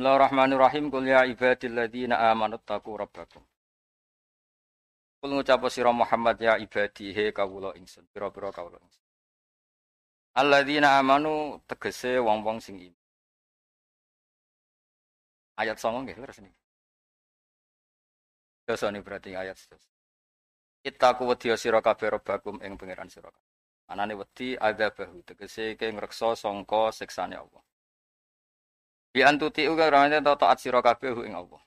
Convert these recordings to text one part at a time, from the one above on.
Bismillahirrahmanirrahim. Qul ya ibadilladzina amanu taqu rabbakum. Kul ngucap sira Muhammad ya ibadi he kawula ingsun. Pira-pira kawula ingsun. Alladzina amanu tegese wong-wong sing iman. Ayat 9 nggih terus niki. Dosa ini berarti ayat sedos. Ittaku wedi sira kabeh rabbakum ing pangeran sira kabeh. Anane wedi adzabahu tegese ke ngreksa sangka siksane Allah. Bi antuti uga ramane ta taat sira kabeh ing Allah.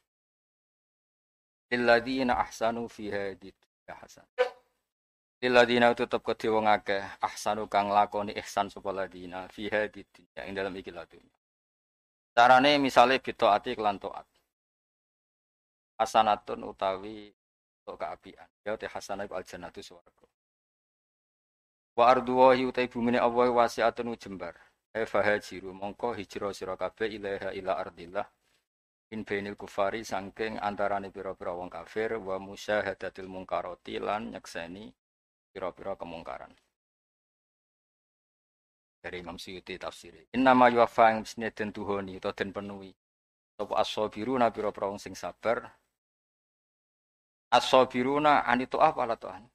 Lilladzina ahsanu fi hadid ya hasan. Lilladzina tetep kedhe wong akeh ahsanu kang lakoni ihsan sapa ladina fi hadid ya ing dalam iki ladunya. Carane misale bitaati kelan taat. Hasanatun utawi untuk keapian. Ya te hasanah al jannatu swarga. Wa ardu wahi utai bumine Allah wasi'atun jembar fahajiru mongko hijrah sira kabeh ilaha ila ardillah. In bainil kufari sangking antarane pira-pira wong kafir wa musyahadatil mungkarati lan nyekseni pira-pira kemungkaran. Dari Imam Suyuti tafsir inna ma yuwaffa ing mestine den tuhoni utawa den penuhi sapa as-sabiruna pira-pira wong sing sabar. As-sabiruna apa ala Tuhan?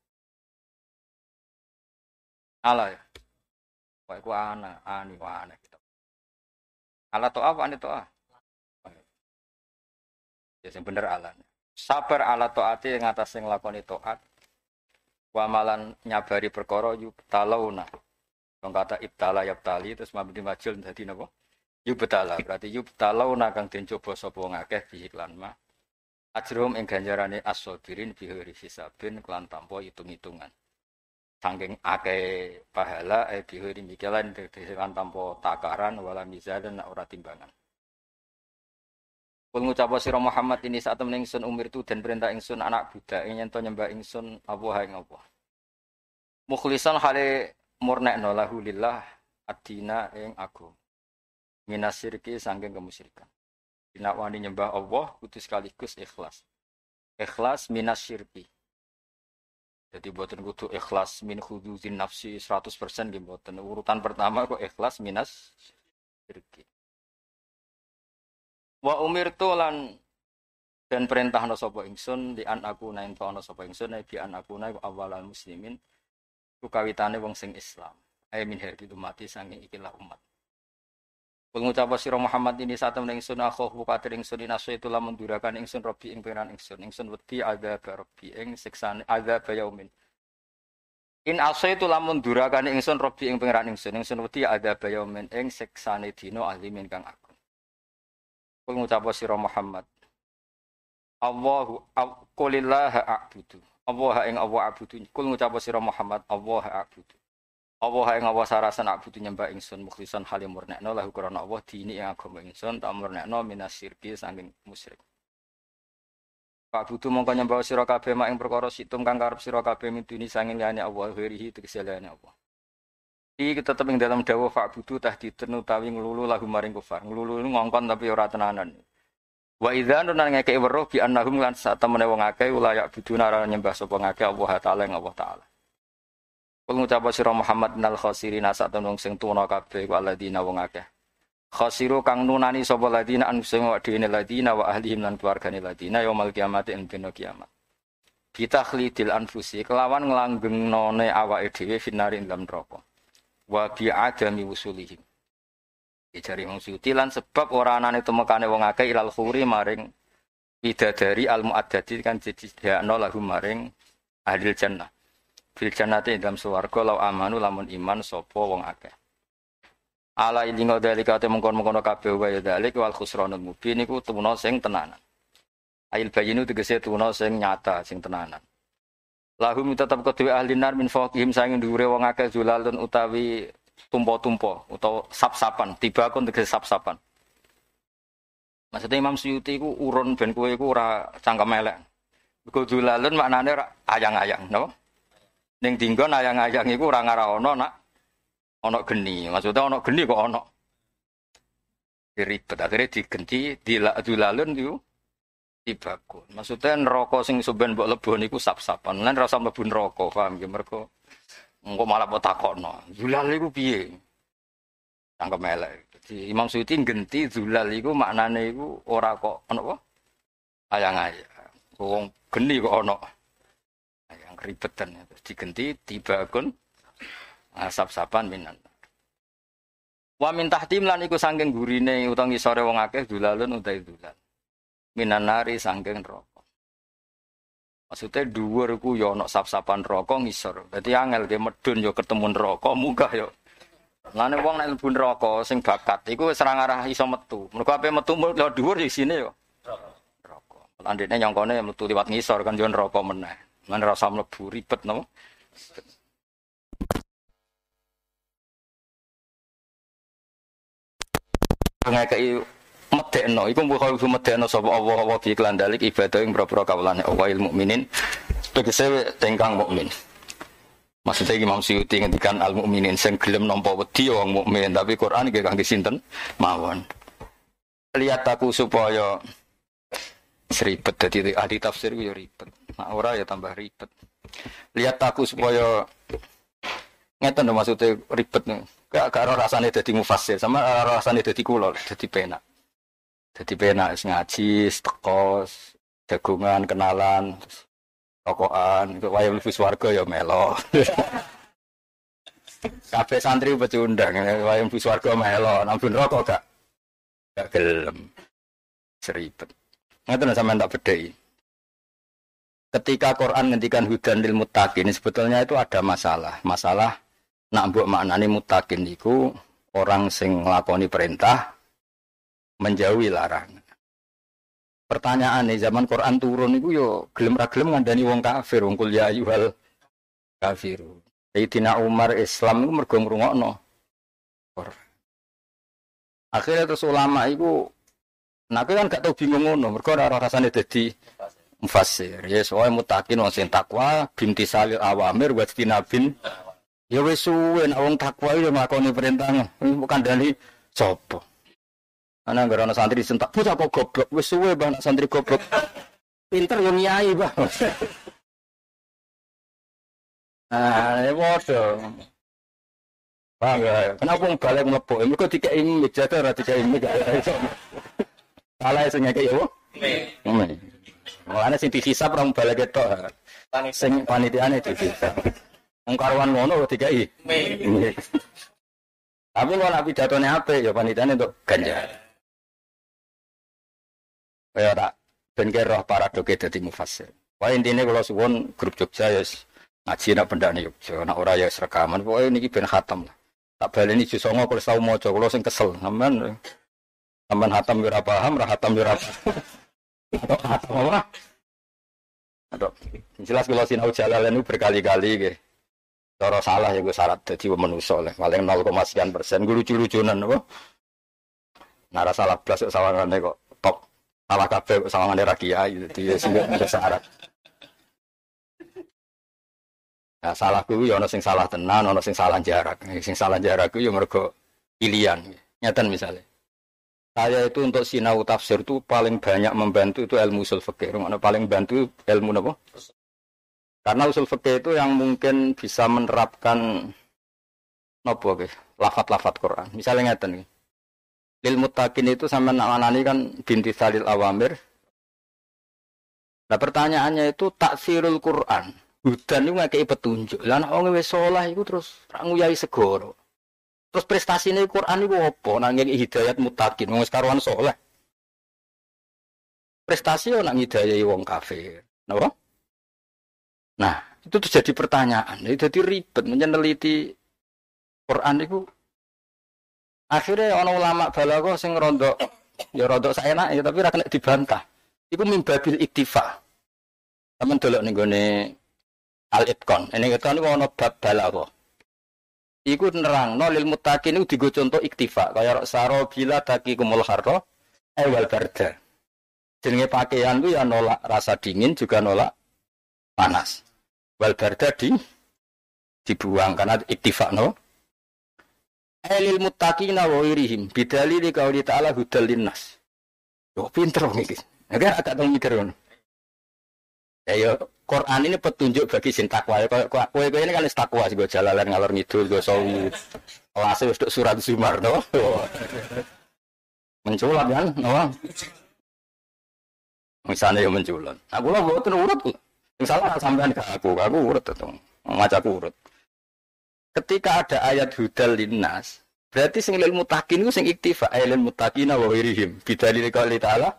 Ala ya Wah, iku ana, ani wa ana gitu. Ala to apa ani to ah? Ya sing bener ala. Sabar ala taati ing atas sing lakoni taat. Wa malan nyabari perkara yubtalauna. Wong kata ibtala yabtali terus mabdi majul dadi napa? Yubtala berarti yubtalauna kang den coba sapa wong akeh bihiklan mah. Ajrum ing ganjarane as-sabirin bihuri hisabin kelan tanpa hitung-hitungan saking ake pahala eh bihuri mikilan dengan tanpa takaran wala mizan ora timbangan. Kul ngucap sira Muhammad ini saat temen ingsun umir tu dan perintah ingsun anak budak ing to nyembah ingsun Allah ing Allah. Mukhlisan hale murnekno lahu lillah adina ing aku. Minasirki saking kemusyrikan. Dina wani nyembah Allah kudu sekaligus ikhlas. Ikhlas minas syirki jadi buatan kudu ikhlas min khuduzin nafsi 100% gitu buatan urutan pertama kok ikhlas minus syirki. Wa umir lan dan perintah no sopo ingsun di an aku nain to no sopo ingsun di an aku naik awalan muslimin ku kawitane wong sing Islam. Ayo min herbi mati sangi ikilah umat. Pengucap sira Muhammad ini saat temen ingsun akhuh bukatir ingsun inaso itu lamun durakan ingsun robi ing pengiran ingsun ingsun wedi ada robi ing siksane ada bayaumin. In aso itu lamun durakan ingsun robi ing pengiran ingsun ingsun wedi ada bayaumin ing siksane dino alimin kang aku. Pengucap sira Muhammad Allahu qulillah a'budu. Allah ing Allah a'budu. Kul ngucap sira Muhammad Allah a'budu. Allah yang Allah sarasan nak butuh nyembah ingsun mukhlisan halim murnekno lahu karena Allah dini yang agama ingsun tak murnekno minas syirki saking musyrik. Pak butuh mongko nyembah sira kabeh mak ing perkara situm kang karep sira kabeh mituni sanging liyane Allah ghirihi tegese liyane Allah. Iki tetep ing dalam dawuh Pak butuh tahdidun utawi nglulu lahu maring kufar. Nglulu ngongkon tapi ora tenanan. Wa idza nunan ngekeki weruh bi annahum lan sak temene wong akeh ulayak buduna nyembah sapa ngakeh Allah taala ing Allah taala. Kul ngucap sira Muhammad nal khasirin sak tenung sing tuna kabeh waladina wong akeh. Khasiru kang nunani sapa ladina an sing wa dene ladina wa ahlihim lan keluargane ladina yaumul kiamat ing dina kiamat. Kita khlidil anfusi kelawan nglanggengone awake dhewe finari ing dalam neraka. Wa bi adami wusulihim. Ijari wong suci lan sebab ora anane temekane wong akeh ilal khuri maring bidadari al muaddati kan jadi lahum maring ahli jannah fil jannati dalam swarga law amanu lamun iman sapa wong akeh ala ilingo dalika te mengkon-mengkono kabeh wa ya dalik wal khusranul mubin iku tuna sing tenanan ail bayinu tegese tuna sing nyata sing tenanan lahum tetap kedue ahli nar min fawqihim saking dhuwure wong akeh zulalun utawi tumpo-tumpo utawa sap-sapan tiba kon tegese sap-sapan Maksudnya Imam Suyuti ku urun ben kowe iku ora cangkem elek. Iku zulalun maknane ayang-ayang, no? Ning dinggon ayang-ayang iku ora ngara ana nak ana geni. Maksudnya ana geni kok ana. Ribet akhirnya digenti dilalun itu dibakun. Maksudnya neraka sing sampean mbok lebu niku sap-sapan. Lan rasa mlebu neraka, paham nggih mergo engko malah mbok takokno. Zulal iku piye? Cangkem elek. Di Imam Suyuti genti zulal iku maknane iku ora kok ono apa? Ayang-ayang. Wong geni kok ono. Ribetan terus digenti tiba kun asap-sapan minan. Wa min tahtim lan iku saking gurine utawa ngisore wong akeh dulalun utai dulal. Minan nari saking neraka. Maksudnya dhuwur ku yo ono sap-sapan neraka ngisor. Dadi angel ge medun yo ketemu neraka munggah yo Lane wong nek mlebu neraka sing bakat iku wis ora ngarah iso metu. Mergo ape metu lewat dhuwur di sini yo. Neraka. Landene nyongkone metu liwat ngisor kan yo neraka meneh. Lan rasa mlebu ribet no. ngekei medekno iku mbok kudu medekno sapa Allah wa bi klandalik ibadah ing boro-boro kawulane Allah mukminin tegese tengkang mukmin. Maksudnya Imam Syuuti ngendikan al mukminin sing gelem nampa wedi wong mukmin, tapi Quran iki kangge sinten mawon. Lihat aku supaya seribet dadi ahli tafsir yo ribet. Nah, ora ya tambah ribet. Lihat aku supaya ngeten lho maksudnya ribet nih. Gak karo rasane dadi mufassir sama rasane dadi kula dadi penak. Dadi penak ngaji, tekos, jagungan, kenalan, Tokoan, wayang mlebu swarga ya melo. Kabeh santri pecundang, wayang mlebu swarga melo, nampun rokok gak gak gelem. Seribet. Ngoten sampean tak bedhei. Ketika Quran ngendikan hudan lil muttaqin sebetulnya itu ada masalah. Masalah nak mbok maknane muttaqin niku orang sing nglakoni perintah menjauhi larangan. Pertanyaan nih zaman Quran turun itu yo gelem ra gelem ngandani wong kafir wong kul ya ayyuhal kafir. Sayyidina Umar Islam itu mergo ngrungokno. Akhirnya terus ulama itu Nah, kan gak tau bingung ngono, mergo ora rasane dadi mufassir. Ya soalnya mutakin wong sing takwa, binti salil awamir wa tinabin. Ya wis suwe nek wong takwa yo nglakoni perintah, bukan dari sapa. Ana nggak ana santri disentak, bocah kok goblok, wis suwe bang santri goblok. Pinter yang nyai bang. Nah, ini bodoh. Bang, ya. Kenapa mau balik? Mereka tiga ini meja tuh, tiga ini gak Salah sing kayak ya, Mei. Mulane sing dihisap orang balik itu. Sing panitiane dihisap. Wong karuan ngono tiga i. Tapi kalau nabi jatuhnya apa ya panitiane untuk ganjar. Kaya tak ben roh para doke dadi mufassir. Wah intine kula suwun grup Jogja ya ngaji nak pendane Jogja, nak ora ya rekaman. Pokoke niki ben khatam lah. Tak baleni jus songo kalau tau maca kula sing kesel. Sampean sampean hatam ora paham, ora hatam ora hatam apa? Atau jelas kalau sinau jalan itu berkali-kali gitu. Cara salah ya gue syarat jadi manusia lah. Paling 0, sekian persen. Gue lucu-lucunan apa? Nara salah belas sawangannya kok top salah kabeh sama ra kiai dadi ya sing bisa syarat. Nah, salahku ya ana sing salah tenan, ana sing salah jarak. Sing salah jarak ku ya mergo pilihan. Nyatan misalnya. Saya itu untuk sinau tafsir itu paling banyak membantu itu ilmu usul fikih. Paling bantu ilmu apa? Karena usul fikih itu yang mungkin bisa menerapkan nopo lafat-lafat Quran. Misalnya ngeten nih lil mutakin itu sama manani kan binti salil awamir. Nah pertanyaannya itu taksirul Quran. Hudan itu ngekei petunjuk. Lah nek wong wis saleh iku terus ra nguyai segoro. Terus prestasinya Quran itu apa? Nanging hidayat mutakin wong karuan soleh. Prestasi orang ngidayai wong kafir. Napa? Nah, itu tuh jadi pertanyaan. Itu jadi ribet meneliti Quran itu Akhirnya orang ulama balago sing rondo ya rondo saya ya tapi rakyat dibantah. Iku mimbabil iktifa. Taman dolok nih gue al itkon. Ini kita nih ono bab balago. Iku nerang no lil mutakin itu digo contoh iktifa. Kayak saro bila taki kumul harro ewal barda. Jenenge pakaian tuh ya nolak rasa dingin juga nolak panas. Wal barda di dibuang karena iktifa no Elil muttaqina wa wirihim bidali di kauli ta'ala hudal linnas. Yo pinter iki. Nek agak tau mikir. Ya yo Quran ini petunjuk bagi sin takwa. Kowe kowe ini kan takwa sih gue jalan ngalor ngidul gue sawi. Kelas wis surat Zumar no. Menculat kan, no? Misalnya yang menculat. Aku lah buat urut. Misalnya sampean ke aku, aku urut itu. Maca aku urut. Ketika ada ayat hudal linnas, berarti sing lil mutakin itu sing iktifa lil mutakina wa wirihim. Bidalil qouli ta'ala.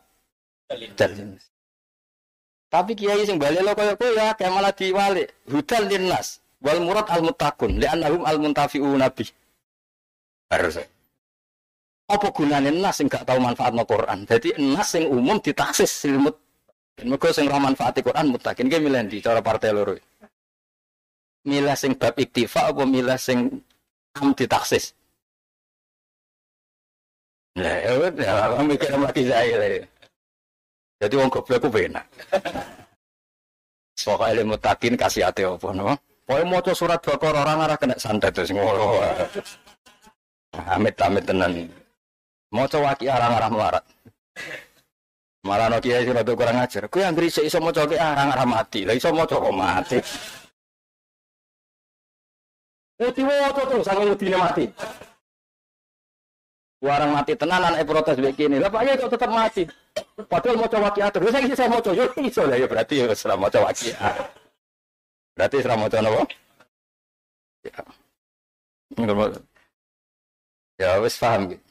Tapi kiai sing balik lo kaya ya kayak malah diwalik. Hudal linnas wal murad al mutakun li'annahum al muntafi'u nabi. Harus. Apa gunanya nas sing gak tahu manfaat no Quran? Jadi nas sing umum ditaksis ilmu. Mereka sing roh manfaat Quran mutakin ki milih di cara partai loro. Milih sing bab iktifa apa milih sing am ditaksis? Lah ya udah, mikir lagi saya lah. Jadi wong goblok ku penak. Soal ilmu mutakin kasih ate opo no. Pokoke maca surat bakor ora ngarah kena santet terus ngono. Amit amit tenan. Maca waki arang arah marat. Marah no kiai sira kurang ajar. Kuwi yang risik iso maca ki arang arah mati. Lah iso maca kok mati. Uti wo to to sangen mati. Warang mati tenanan eh protes begini. Lah Pak kok tetap mati. Padahal mau coba ki atur. Saya saya mau coba iso lah ya berarti ya selama coba ki. Berarti selama coba? Ya. Ya wis paham gitu.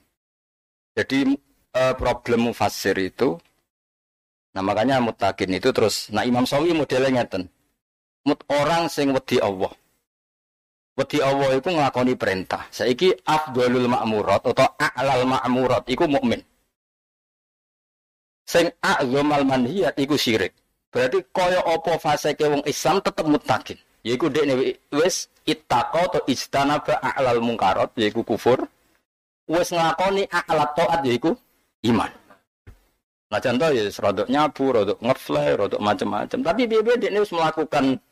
Jadi uh, problem mufasir itu, nah makanya mutakin itu terus, nah Imam Sawi modelnya ngeten. Mut orang sing wedi Allah. Wedi Allah itu ngelakoni perintah. Saiki afdalul ma'murat atau a'lal ma'murat iku mukmin. Sing a'zamal manhiyat iku syirik. Berarti kaya apa fase ke wong Islam tetep mutakin. Yaiku dekne wis ittaqa atau istanaba a'lal mungkarat yaiku kufur wes nglakoni alat taat yaiku iman. Nah contoh ya rodok nyabu, rodok ngefly, rodok macam-macam. Tapi biaya dia wis melakukan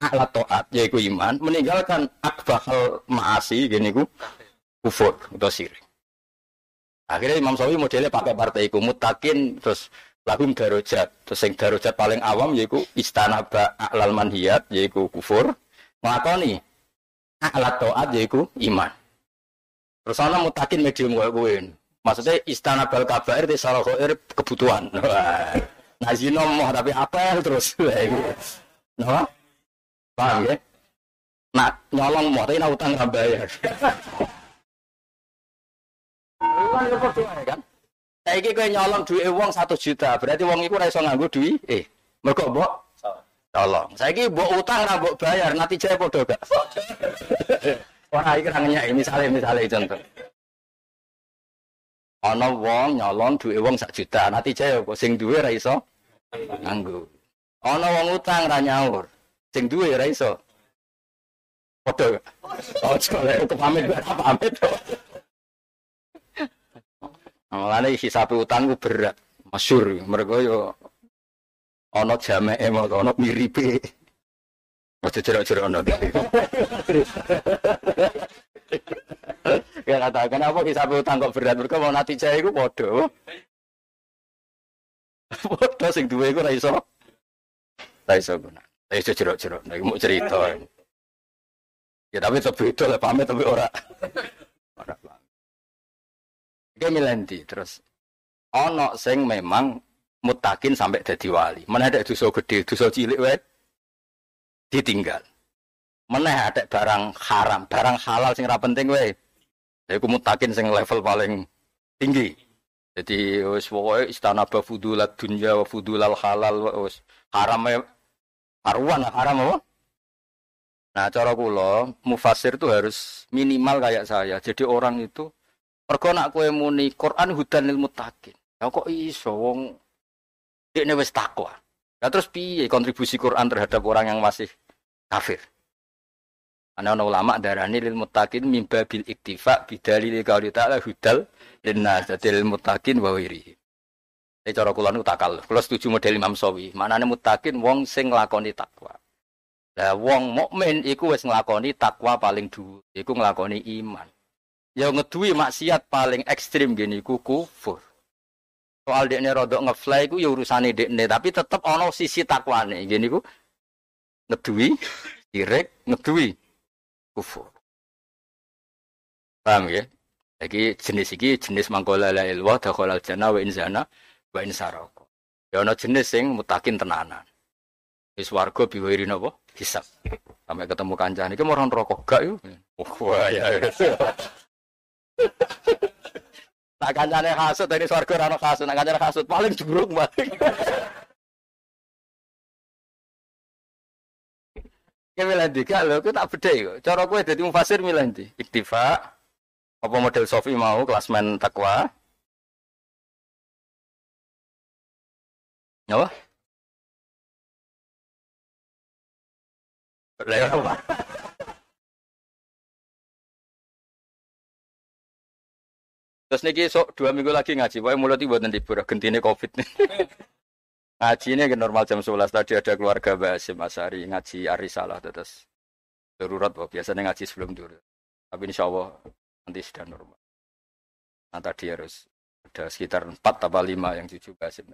alat taat yaiku iman, meninggalkan akbahal maasi gini ku kufur atau sirik. Akhirnya Imam Sawi modelnya pakai partai iku mutakin terus lagum darujat terus yang darujat paling awam yaiku istana ba aklal manhiyat yaiku kufur ngelakoni alat taat yaiku iman. Terus ana mutakin medium koyo kowe. Maksudnya istana bal kabair di salah khair kebutuhan. Nah, zino mau tapi apa terus. Nah, paham ya? Nah, nyolong mau tapi nak utang nggak bayar. Kan kan. Saiki kowe nyolong duit uang satu juta, berarti uang itu ora iso nganggo duit eh. Mergo mbok tolong. Saiki mbok utang ra mbok bayar, nanti jaya padha gak? Wah, iki rangenyak misale misale contoh. Ana wong nyolong duwe wong sak juta, nanti jaya kok sing duwe ra iso nganggo. Ana wong utang ra nyaur, sing duwe ra iso. Padha. Ojo lek pamit pamit. Mulane hisab utang ku berat, masyhur mergo yo ana jameke ana miripe. Masih jerak-jerak ono. Ya kata kenapa hisab utang kok berat mereka mau nanti cah iku padha. Padha sing duwe iku ora iso. Ora iso guna. Ora iso jerak-jerak nek mau cerita. Ya tapi itu lah pamit tapi ora. Ora pamit. Iki milenti terus ono sing memang mutakin sampai dadi wali. Mana ada dosa gede, dosa cilik wae ditinggal. Meneh ada barang haram, barang halal sing ra penting wae. Iku mutakin sing level paling tinggi. Jadi wis istana bafudulat dunya wa fudulal halal wis haram karuan haram apa? Nah, cara kula mufasir itu harus minimal kayak saya. Jadi orang itu pergo nak kowe muni Quran hudan lil muttaqin. Ya kok iso wong dekne wis takwa. Nah terus piye kontribusi Quran terhadap orang yang masih kafir? Ana ana ulama darani lil muttaqin mimba bil iktifa bidalil qauli ta'ala hudal linnas lil muttaqin wa. Ini cara kula niku takal. Kula setuju model Imam Sawi. Manane muttaqin wong sing nglakoni takwa. Lah wong mukmin iku wis nglakoni takwa paling dhuwur, iku nglakoni iman. Ya ngeduwi maksiat paling ekstrim gini iku kufur. Soal dekne rodok ngefly iku ya urusane dekne, tapi tetep ana sisi takwane. Gini ku ngeduwi sirik, ngeduwi kufur. Paham ya? Jadi jenis iki jenis mangkola la ilwa dakhala jannah wa in zana wa in saraka. Ya ana jenis sing mutakin tenanan. Wis warga biwiri napa? Hisab. Sampai ketemu kancane iki mau rokok gak yo. Wah ya. Nak kancane kasut dari swarga ora ono kasut, nak kancane kasut paling juruk balik. Ya milih ndi gak lho, tak beda yo. Cara kowe dadi mufasir milih ndi? Iktifa apa model Sofi mau klasmen takwa? Apa? Lah apa? Terus niki sok dua minggu lagi ngaji, pokoknya mulai tiba nanti libur, gentine covid nih. ngaji ini normal jam 11 tadi ada keluarga Basim Asari ngaji Arisalah terus darurat bahwa biasanya ngaji sebelum dulu. Tapi insya Allah nanti sudah normal. Nah tadi harus ada sekitar 4 atau 5 yang cucu Basim.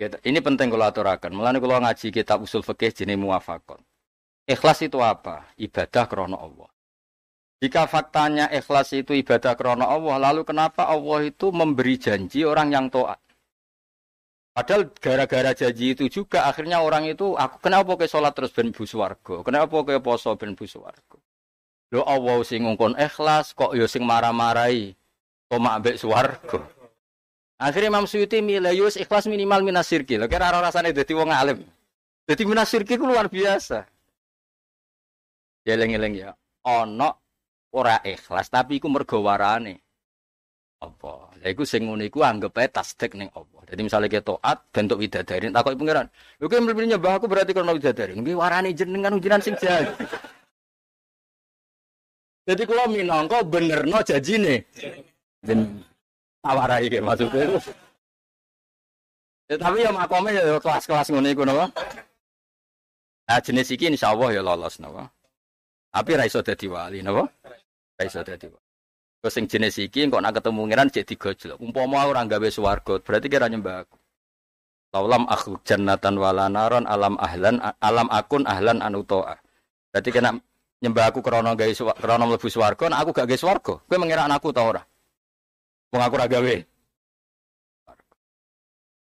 Ini penting kalau aturakan. Mulanya kalau ngaji kitab usul fikih jenis muafakon. Ikhlas itu apa? Ibadah krono Allah. Jika faktanya ikhlas itu ibadah krono Allah, lalu kenapa Allah itu memberi janji orang yang toat? Padahal gara-gara janji itu juga akhirnya orang itu aku kenapa ke sholat terus ben bu Kenapa ke poso ben bu Lo Allah sing ngongkon ikhlas kok yo sing marah-marahi. Kok mbek swarga. Akhirnya Imam Suyuti milih yus ikhlas minimal minasirki. Lo kira rasanya dadi wong alim. Dadi minasirki ku luar biasa. Ya eleng ya. Ono ora ikhlas tapi iku mergo warane apa lha iku sing ngono iku anggap ae tasdik ning apa jadi misalnya kita taat bentuk widadari takoki pangeran lho ki mlebu nyembah aku berarti karena widadari nggih warane jenengan ujian sing jahat jadi kalau minangka benerno janjine dan tawarai kayak maksudnya ya, tapi ya makome ya kelas-kelas ngono iku napa nah jenis iki insyaallah ya lolos napa tapi ra iso dadi wali napa Ra iso dadi. Terus sing jenis iki kok nak ketemu ngiran cek digojlok. Umpama ora gawe swarga, berarti kira nyembah aku. Laulam aku jannatan wala naron alam ahlan alam akun ahlan anutoa. Berarti kena nyembah aku krana gawe krana mlebu swarga, aku gak gawe swarga, kowe mengira anakku ta ora? Wong aku ora gawe.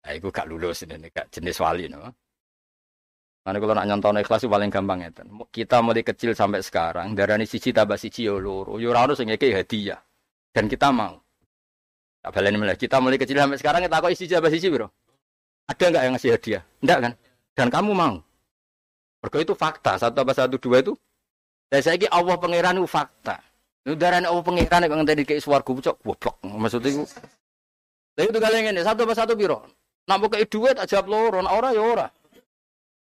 Nah, iku gak lulus ini, gak jenis wali no. Karena kalau nak nyontoh ikhlas itu paling gampang ya. Kita mulai kecil sampai sekarang, darani siji tambah siji yo loro. Yo ora ono sing hadiah. Dan kita mau. Tak baleni mulai. Kita mulai kecil sampai sekarang kita kok isi tambah siji, Bro. Ada enggak yang ngasih hadiah? Enggak kan? Dan kamu mau. Mergo itu fakta. Satu tambah satu dua itu. Dan saya ini Allah pangeran itu fakta. Itu darani Allah pangeran yang ngenteni kayak swarga cok goblok. Maksudnya itu. Tapi itu kalian ini satu tambah satu biro. Nak buka dua tak jawab loro, nak ora ya ora.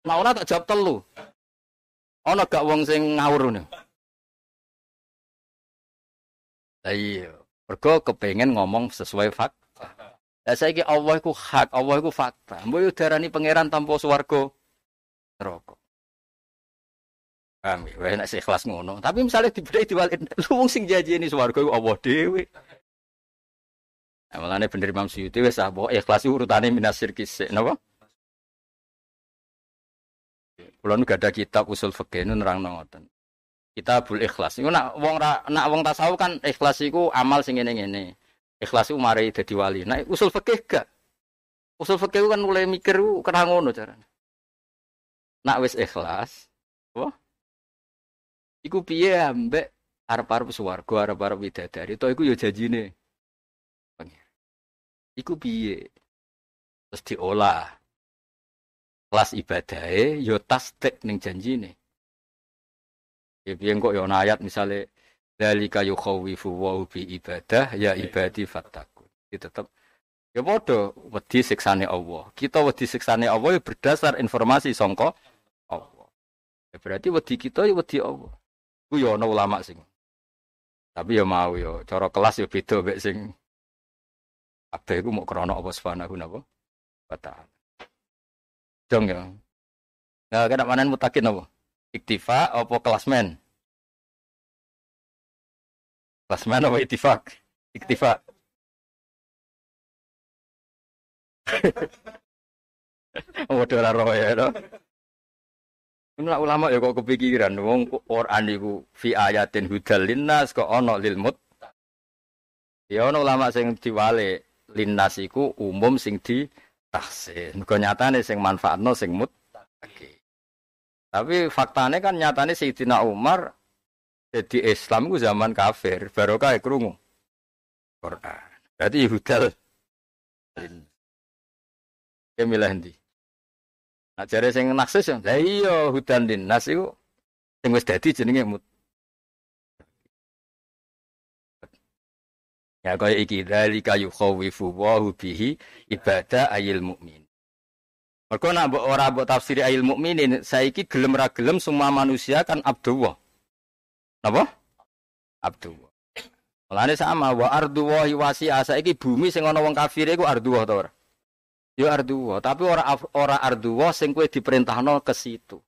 Nah, ora tak jawab telu. Ana gak wong sing ngawur ngono. Lah iya, mergo kepengen ngomong sesuai fakta. Lah saiki Allah iku hak, Allah iku fakta. Mbok yo darani pangeran tanpa swarga neraka. Paham ya, nek ikhlas ngono. Tapi misalnya dibedai diwalin, lu wong sing janjeni swarga iku Allah dhewe. Nah, malane bener Imam Suyuti wis ah, ikhlas urutane minasir kisik, napa? Kulo nu ada kitab usul fikih nu nerang ngoten. Kitabul ikhlas. Iku nak wong ra, nak wong tasawuf kan ikhlas iku amal sing ngene-ngene. Ikhlas iku mari dadi wali. Nah usul fikih gak. Usul fikih kan mulai mikir ku kena ngono. Nak wis ikhlas, wah. Iku piye ambek arep-arep swarga, arep-arep widadari. To iku ya janjine. Iku piye? Terus diolah kelas ibadahe yo tasdik ning janjine. Ya piye kok yo ayat misale dalika yukhawifu wa bi ibadah ya ibadi fattaku. Itu tetep ya padha wedi siksane Allah. Kita wedi siksane Allah ya berdasar informasi songko Allah. Ya berarti wedi kita ya wedi Allah. Ku yo ana ulama sing tapi ya mau yo cara kelas yo beda mek sing kabeh iku mau krana apa subhanahu wa ta'ala. Dong ya. Nah, kena mana mutakin apa? Iktifa apa kelasmen? Kelasmen apa iktifak? Iktifa. Waduh ora roh ya to. Ini ulama ya kok kepikiran wong Quran iku fi ayatin hudal linnas kok ana lil mut. Ya ana ulama sing diwale linnas iku umum sing di tahsin. Mergo nyatane sing manfaatno sing mut. Tapi faktanya kan nyatane Sayyidina Umar jadi Islam itu zaman kafir, barokah krungu. Quran. Berarti hudal. Ya milih ndi? Nah jare sing naksis ya, lah iya hudan linnas iku sing wis dadi jenenge mut. Ya kaya iki dzalika yukhawifu wa bihi ibadah ayil mukmin. Mergo nak mbok ora mbok tafsiri ayil mukminin, saiki gelem ra gelem semua manusia kan abdullah. Napa? Abdullah. Mulane sama wa ardu wa wasi'a saiki bumi sing ana wong kafir iku ardu ta ora? Ya ardu wa, tapi ora ora ardu wa sing kowe diperintahno ke situ.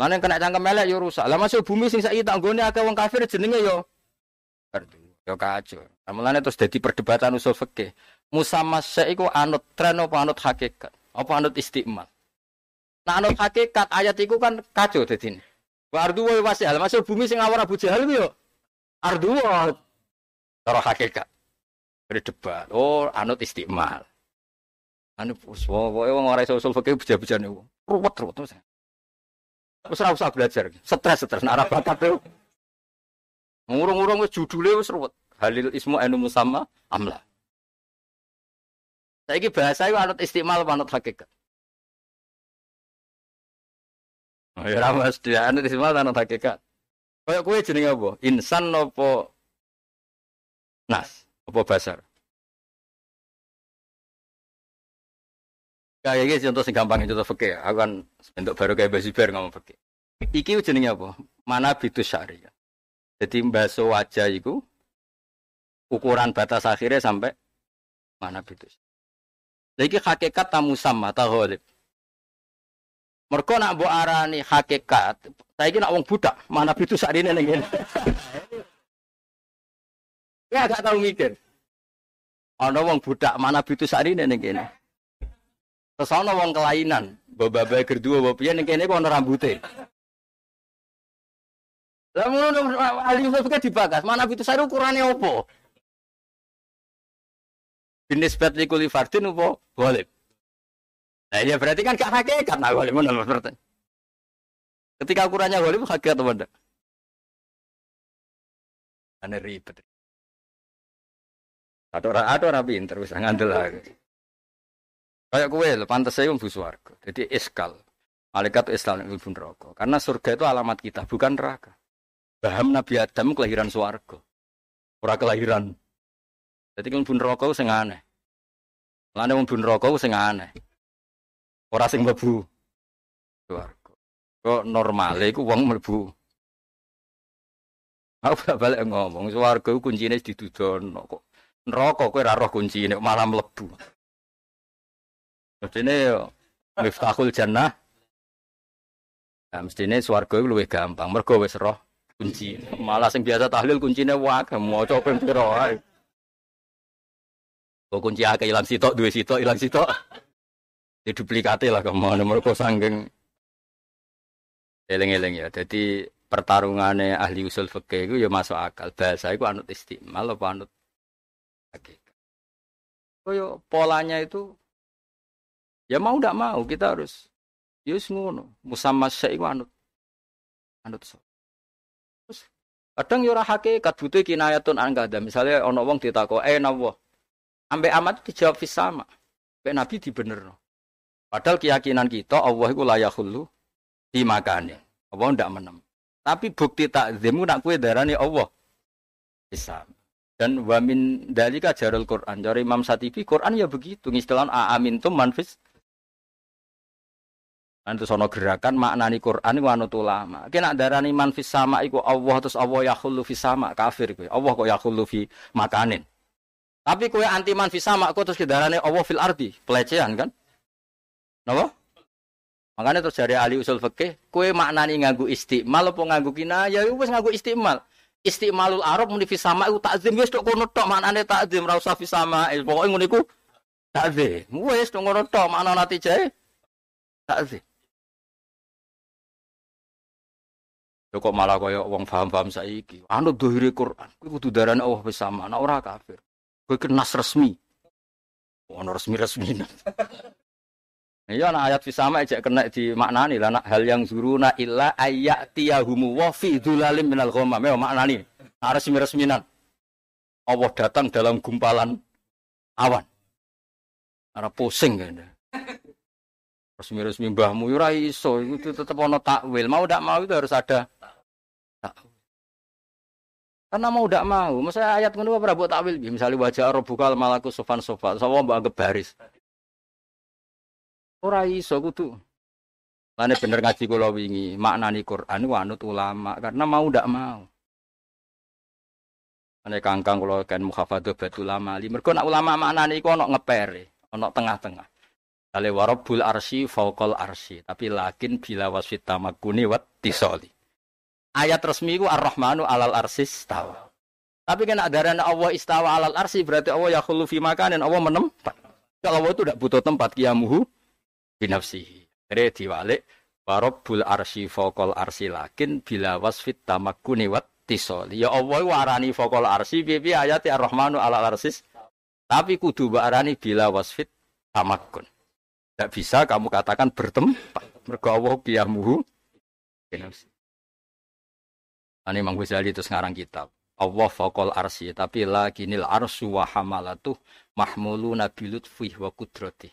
Mulane kena cangkem elek ya rusak. Lah masuk bumi sing saiki tak nggone akeh wong kafir jenenge ya ardu. Ya kacau. Mulane terus dadi perdebatan usul fikih. Musamasa iku anut tren apa anut hakikat? Apa anut istiqmal? Nah anut hakikat ayat iku kan kacau dadi. Wa ardu wa wasi'a. Masuk bumi sing awar Abu Jahal yo ardu wa Cara hakikat. Berdebat. Oh, anut istiqmal. Anu pokoke wong ora iso usul fikih beja-bejane. Ruwet ruwet terus. Wis ora usah belajar. Stres stres nek ora bakat. Ngurung-ngurung wis judule wis ruwet. Halil ismu anu musamma amla. Saiki bahasa iku anut istiqmal anut hakikat. Oh, ya ora mesti anut istiqmal anut hakikat. Kayak kowe jenenge apa? Insan apa nas apa basar kayak gini contoh sing gampang contoh fakir aku kan bentuk baru kayak basiber ngomong fakir iki jenenge apa? Mana bitus syariah jadi baso wajah itu ukuran batas akhirnya sampai mana bitus lagi hakikat tamu sama taholib mereka nak bu arani hakikat saya ini nak wong budak mana bitus hari ini Ya gak tahu mikir. Ana wong budak mana bitu sari ning kene. Terus wong kelainan, bawa-bawa gerdu bawa piye kene kok rambute. Lah ngono ahli usul fikih dibagas, mana bitu sari ukurane opo? Jenis bet likuli fardin opo? Boleh. Nah ya berarti kan gak hakikat nah boleh menurut berarti. Ketika ukurannya boleh hakikat atau tidak? Aneh ribet. Atau ora atau ora pinter wis ngandel lagi. Kayak kue lho pantes saya mlebu swarga. Jadi iskal. Malaikat Islam mlebu neraka. Karena surga itu alamat kita, bukan neraka. Paham Nabi Adam kelahiran swarga. Ora kelahiran. Jadi mlebu neraka sing aneh. Lane mlebu neraka sing aneh. Ora sing mlebu swarga. Kok normale iku wong mlebu Aku balik ngomong, swarga kuncine didudono kok neraka kowe ora roh kunci nek malah mlebu. Mestine yo miftahul jannah. Nah, mestine swarga iku luwih gampang mergo wis roh kunci. Malah sing biasa tahlil kuncine wae maca ping pira wae. Kok kunci akeh ilang sitok, duwe sitok, ilang sitok. Di duplikate lah ke mana mereka sanggeng eleng-eleng ya. Jadi pertarungannya ahli usul fikih itu ya masuk akal. Bahasa itu anut istimal apa anut hakikat. Koyo polanya itu ya mau tidak mau kita harus ya ngono. Musamma syai'u anut anut so. Terus kadang yo ora hakikat butuh kinayatun ada. Misalnya ana wong ditakok, "Eh nawa?" Ambek amat dijawab fis sama. Ambek Nabi dibenerno. Padahal keyakinan kita Allah itu di makane. Allah ndak menem. Tapi bukti takzimu nak kue darani Allah. Bisa. Dan wamin dalika jarul Quran. Dari Imam Satibi, Quran ya begitu. Istilah aamintum manfis. Nanti sono gerakan maknani Quran itu anut ulama. Kena darani manfis sama iku Allah terus Allah yakhullu fi sama kafir kowe. Allah kok yakhullu fi makanin. Tapi kowe anti manfis sama kok terus darani Allah fil ardi. Pelecehan kan? Napa? Makanya terus dari ahli usul fikih, kowe maknani nganggu istimal apa nganggu kinaya, ya wis nganggu istimal istimalul arab muni fi sama iku takzim wis tok kono tok maknane takzim ra usah fi sama pokoke ngono iku Tak sih. Wes dong ngono tok mana nanti jai. Sih. kok malah kaya wong paham-paham saiki. Anut dohire Quran. Kuwi kudu darane Allah wis sama, nek ora kafir. Kuwi kenas resmi. Ono resmi-resmi. Iya ana ayat fisama ejek kena di maknani lah nak hal yang zuruna illa ayyatiyahumu wa fi dzulalim minal ghamam. Yo maknani. Resmi-resminan. Allah datang dalam gumpalan awan. Ara pusing kan. Resmi-resmi mbahmu ora iso, itu tetap ono takwil. Mau tidak mau itu harus ada Karena mau tidak mau, masa ayat ngono ora buat takwil. Misalnya wajah bukal malaku sofan sofa, sama mbak anggap baris. Ora iso kudu. Lane bener ngaji kula wingi, maknani Quran wanut ulama karena mau tidak mau. Ane kangkang kula kan mukhafadzah batul ulama. Mergo nak ulama maknani iku ana ngepere ono tengah-tengah. Kale warabul arsi faukol arsi, tapi lakin bila wasfit tamakuni wat tisoli. Ayat resmi ku ar-Rahmanu alal arsis tawa. Tapi kena darana Allah istawa alal arsi berarti Allah ya khulu fi makanin Allah menempat. Kalau Allah itu tidak butuh tempat kiamuhu binafsihi. Jadi diwalik warabul arsi faukol arsi lakin bila wasfit tamakuni wat tisoli. Ya Allah warani faukol arsi bibi ayat ar-Rahmanu alal arsis tapi kudu barani bila wasfit tamakun. Tidak bisa kamu katakan bertempat. Mergo Allah kiamuhu. Ini Imam Ghazali itu sekarang kitab. Allah faqal arsi. Tapi lakinil arsu wa hamalatuh mahmuluna bilutfih wa kudrati.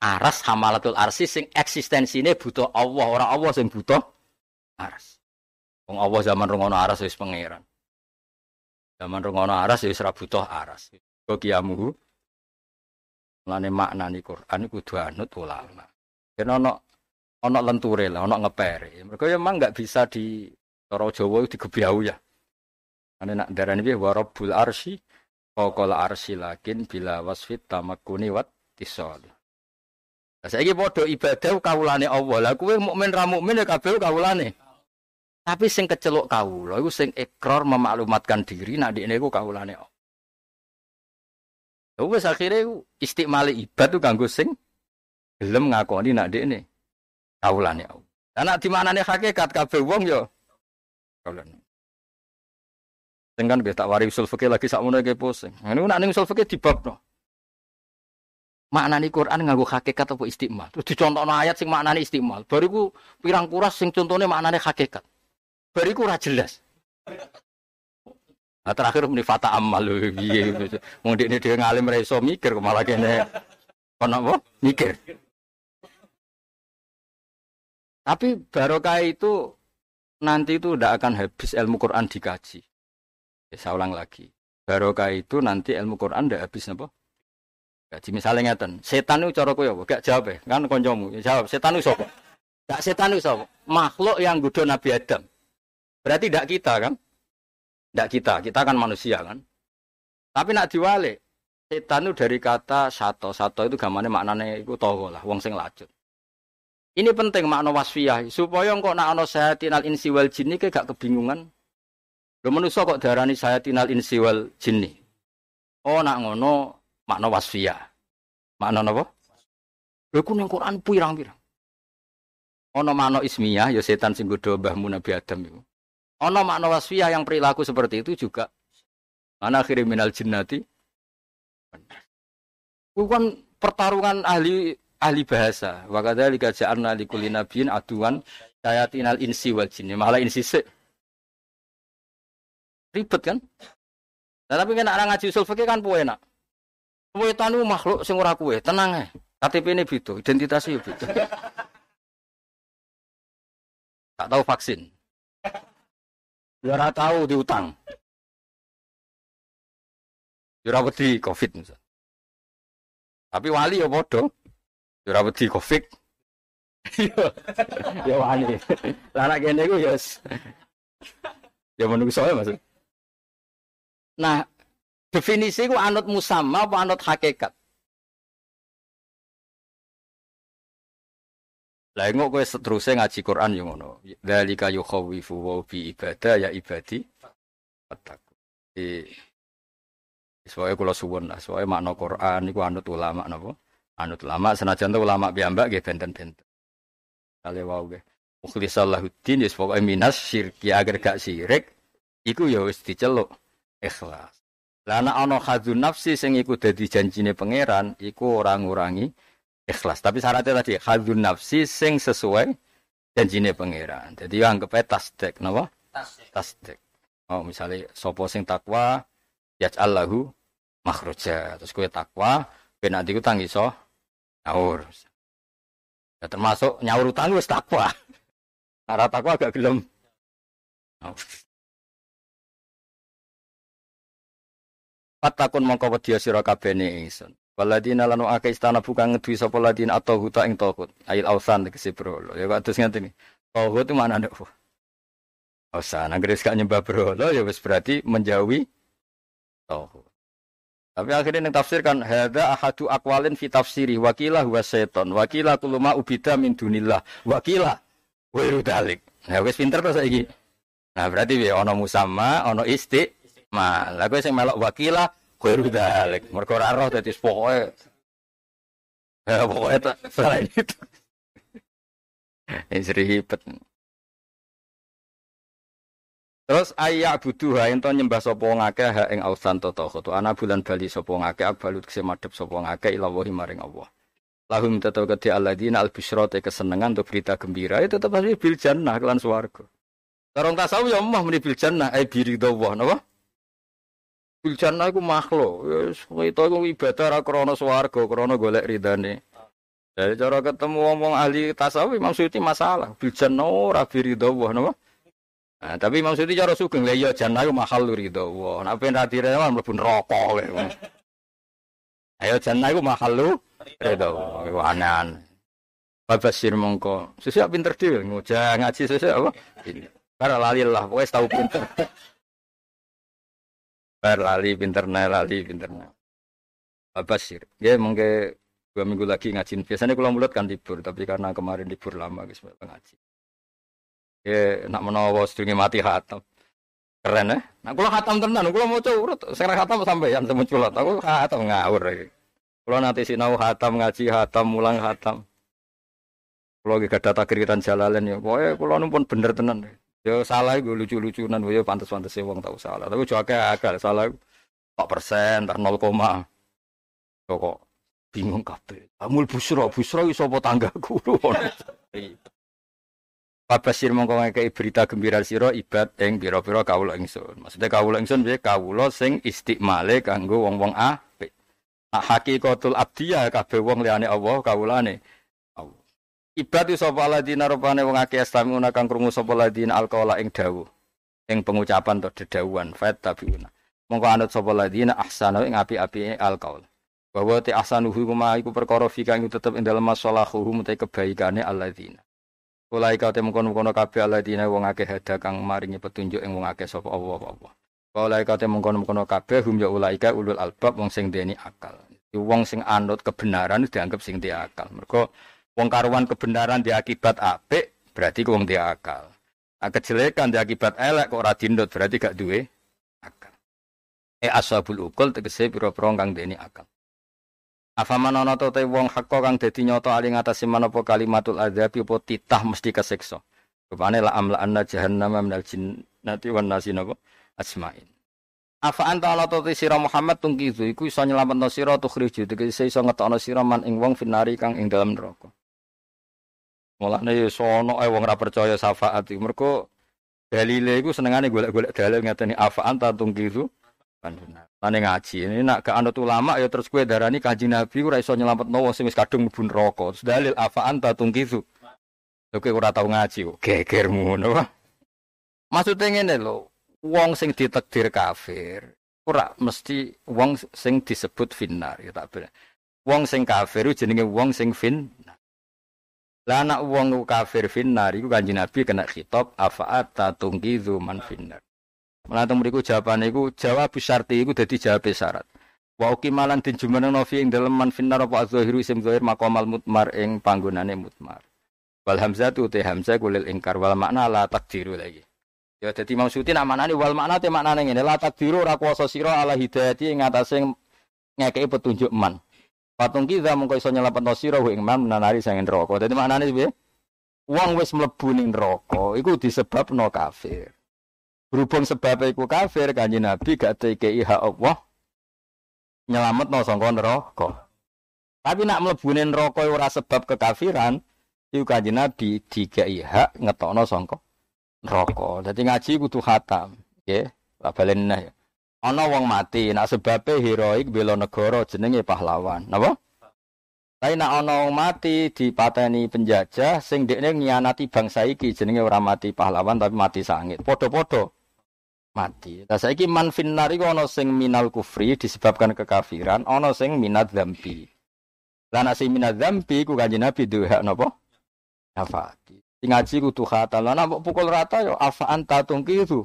Aras hamalatul arsi sing eksistensinya butuh Allah. Orang Allah sing butuh aras. Wong Allah zaman rungono aras wis pangeran. Zaman rungono aras wis ra butuh aras. Kokiamu Lane maknani Quran kudu anut ulama. Yen ana ana lenture lah, ana ngepere. Mergo ya memang enggak bisa di cara Jawa digebyau ya. Ane nak darani piye wa arsy faqala arsy lakin bila wasfit tamakkuni wat tisal. Lah saiki padha ibadah kawulane Allah. Lah kuwe mukmin ra mukmin ya kabeh kawulane. Tapi sing keceluk kawula iku sing ikrar memaklumatkan diri nak dikne iku kawulane Allah. Wes akhirnya istiqmali ibad tuh kanggo sing gelem ngakoni nak dekne kaulane Allah. Lah di mana nih hakikat kabeh wong yo kaulane. Sing kan wari usul fikih lagi sakmono ge pusing. Ngene nak ning usul fikih dibabno. Maknani Quran nganggo hakikat apa istiqmal. Terus dicontohno ayat sing maknani istiqmal. Bariku pirang kuras sing contone maknane hakikat. Bariku ora jelas. Nah, terakhir muni fata amal lho piye. Wong dekne ngalim ra iso mikir malah kene kono apa? Mikir. Tapi barokah itu nanti itu tidak akan habis ilmu Quran dikaji. Ya, saya ulang lagi. Barokah itu nanti ilmu Quran tidak habis apa? Kaji misalnya ngeten, setan itu cara kowe? Gak jawab ya, kan koncomu. Ya, jawab, setan itu sapa? Gak setan itu sapa? Makhluk yang godho Nabi Adam. Berarti tidak kita kan? Tidak kita, kita kan manusia kan. Tapi nak diwale, setan itu dari kata sato. Sato itu gamane maknanya itu togo lah, wong sing lacut. Ini penting makna wasfiyah supaya engkau nak ana sayatinal insi wal jinni ke gak kebingungan. Lho manusa kok darani sayatinal insi wal jinni. Oh nak ngono makna wasfiyah. Makna napa? Lho ku ning Quran pirang-pirang. Ana makna ismiyah ya setan sing godho mbahmu Nabi Adam iku. Ono makna wasfiyah yang perilaku seperti itu juga. Mana akhirnya minal jinnati. Bukan pertarungan ahli ahli bahasa. Wakada lika ja'arna likuli nabiin aduan sayatinal insi wal jinni. Malah insi se. Ribet kan? Nah, tapi kan orang ngaji usul fikih kan puwe nak. Puwe tanu makhluk sing ora kuwe, tenang ae. KTP ini beda, identitasnya beda. Tak tahu vaksin. Ya tahu diutang. Ya ora wedi Covid misal. Tapi wali ya padha. Ya ora wedi Covid. ya wali. Lah nek kene ku ya ya menungso ya Mas. Nah, definisi ku anut musamma apa anut hakikat? Lah engko kowe seterusé ngaji Quran yo ngono. Dzalika yukhawifu wa bi ibadah ya ibadi. Fattaku. Soalnya kalau suwun lah, soalnya makna Quran iku anut ulama napa? Anut ulama senajan tuh ulama piyambak nggih benten-benten. Kale wau nggih. Mukhlisallahuddin ya pokoke minas syirki agar gak syirik iku ya wis diceluk ikhlas. Lah ana ana nafsi sing iku dadi janjine pangeran iku ora ngurangi ikhlas. Tapi syaratnya tadi khadzun nafsi sing sesuai janjine pangeran. Jadi anggap ae tasdek napa? Tasdek. Tasdek. Oh misalnya sopo sing takwa yaj'allahu makhraja. Terus kowe takwa ben nanti ku tang iso nyaur. Ya termasuk nyaur utang wis takwa. Ora takwa agak gelem. Fatakun mongko wedya sira kabehne ingsun. Waladina lanu akeh istana bukan ngedui sapa atau huta ing tohut. Ail ausan tegese brolo. Ya kok terus ngene. Tohut itu mana ndak? Ausan. Anggere gak nyembah brolo ya wis berarti menjauhi tohut. Tapi akhirnya yang tafsir kan hada ahadu akwalin fi tafsiri wakilah wa seton wakilah kuluma ubida min dunillah wakilah wiru dalik. Nah wis pinter to saiki. Nah berarti ya ono musamma ono isti ma. Lah kowe melok wakilah wiru dalik. Mergo ora roh dadi pokoke Ya tak selain itu. Ini ribet. Terus ayak butuh ha ento nyembah sapa ngakeh ha ing ausan to to ana bulan bali sapa ngakeh abalut kese madhep sapa ngakeh ila wahi maring Allah. Lahum tetep kedhi alladzina al bisyra te kesenengan untuk berita gembira itu tetep pasti bil jannah kelan swarga. Karong tasawuf ya omah muni bil jannah ai biridawah napa? Bil jannah iku makhluk. Wis itu iku ibadah ra krana swarga, krana golek ridane. Dari cara ketemu wong ahli tasawuf Imam Suyuti masalah. Bil jannah ora biridawah napa? Nah, tapi maksudnya cara sugeng lah ya jannah iku mahal ridho. Wah, nek ben ra direwan mlebu neraka kowe. Ayo jannah iku mahal ridho. Iku aneh. Babasir mongko. Sesuk pinter dhewe ngojah ngaji sesuk apa? Bar lali lah, wis tau pinter. Bar lali pinter nah lali pinter nah. Babasir. Ya mongke dua minggu lagi ngaji. Biasanya kalau mulut kan libur, tapi karena kemarin libur lama guys ngaji. Ya, nak menawa sedurunge mati khatam. Keren ya. Nah, kalau khatam tenan, kalau mau urut, sekarang khatam sampai yang semunculat. Aku khatam ngawur lagi. Kalau nanti sinau khatam ngaji khatam mulang khatam. Kalau gak data kiritan jalalan ya, pokoknya kalau numpun bener tenan. Ya salah gue lucu-lucunan, ya pantas-pantas wong tahu salah. Tapi cuaca agak salah. Pak persen, tak nol koma. Kok bingung kabeh. Amul busro, busro iso apa tanggaku. Fabasir mongko ngekei berita gembira sira ibad ing pira-pira kawula ingsun. Maksudnya kawula ingsun piye kawula sing istiqmale kanggo wong-wong apik. Nah, hakikatul abdiyah kabeh wong liyane Allah kawulane Allah. Ibad itu sapa ladina rupane wong akeh astamuna kang krungu sapa ladina alqaula ing dawuh. Ing pengucapan to dedawuhan fat tabiuna. Mongko anut sapa ladina ahsana ing api-api alqaul. Bahwa ti ahsanuhu kuma iku perkara fi kang tetep ing dalem masalahu mutai kebaikane alladzina. Kulai kau temu kono kono kafe dina wong akeh hada kang maringi petunjuk ing wong akeh sapa Allah Allah. Kulai kau temu kono kono kafe hum ya ulaika ulul albab wong sing deni akal. Wong sing anut kebenaran dianggap sing dia akal. Mergo wong karuan kebenaran diakibat apik berarti wong dia akal. Nah, kejelekan diakibat elek kok ora berarti gak duwe akal. E ashabul ukul tegese pira-pira kang deni akal. Afaman ana te wong hakka kang dadi nyata ali ngatasi menapa kalimatul adzabi apa titah mesti kesiksa. Rupane la amla anna jahannama minal jinnati wan nasi napa asmain. Afa anta ala to sira Muhammad tungkizu iku iso nyelametno sira tukhriju tegese iso ngetokno sira man ing wong finari kang ing dalam neraka. Mulane ya sono ae wong ora percaya syafaat iku mergo dalile iku senengane golek-golek dalil ngateni afa anta tungkizu kan benar. Ane ngaji. Ini nak ke anut ulama ya terus kue darani kaji Nabi ora iso nyelametno wong sing wis kadung mlebu neraka. Terus dalil afa anta tungkizu. Oke ora tau ngaji kok gegermu ngono. Maksudnya ngene lho, wong sing ditakdir kafir ora mesti wong sing disebut finnar ya tak bener. Wong sing kafir jenenge wong sing fin. Lah anak wong kafir finnar iku kanjeng Nabi kena khitab afa anta tungkizu man finnar. Melatang mriku jawabane iku jawab syarti iku dadi jawab syarat. Wa ukimalan din jumeneng novi ing dalem man finnar apa azhiru isim zahir maqamal mutmar ing panggonane mutmar. Wal hamzah tu te hamzah kulil ingkar wal makna la takdiru lagi. Ya dadi Imam Suyuti nak maknane wal makna te maknane ngene la takdiru ora kuwasa sira ala hidayati ing atase ngekeki petunjuk man. Patung kita mengko iso nyelametno sira ing man menanari sing neraka. Dadi maknane piye? Wong wis mlebu ning neraka iku disebabno kafir. Berhubung sebab iku kafir kanjeng Nabi gak tekei hak Allah nyelametno sangka neraka. Tapi nak mlebu ning neraka ora sebab kekafiran, iku kanjeng Nabi dikai hak ngetokno sangka neraka. Dadi ngaji kudu khatam, nggih. Lah balen ya. Ana wong mati, nak sebabe heroik bela negara jenenge pahlawan. Napa? Tapi nak ana wong mati dipateni penjajah sing dekne ngianati bangsa iki jenenge ora mati pahlawan tapi mati sangit. Padha-padha mati. Lah saiki man finnar iku ana sing minal kufri disebabkan kekafiran, ana sing minat dzambi. Lah nek sing minat dzambi ku kanjeng Nabi duwe hak napa? Nafati. Sing ngaji kudu khatam. Lah nek pukul rata yo afa anta tungki itu.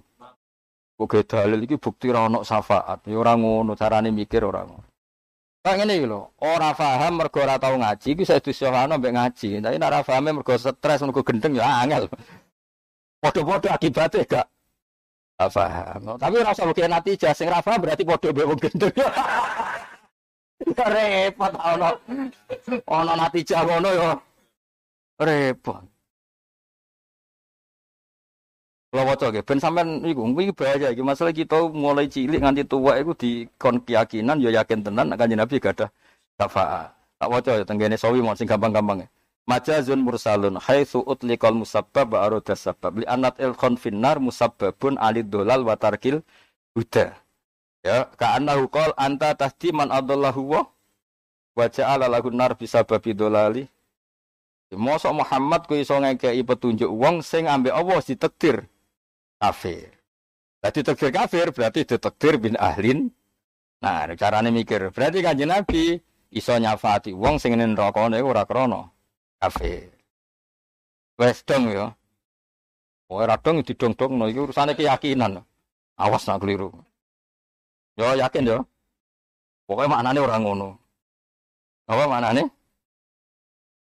Kok dalil iki bukti ora ono syafaat. Ya ngono mikir ora ngono. Kak ngene iki lho, ora paham mergo ora ngaji iki saya disyahano mbek ngaji. Tapi nek ora mergo stres mergo gendeng ya angel. Padha-padha akibatnya gak paham. Tapi ora usah bukti natijah sing paham berarti padha mbek wong. Repot ono. Ono natijah ngono ya. Repot. Kalau waca nggih ben sampean iku iki bahaya iki masalah kita mulai cilik nganti tua iku di kon keyakinan ya yakin tenan nek kanjeng Nabi gak ada syafaat. Tak waca ya tenggene sawi mau sing gampang-gampang. Majazun mursalun haitsu utliqal musabbab wa arada sabab li anat il finnar musabbabun alid dolal wa tarkil huda. Ya, ka'annahu qol anta tahdi man adallahu wa wa ja'ala lahu nar bisababi dolali. Mosok Muhammad ku iso ngekeki petunjuk wong sing ambek Allah ditakdir kafir. Jadi takdir kafir berarti ditakdir bin ahlin. Nah, carane mikir. Berarti kanjeng Nabi iso nyafati wong sing ning neraka niku ora krana kafir. Wes dong ya. Ora dong didong-dongno iki urusane keyakinan. Awas nak keliru. Yo yakin yo. Pokoknya maknane orang ngono. Apa maknane?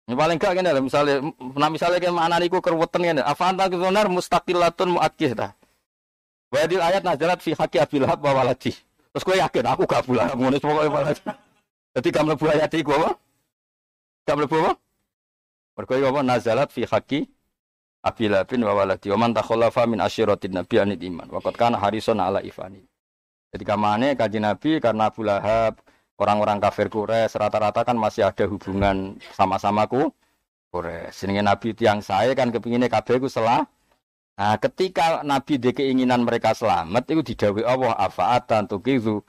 Ini paling gak gini misalnya, nah misalnya kan mana niku kerweten ini, apa anta kebenar mustaqilatun muakih dah. Wadil ayat nazarat fi haki abil hab wa waladi. Terus gue yakin aku gak bulan ngono pokoknya waladi. Jadi kamu lebu ayat itu apa? Kamu lebu apa? Mergo apa nazarat fi haki abil habin wa waladi. Wa man takhallafa min asyiratin nabi anid iman. Waqad kana harison ala ifani. Jadi kamane kaji nabi karena Abu Lahab, orang-orang kafir Quraisy rata-rata kan masih ada hubungan sama-sama ku Quraisy. Jenenge Nabi tiang saya kan kepinginnya kabeh ku selah. Nah, ketika Nabi de keinginan mereka selamat itu didawi Allah afaatan tukizu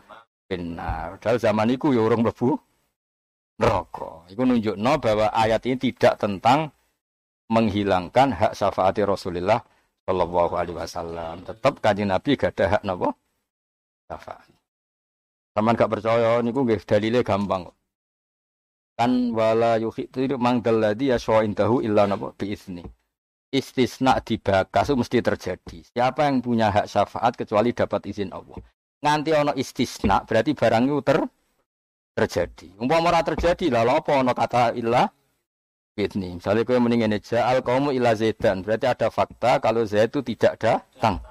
benar. Dalam zaman itu ya orang mlebu neraka. Iku nunjukno bahwa ayat ini tidak tentang menghilangkan hak syafaati Rasulullah Shallallahu alaihi wasallam. Tetap kanjeng Nabi gak ada hak napa? Syafaat. Taman gak percaya niku nggih dalile gampang Kan wala yuhitu mangdal ladzi yaswa indahu illa napa bi izni. Istisna dibakas mesti terjadi. Siapa yang punya hak syafaat kecuali dapat izin Allah. Nganti ono istisna berarti barang itu terjadi. Umpama ora terjadi lah apa ono kata illa Ini, Misalnya kau mendingin al kamu illa zaidan, berarti ada fakta kalau Zaid itu tidak datang.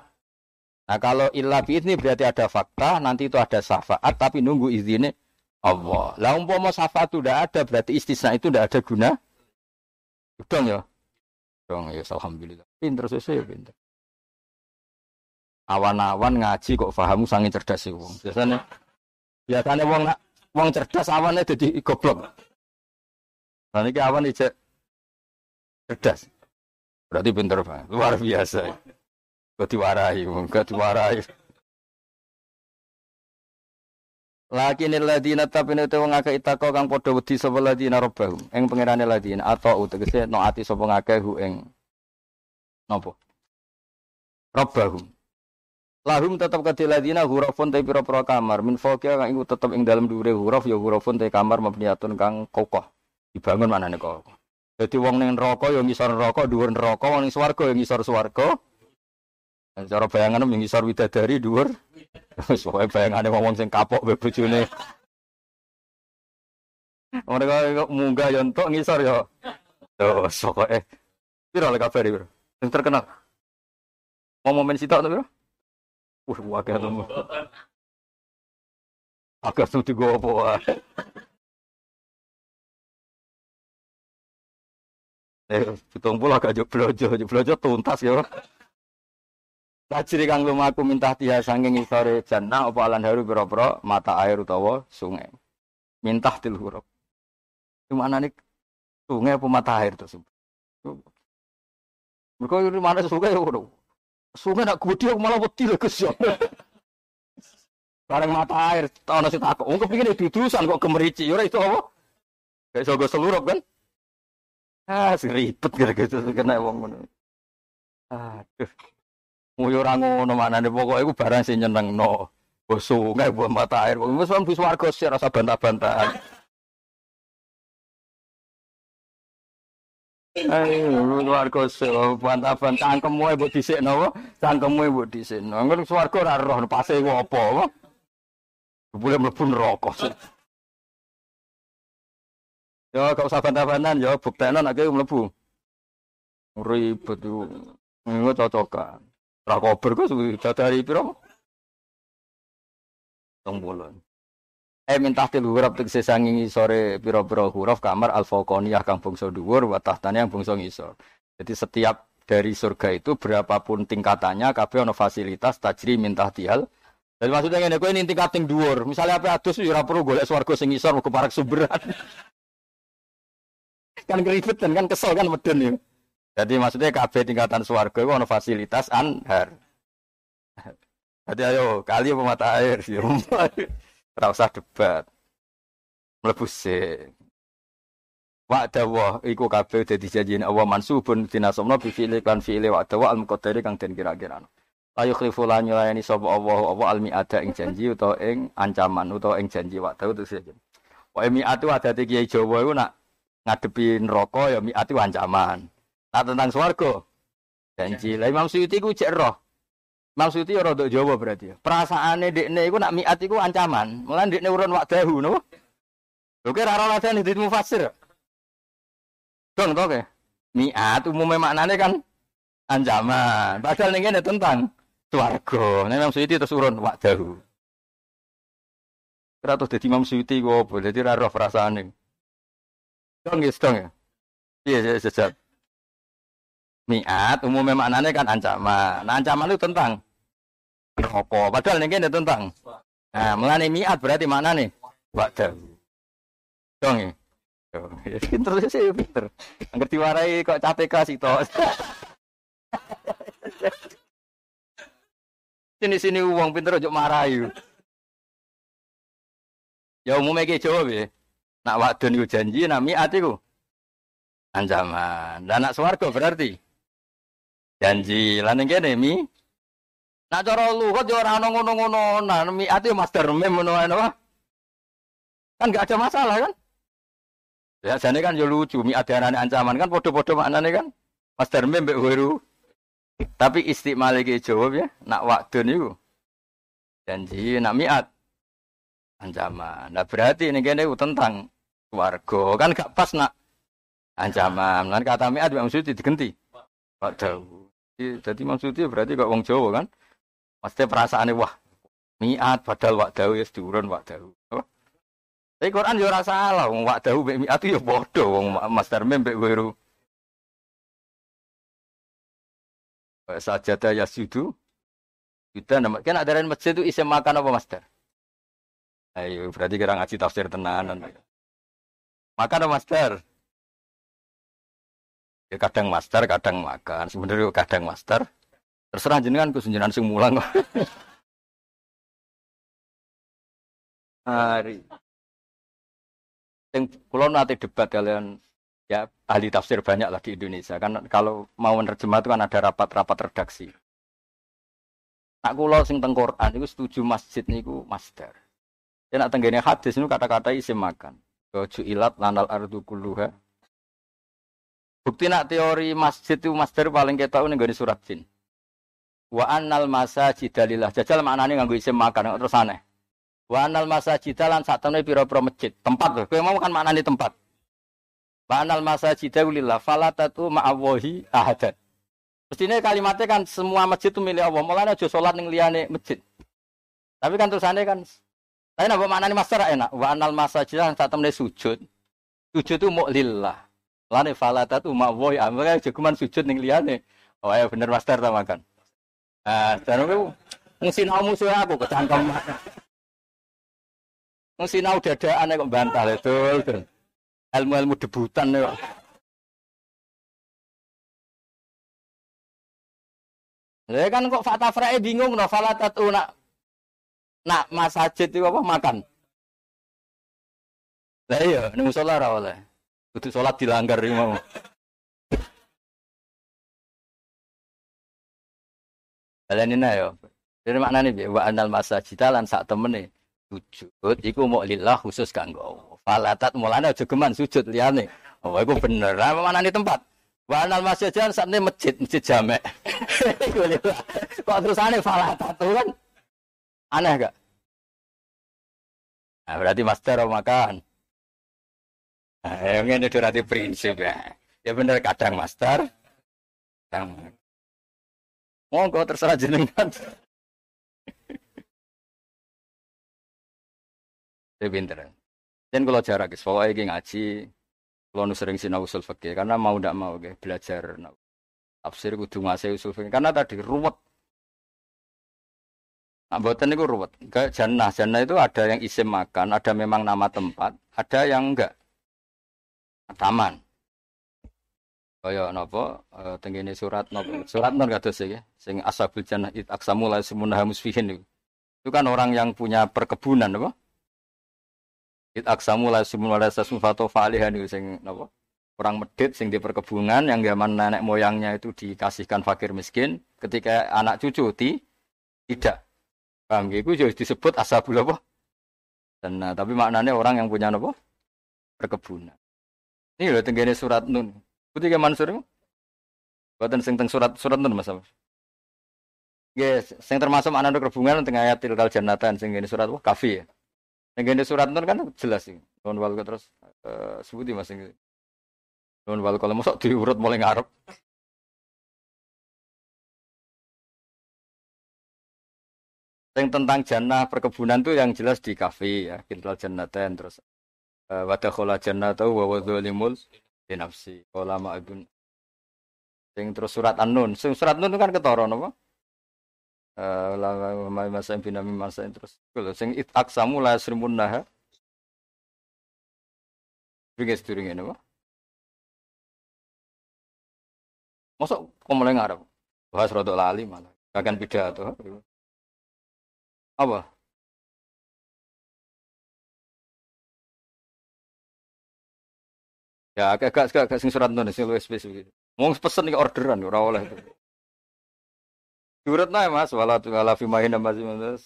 Nah kalau ilah ini berarti ada fakta, nanti itu ada syafaat, tapi nunggu izinnya Allah. Lah umpama syafaat itu tidak ada, berarti istisna itu tidak ada guna. Dong ya. Dong ya, alhamdulillah. Pinter sesuai ya pinter. Awan-awan ngaji kok fahamu sangat cerdas sih wong. Biasanya biasanya wong nak wong cerdas awannya jadi goblok. Nah ini awan ijek cerdas. Berarti pinter banget, luar biasa. Kau diwarai, kau diwarai. Laki ini ladina tapi ini tuh ngake itako kang podo wedi sopo ladina robbahum. Eng pengirane ladina atau utegese no ati sopo ngake hu eng nopo. Robbahum. Lahum tetap ke ladina hurufun te pira pira kamar min fawqiha kang iku tetep ing dalam dure huruf ya hurufun te kamar mabniyatun kang kokoh. Dibangun manane kok. Jadi wong ning neraka ya ngisor neraka, dhuwur neraka, wong ning swarga ya ngisor swarga. Cara bayangan yang ngisor widadari dhuwur. Wis pokoke bayangane wong sing kapok mbek. Mereka munggah yo entuk ngisor yo. Tuh, pokoke piro le kabar iki, Sing terkenal. Mau momen sitok to? Wah, wakil to. Agak apa wae. Eh, pitung puluh agak jeblojo, jeblojo tuntas ya. Tajri kang lumaku minta tiha sanging isore jannah apa alan haru pira mata air utawa sungai. Mintah til huruf. Gimana nih sungai apa mata air tuh? Mereka itu mana sungai ya. Sungai nak aku malah wedi lho Gus. Bareng mata air, tau nasi takut. Wong kepingin dudusan kok kemerici, ora itu apa? Kayak sogo seluruh kan? Ah, seribet gitu kena wong ngono. Aduh. Nguyu ora ngono maknane pokoke iku barang sing nyenengno. Bos sungai, bos mata air, wis wis warga sih rasa bantah-bantahan. Ayo warga bantah-bantahan cangkemmu mbok dhisikno apa? Cangkemmu mbok dhisikno. Ngono swarga ora roh pase ku apa apa. Boleh mlebu neraka. Ya gak usah bantah-bantahan ya buktekno nek mlebu. Ribet itu. Ngono cocokan. Ra kober kok dari piro? Tong bulan. Eh minta til huruf tegese sanging sore piro-piro huruf kamar al fauqaniyah kang bangsa dhuwur wa tahtane yang bangsa ngisor. Jadi setiap dari surga itu berapapun tingkatannya kabeh ono fasilitas tajri minta tial. Jadi maksudnya ngene kowe ini tingkat ting dhuwur. Misalnya apa adus ya ora perlu golek swarga sing ngisor ke parak sumberan. kan keribetan kan kesel kan medun ya. Jadi maksudnya KB tingkatan suarga itu ada fasilitas anhar. Jadi ayo kali apa mata air sih, Ora usah debat. Mlebu sih. Wa dawa iku kabeh dadi janjine Allah mansubun dinasabna bi fi'li kan fi'li wa dawa al muqaddari kang den kira-kira. Ayo khlifu lan nyulayani sapa Allah apa al mi'ada ing janji utawa ing ancaman utawa ing janji wa dawa terus saja. Wa mi'atu adate kiai Jawa iku nak ngadepi neraka ya mi'atu ancaman. Nah tentang swarga janji. Lah Imam Suyuti ku cek roh. Imam Suyuti ora ndok Jawa berarti. Ya. Perasaane dekne iku nak miat iku ancaman. Mulan dekne urun wakdahu napa? Lho kira ora ladene di mufasir. Dong to ke? Miat umumnya maknane kan ancaman. Padahal ning kene tentang swarga. Nek Imam Suyuti terus urun wakdahu. Kira terus dadi Imam Suyuti kok apa? Dadi ora roh perasaane. Dong ya, dong ya. Iya, iya, sejak. Miat umumnya maknanya kan ancaman. Nah, ancaman itu tentang rokok. Padahal ini kan tentang. Nah, melani miat berarti mana nih? Wadah. Dong ya. Ya pinter sih pinter. Ngerti warai kok capek kasih toh. sini sini uang pinter ojo marahi. Ya umumnya kayak jawab ya. Nak wadon yu janji, nak miat itu ancaman. Dan nak swargo berarti janji lan ning kene mi nak cara luhut yo ora ono ngono-ngono. Nah mi ati master mem ngono kan gak ada masalah kan? Ya jane kan yo lucu mi ada ancaman. Kan podo-podo maknane kan? Master mem mbek tapi istiqmal iki jawab ya nak waktu niku janji nak miat. Ancaman. Nah berarti ini kene tentang warga. Kan gak pas nak ancaman. Kan kata miat maksudnya digenti. Waktu jadi maksudnya berarti kok wong Jawa kan. Pasti perasaannya wah miat padahal wak dawu ya diurun wak dawu. Tapi Quran yo rasa salah wong wak dawu mek miat yo bodoh wong master mem mek. Sajada ya sudu. Kita nama kan ada masjid itu isi makan apa master? Ayo berarti kira ngaji tafsir tenanan. Makan apa master? Ya kadang master, kadang makan. Sebenarnya kadang master. Terserah jenengan ku jenengan sing mulang. Hari. Yang kulon nanti debat kalian ya ahli tafsir banyak lah di Indonesia kan kalau mau menerjemah itu kan ada rapat-rapat redaksi. Nak kulo sing teng Quran itu setuju masjid niku master. Ya nak tenggene hadis niku kata-kata isim makan. ilat lanal ardu kulluha Bukti nak teori masjid itu master paling kita ini gak surat jin. Wa annal masajid dalillah. Jajal maknanya nganggo isim makan terus aneh. Wa annal masajid lan saat temui piro-piro masjid. Tempat. Kau mau kan maknanya tempat. Wa annal masajid lillah. Falatatu ma'awahi ahadat. Mestinya kalimatnya kan semua masjid itu milik Allah. Mulanya aja sholat ning liyane masjid. Tapi kan tulisannya kan tapi mana nih master enak. Wa anal masajid saat temen sujud. Sujud itu mau lillah. Lane falata tu mak boy amre sujud ning liyane. Oh ya bener master ta makan. Ah, dan aku mesti nau musuh aku kecangkem. Mesti nau dadaan kok bantah itu. Ilmu-ilmu debutan kok. Ya kan kok fakta Frai bingung no falatat nak nak masajid itu apa makan. Lah iya ning musala ora oleh. Kudu salat dilanggar iki mau. Kalian ini ya. Jadi maknanya bi wa anal masajid lan sak temene sujud iku mau lillah khusus kanggo. Falatat mulane aja geman sujud liyane. Oh iku bener. Lah manane tempat? Wa anal saat ini masjid masjid jamek. Kok terusane falatat kan aneh gak? Nah, berarti master makan. Nah, yang ini berarti prinsip ya. Ya bener kadang master, kadang Monggo terserah jenengan. Ya pinter. Dan kalau jarak guys, pokoknya ini ngaji, kalau sering sinau usul fikih, karena mau tidak mau guys, belajar tafsir kudu ngasih usul fikih, karena tadi ruwet. Nah, buatan itu ruwet. Kayak jannah, jannah itu ada yang isim makan, ada memang nama tempat, ada yang enggak. Taman. Kaya napa uh, tenggene surat napa surat non kados ya sing ashabul jannah it aksamu la semunah musfihin itu. Itu kan orang yang punya perkebunan apa? It aksamu la semunah la sasmufato falihan sing napa? Orang medit sing di perkebunan yang zaman nenek moyangnya itu dikasihkan fakir miskin ketika anak cucu ti tidak. Paham Itu jadi disebut ashabul apa? Dan tapi maknanya orang yang punya apa? Perkebunan. Ini loh tenggene surat nun. Putih ke Mansur? Buatan sing teng surat surat nun Mas. Yes, sing termasuk makna hubungan tengah ayat tilkal jannatan sing ini surat wah kafi ya. Yang ini surat nun kan jelas sih. Don wal terus uh, sebuti Mas sing. Don wal kalau masuk diurut mulai ngarep. Yang tentang jannah perkebunan tuh yang jelas di kafe ya, tilkal jannatan terus uh, wadakhala jannatahu wa wadzalimul di nafsi kala ma'adun sing terus surat an-nun sing surat nun kan ketara napa eh la masa binami masa terus kalau sing it aksamu la srimun naha Bigas turing ini, Pak. Masuk kok mulai ngarep? Bahas rodok lali malah. Kagan pidato. Apa? Ya agak agak agak sing surat nulis sing luwih spesifik. Mau pesen iki orderan ora oleh. Surat nae Mas wala tu ala fi mahina mas mas.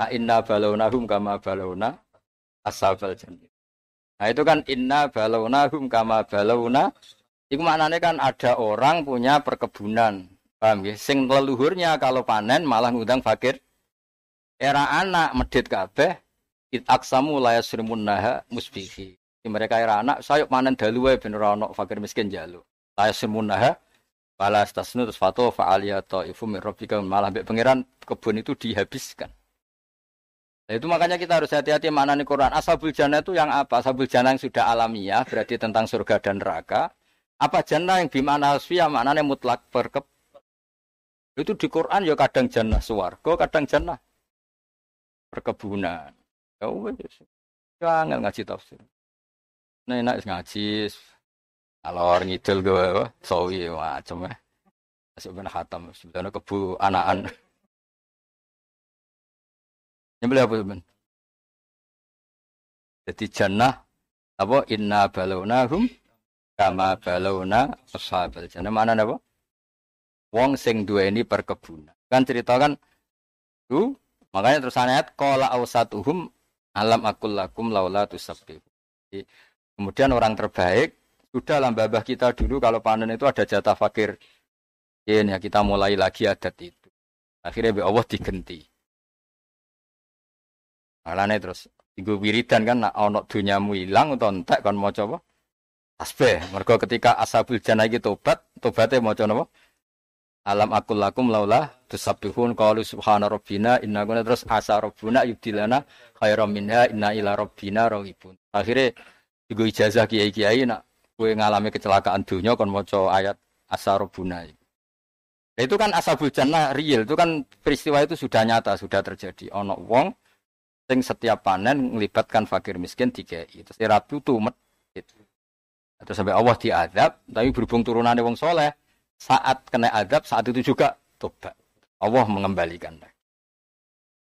A inna balawnahum kama balawna ashabal jannah. Nah itu kan inna balawnahum kama balawna Iku maknanya kan ada orang punya perkebunan. Paham ya? Sing leluhurnya kalau panen malah ngundang fakir. Era anak medit kabeh It aksamu la naha musbihi. Mereka era anak, sayuk manen dalu wae ben ora ono fakir miskin jalu. La naha Fala stasnu terus fato fa'aliya ta'ifu min rabbika malah mbek pangeran kebun itu dihabiskan. Nah, itu makanya kita harus hati-hati mana nih Quran. Ashabul jannah itu yang apa? Ashabul jannah yang sudah alamiah, berarti tentang surga dan neraka. Apa jannah yang bimana asfiyah maknanya mutlak perkep. Itu di Quran ya kadang jannah suwargo, kadang jannah perkebunan. Ya wes. Jangan ngaji tafsir. Nah, enak ngaji. Alor ngidul gue, sawi macam ya. Masuk ben hatam, sebenarnya kebu anakan. Nyembelih apa ben? Jadi jannah apa inna balawnahum kama balawna ashabal jannah mana apa? Wong sing ini perkebunan. Kan ceritakan tuh makanya terus ayat qala ausatuhum Alam akul lakum laula tusabbihu. Kemudian orang terbaik sudah lah babah kita dulu kalau panen itu ada jatah fakir. Ini ya kita mulai lagi adat itu. Akhirnya be Allah digenti. Alane terus ibu wiridan kan nak ono dunyamu hilang atau entek kan mau coba tasbih. Mergo ketika ashabul jannah iki tobat, tobatnya maca napa? Alam akul lakum laula tusabbihun qalu subhana rabbina inna kunna terus asa rabbuna yubdilana khairam minha inna ila rabbina raghibun. Akhirnya digo ijazah kiai-kiai nak kowe ngalami kecelakaan dunia kon maca ayat asa rabbuna. Nah, itu kan ashabul jannah real, itu kan peristiwa itu sudah nyata, sudah terjadi. Ono wong sing setiap panen melibatkan fakir miskin tiga itu. Terus tuh medit. Atau sampai Allah diadab, tapi berhubung turunannya wong soleh, saat kena adab saat itu juga tobat. Allah mengembalikan.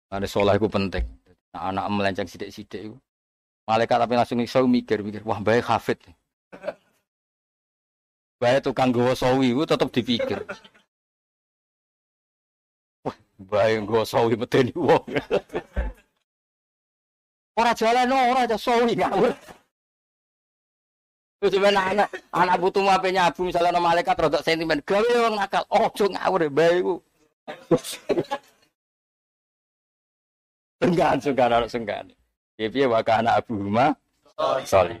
Ada sholat itu penting. Nah, anak melenceng sidik-sidik itu. Malaikat tapi langsung iso mikir, mikir, wah baik hafid. Baik tukang gawa sawi itu tetap dipikir. Wah, baik gawa sawi medeni wong. Ora jalan ora aja sawi ngawur. Terus sampean anak anak butuh mau ape nyabu misalnya nama malaikat rodok sentimen gawe orang nakal ojo ngawur e, bae iku. Senggan senggan ana senggan. Ya piye wae anak Abu Huma Sorry.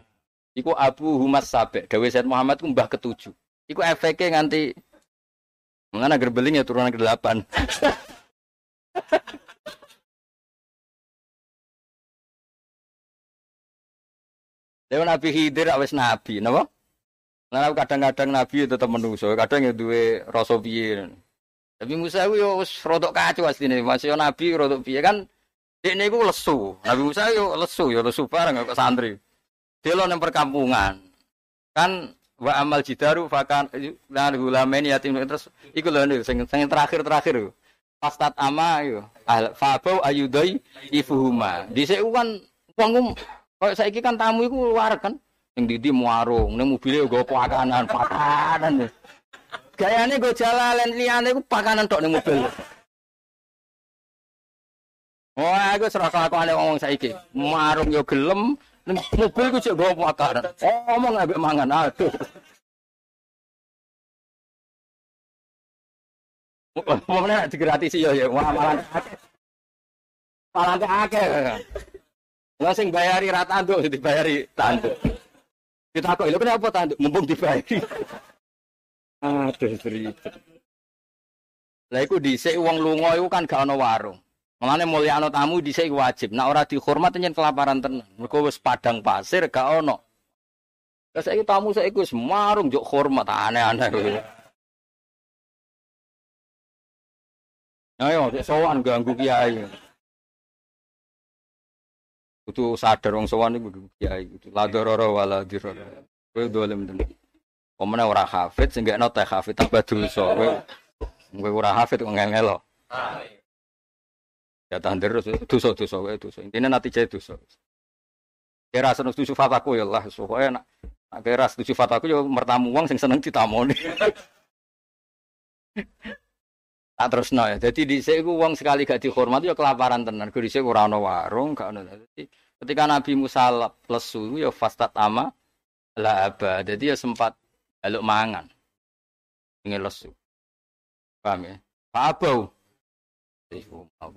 Iku Abu Humas Sabek, Dewi Said Muhammad ku mbah ketujuh. Iku efeknya nganti mengana gerbeling ya turunan ke delapan. lewat Nabi Khidir awes nabi, napa? Lah kadang-kadang nabi ya tetap menusuk, kadang ya itu dua rasa. Tapi Musa itu ya wis asli kacau nih, masih nabi rotok piye kan ini gue lesu. Nabi Musa itu lesu, yo lesu bareng ke santri. Dia lo yang perkampungan. Kan wa amal jidaru fakan lan gulamen yatim terus ikut lo nih, sing sing terakhir-terakhir Pastat ama yo. Fa ayudai ifuhuma. Dhisik kan wong kalau saya kan tamu itu luar kan, yang di muarung, nih mobilnya gue pakanan, pakanan. Gayanya gue jalan liane gue pakanan tok nih mobil. Wah, aku serasa aku aneh ngomong saiki. Marung yo gelem, mobil gue cek gue pakanan. Oh, ngomong nggak mangan, aduh. Mau mana digratis ya ya, wah malah akeh. Malah akeh. Lah sing bayari ra tanduk dibayari tanduk. Kita kok lho kenapa tanduk mumpung dibayari. Aduh cerita. Lah iku dhisik wong lunga iku kan gak ana warung. Mulane mulyano tamu dhisik wajib. Nek ora dihormat nyen kelaparan tenan. Mergo wis padang pasir gak ana. Lah saiki tamu saiki wis marung njuk hormat aneh-aneh. Ayo, sowan ganggu kiai. Kudu sadar wong sowan iku kiai kudu la darara wala dirara. Kowe dolem tenan. Pemene ora hafid sing gekno teh hafid tambah dosa. Kowe kowe ora hafid kok ngel-ngelo. Ya tandir terus dosa-dosa kowe dosa. Intine natijah dosa. Kira seneng setuju fataku ya Allah, pokoke nak nak kira setuju fataku ya mertamu wong sing seneng ditamoni. tak terus no ya. Jadi di iku wong sekali gak dihormati ya kelaparan tenan. Gue dhisik ora ana warung, gak ana. Jadi ketika Nabi Musa lesu ya fastat ama la aba. Jadi ya sempat aluk mangan. Ingin lesu. Paham ya? Pak Abau.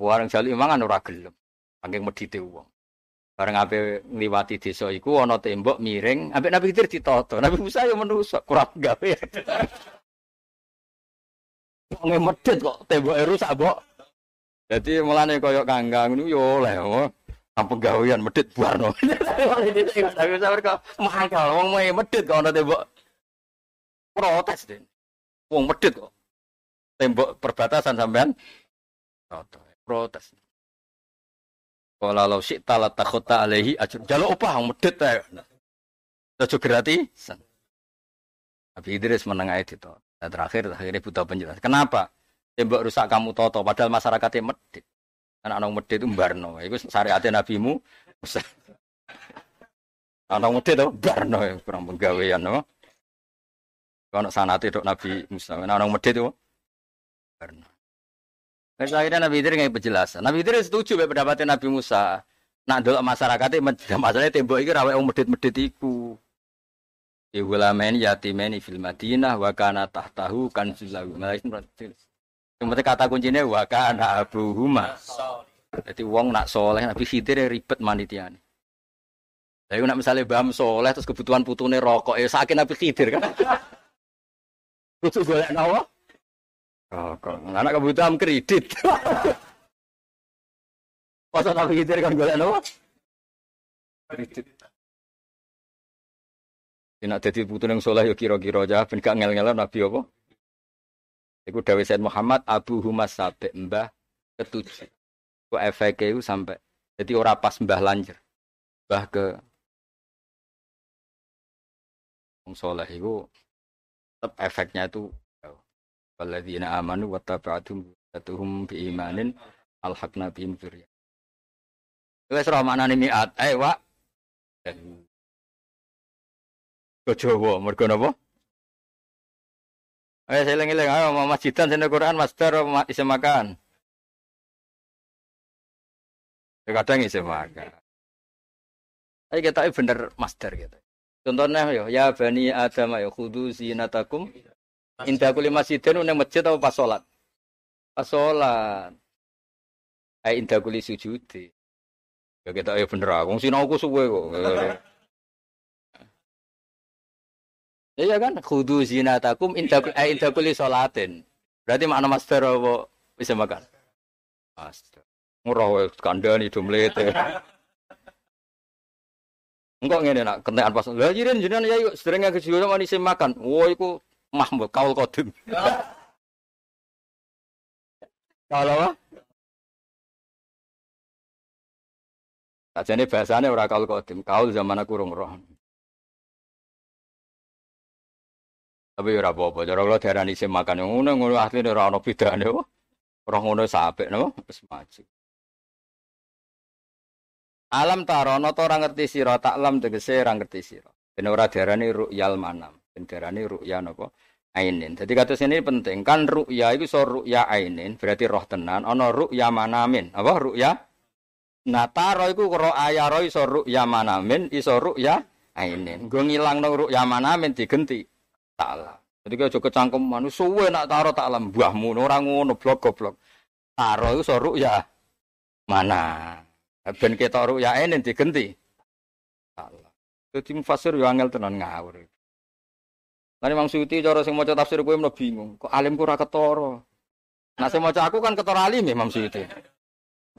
Warung jali mangan ora gelem. Saking medite wong. Bareng ape ngliwati desa iku ana tembok miring, ambek Nabi Khidir ditoto. Nabi Musa ya menungso kurang gawe. Wong medit kok temboke rusak, Mbok. Dadi mulane koyo kangkang niku yo oleh. Apa gawean medit buarno. Tapi sabar kok mangkal wong medit kok ana tembok. Protes den. Wong medit kok. Tembok perbatasan sampean. Protes. Kalau lo sih tala takota alehi ajur jaluk opah medit ta. Aja gratis. Tapi Idris menengah itu. Nah, terakhir akhirnya butuh penjelasan. Kenapa? Tembok rusak kamu toto, padahal masyarakatnya medit. Karena anak medit itu barno. Itu syariatnya nabimu. anak medit itu barno. Kurang penggawean. No? Kalau sanat itu Nabi Musa. Anak medit itu barno. Terus akhirnya Nabi Idris nggak penjelasan. Nabi Idris setuju pendapatnya Nabi Musa. Nak dulu masyarakatnya masalahnya tembok ini rawat medit-medit itu. Ihulamen yatimeni fil Madinah wa kana tahtahu kanzulahu. Yang penting kata kuncinya wa kana abuhuma. Jadi wong nak soleh Nabi Khidir ribet manitiane. Lah nek misale Mbah soleh terus kebutuhan putune rokok ya sakin Nabi Khidir kan. Kudu golek nawa? Rokok. Anak kebutuhan kredit. Pas Nabi Khidir kan golek nawa? Kredit. Nek dadi putune soleh ya kira-kira aja ben gak ngel-ngel Nabi apa? Iku Said Muhammad Abu Humas Sabi Mbah ketujuh. Ku efeknya itu sampai jadi ora pas Mbah lanjir. Mbah ke wong soleh itu tetap efeknya itu Walladzina amanu wa taba'atum tuhum bi imanin alhaqna bihim dzurriyyah. Wis ora maknane mi'at. Eh, Wak. Ke Jawa mergo napa? Saya lengi ayo masjidan sini Quran master isim makan. Ya, kadang isim makan. Tapi kita bener master gitu. Contohnya yo, ya bani Adam ya khudu zinatakum inda kulli masjidin nang masjid atau pas salat? Pas salat. Ai inda kulli sujud. Ya kita ya bener aku sinau aku suwe kok. Iya kan khudu zinatakum inda ai inda kulli. Berarti makna master apa bisa makan? Master. Murah kandani dumlete. Enggak ngene nak kentekan pas. Lah jiren jenengan ya yuk sederenge kejuara manis makan. Wo iku mahmud kaul kodim. Kalau apa? Sajane bahasane ora kaul kodim, kaul zaman aku rong roh. Tapi ora apa-apa, cara kula diarani isim makan ngono ngono asline ora ana bedane. Ora ngono sapek napa wis maju. Alam tarono to ora ngerti sira, taklam tegese ora ngerti sira. Ben ora diarani ru'yal manam, ben diarani ru'ya napa? Ainin. Jadi kata sini penting kan ru'ya itu so ru'ya ainin, berarti roh tenan. Ono ru'ya manamin. Apa ru'ya? Nah taro iku ro ayaro iso ru'ya manamin, iso ru'ya ainin. Gue ngilang no ru'ya manamin digenti. Taklam. Jadi kalau cukup cangkem manusia suwe nak taro taklam buahmu orang ngono blok goblok. Taro itu so ru'ya mana? Ben ketok ruya enen digenti. Allah. Dadi mufasir yo angel tenan ngawur. Lan Imam Suyuti cara sing maca tafsir kowe mlo bingung. Kok alimku ora ketara. Nah sing maca aku kan ketara alim ya Imam Suyuti.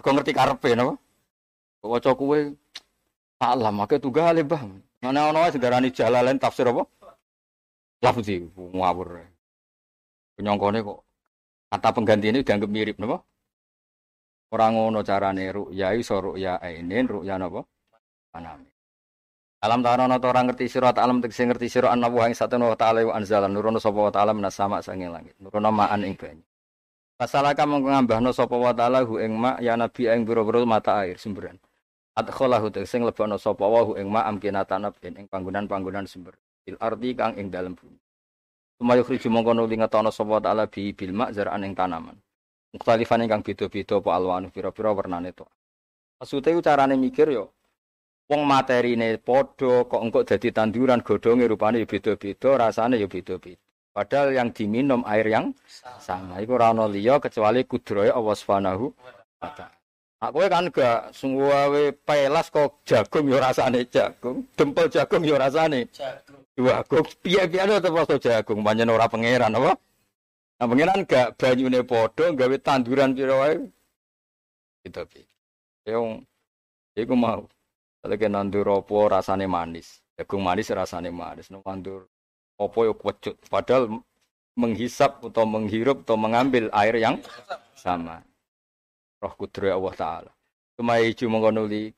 Kok ngerti karepe napa? Kok waca kowe salah make tunggal alim bah. Mana ono wae sedarani jalalain tafsir apa? Lafzi ngawur. Penyongkone kok kata pengganti ini dianggap mirip napa? Orang ngono carane ru'ya iso ru'ya ainin ru'ya napa? Manami. Alam ta'ala ana orang ngerti sira alam tegese ngerti sira ana wa ing satene wa ta'ala wa anzala nurono sapa wa ta'ala minas sama sange langit. Nurono ma'an ing banyu. Pasalaka mongko ngambahno sapa wa ta'ala hu ing ma ya nabi ing biro-biro mata air sumberan. Adkhalahu tegese nglebokno sapa wa hu ing ma amkinatan ing panggonan-panggonan sumber. Il arti kang ing dalem bumi. Sumayu khriju mongko nuli ngetono sapa ta'ala bi bil ma zar'an ing tanaman. Mukhtalifan ingkang beda-beda apa alwanu pira-pira warnane to. Maksude carane mikir yo wong materine padha kok engko dadi tanduran godhonge rupane beda-beda, rasane yo beda-beda. Padahal yang diminum air yang sama. Iku ora ana liya kecuali kudrohe Allah Subhanahu wa taala. Aku kan gak sungguh pelas kok jagung yo rasane jagung, dempel jagung yo rasane jagung. Kok piye-piye to jagung, pancen ora pangeran apa? Nah, pengiran gak banyune podo, gawe tanduran pira wae. Gitu pi. Yang iku mau. Kena nandur opo rasane manis. Jagung manis rasane manis. Nandur opo yo kecut. Padahal menghisap atau menghirup atau mengambil air yang sama. Roh kudro Allah Ta'ala. Cuma hijau mengkonuli.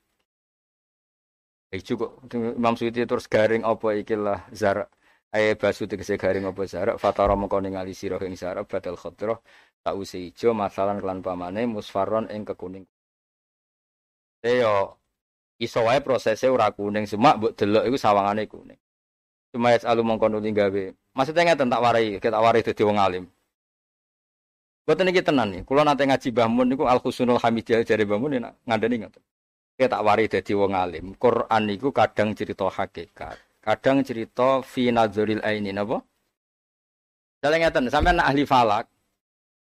Hijau kok. Imam Suyuti terus garing apa ikilah zarak Aye basu tegese garing apa jarak fatara mengko ningali sira ing jarak badal khadrah tak usi ijo masalan kelan pamane musfaron ing kekuning. Yo iso wae prosese ora kuning cuma mbok delok iku sawangane kuning. Cuma ya alu mongko nuli gawe. Maksudnya ngeten tak warai, kita warai dadi wong alim. Boten iki tenan nih. Kula nate ngaji Mbah Mun niku Al Husnul Hamidiyah jare Mbah Mun ngandani ngoten. Kita tak warai dadi wong alim. Quran niku kadang cerita hakikat kadang cerita fi nadzuril aini napa Dalam ngeten sampean ahli falak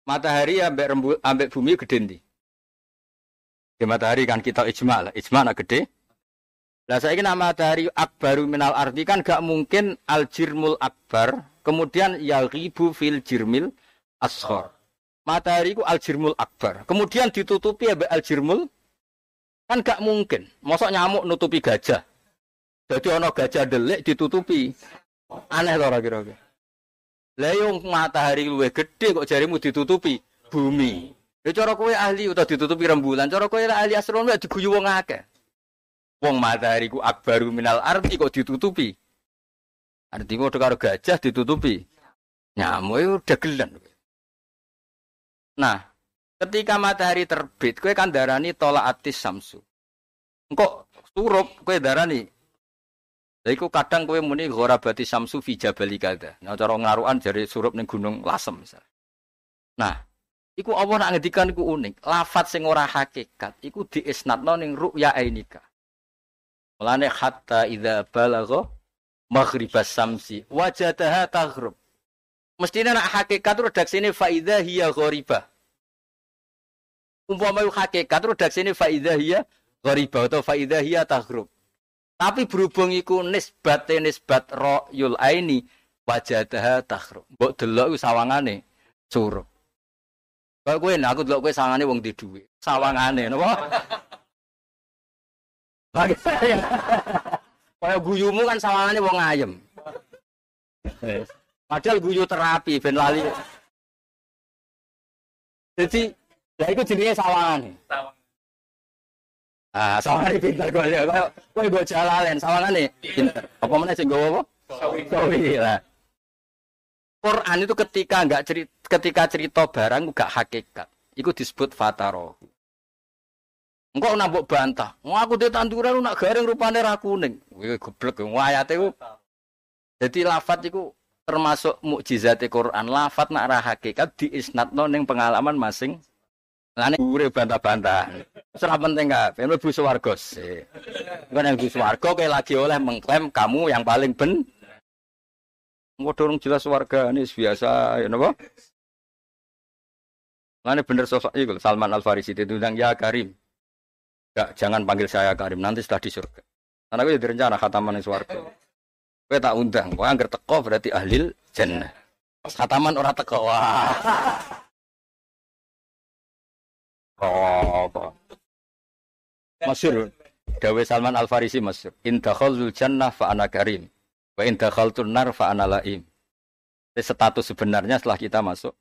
matahari ambek rembu ambek bumi gede ndi Di matahari kan kita ijma lah ijma nak gede Lah saya ini nama dari akbaru minal arti kan gak mungkin al jirmul akbar kemudian yaghibu fil jirmil ashor. Matahari ku al jirmul akbar. Kemudian ditutupi ya al jirmul kan gak mungkin. Mosok nyamuk nutupi gajah. Jadi ono gajah delik ditutupi. Aneh loh kira-kira. Lah matahari luwe gede kok jarimu ditutupi bumi. Ya cara kowe ahli utawa ditutupi rembulan, cara kowe ahli astronomi diguyu wong akeh. Wong matahari ku akbaru minal arti kok ditutupi. Arti kok karo gajah ditutupi. Nyamuk itu dagelan. Nah, ketika matahari terbit, kue kan darani tolak atis samsu. Engkau surup kue darani. Jadi ku kadang kue muni bati samsu fi jabali kada. Nah, cara ngaruan dari surup ning gunung lasem misalnya. Nah, iku Allah nak ngedikan iku unik. Lafat sing ora hakikat, iku diisnatno ning ru'ya ainika. Mulane hatta idza balagha maghribas samsi wajadaha taghrib. Mestine nak hakikat redaksine fa idza hiya gharibah. Umpama hakikat redaksine fa idza hiya gharibah atau fa idza hiya taghrib. Tapi berhubung iku nisbat nisbat yul aini wajadaha taghrib. Mbok delok sawangane surup. Kok kowe aku delok kowe sawangane wong di dhuwit. Sawangane napa? Bagi saya. Kaya guyumu kan sawangannya wong ayem. Padahal guyu terapi ben lali. Jadi ya itu jenisnya sawangan. Ah, sawangan pinter kok ya. Kowe go jalalen sawangan pinter. Apa meneh sing gowo apa? Sawi lah. Quran itu ketika enggak cerita ketika cerita barang enggak hakikat, itu disebut fataroh. Engkau nambok bantah. Mau aku di tanduran nak garing rupane ra kuning. Wih goblok ayat itu. Jadi lafat itu termasuk mukjizat Quran. Lafat nak ra hakikat diisnatno ning pengalaman masing. Lane ure bantah-bantah. Serah penting pengen mlebu swarga sih. Yang di swarga kayak lagi oleh mengklaim kamu yang paling ben. Mau dorong jelas warga ini biasa, ya napa? Lane bener sosok itu Salman Al Farisi itu bilang ya Karim. Gak, jangan panggil saya Karim, nanti setelah di surga. Karena gue rencana khataman di Gue tak undang, gue angker teko berarti ahlil jannah. Khataman orang teko, wah. Oh? Masyur. Dawe Salman Al Farisi masyur. In dakhalul jannah fa ana karim. Wa in dakhaltun nar fa ana laim. Status sebenarnya setelah kita masuk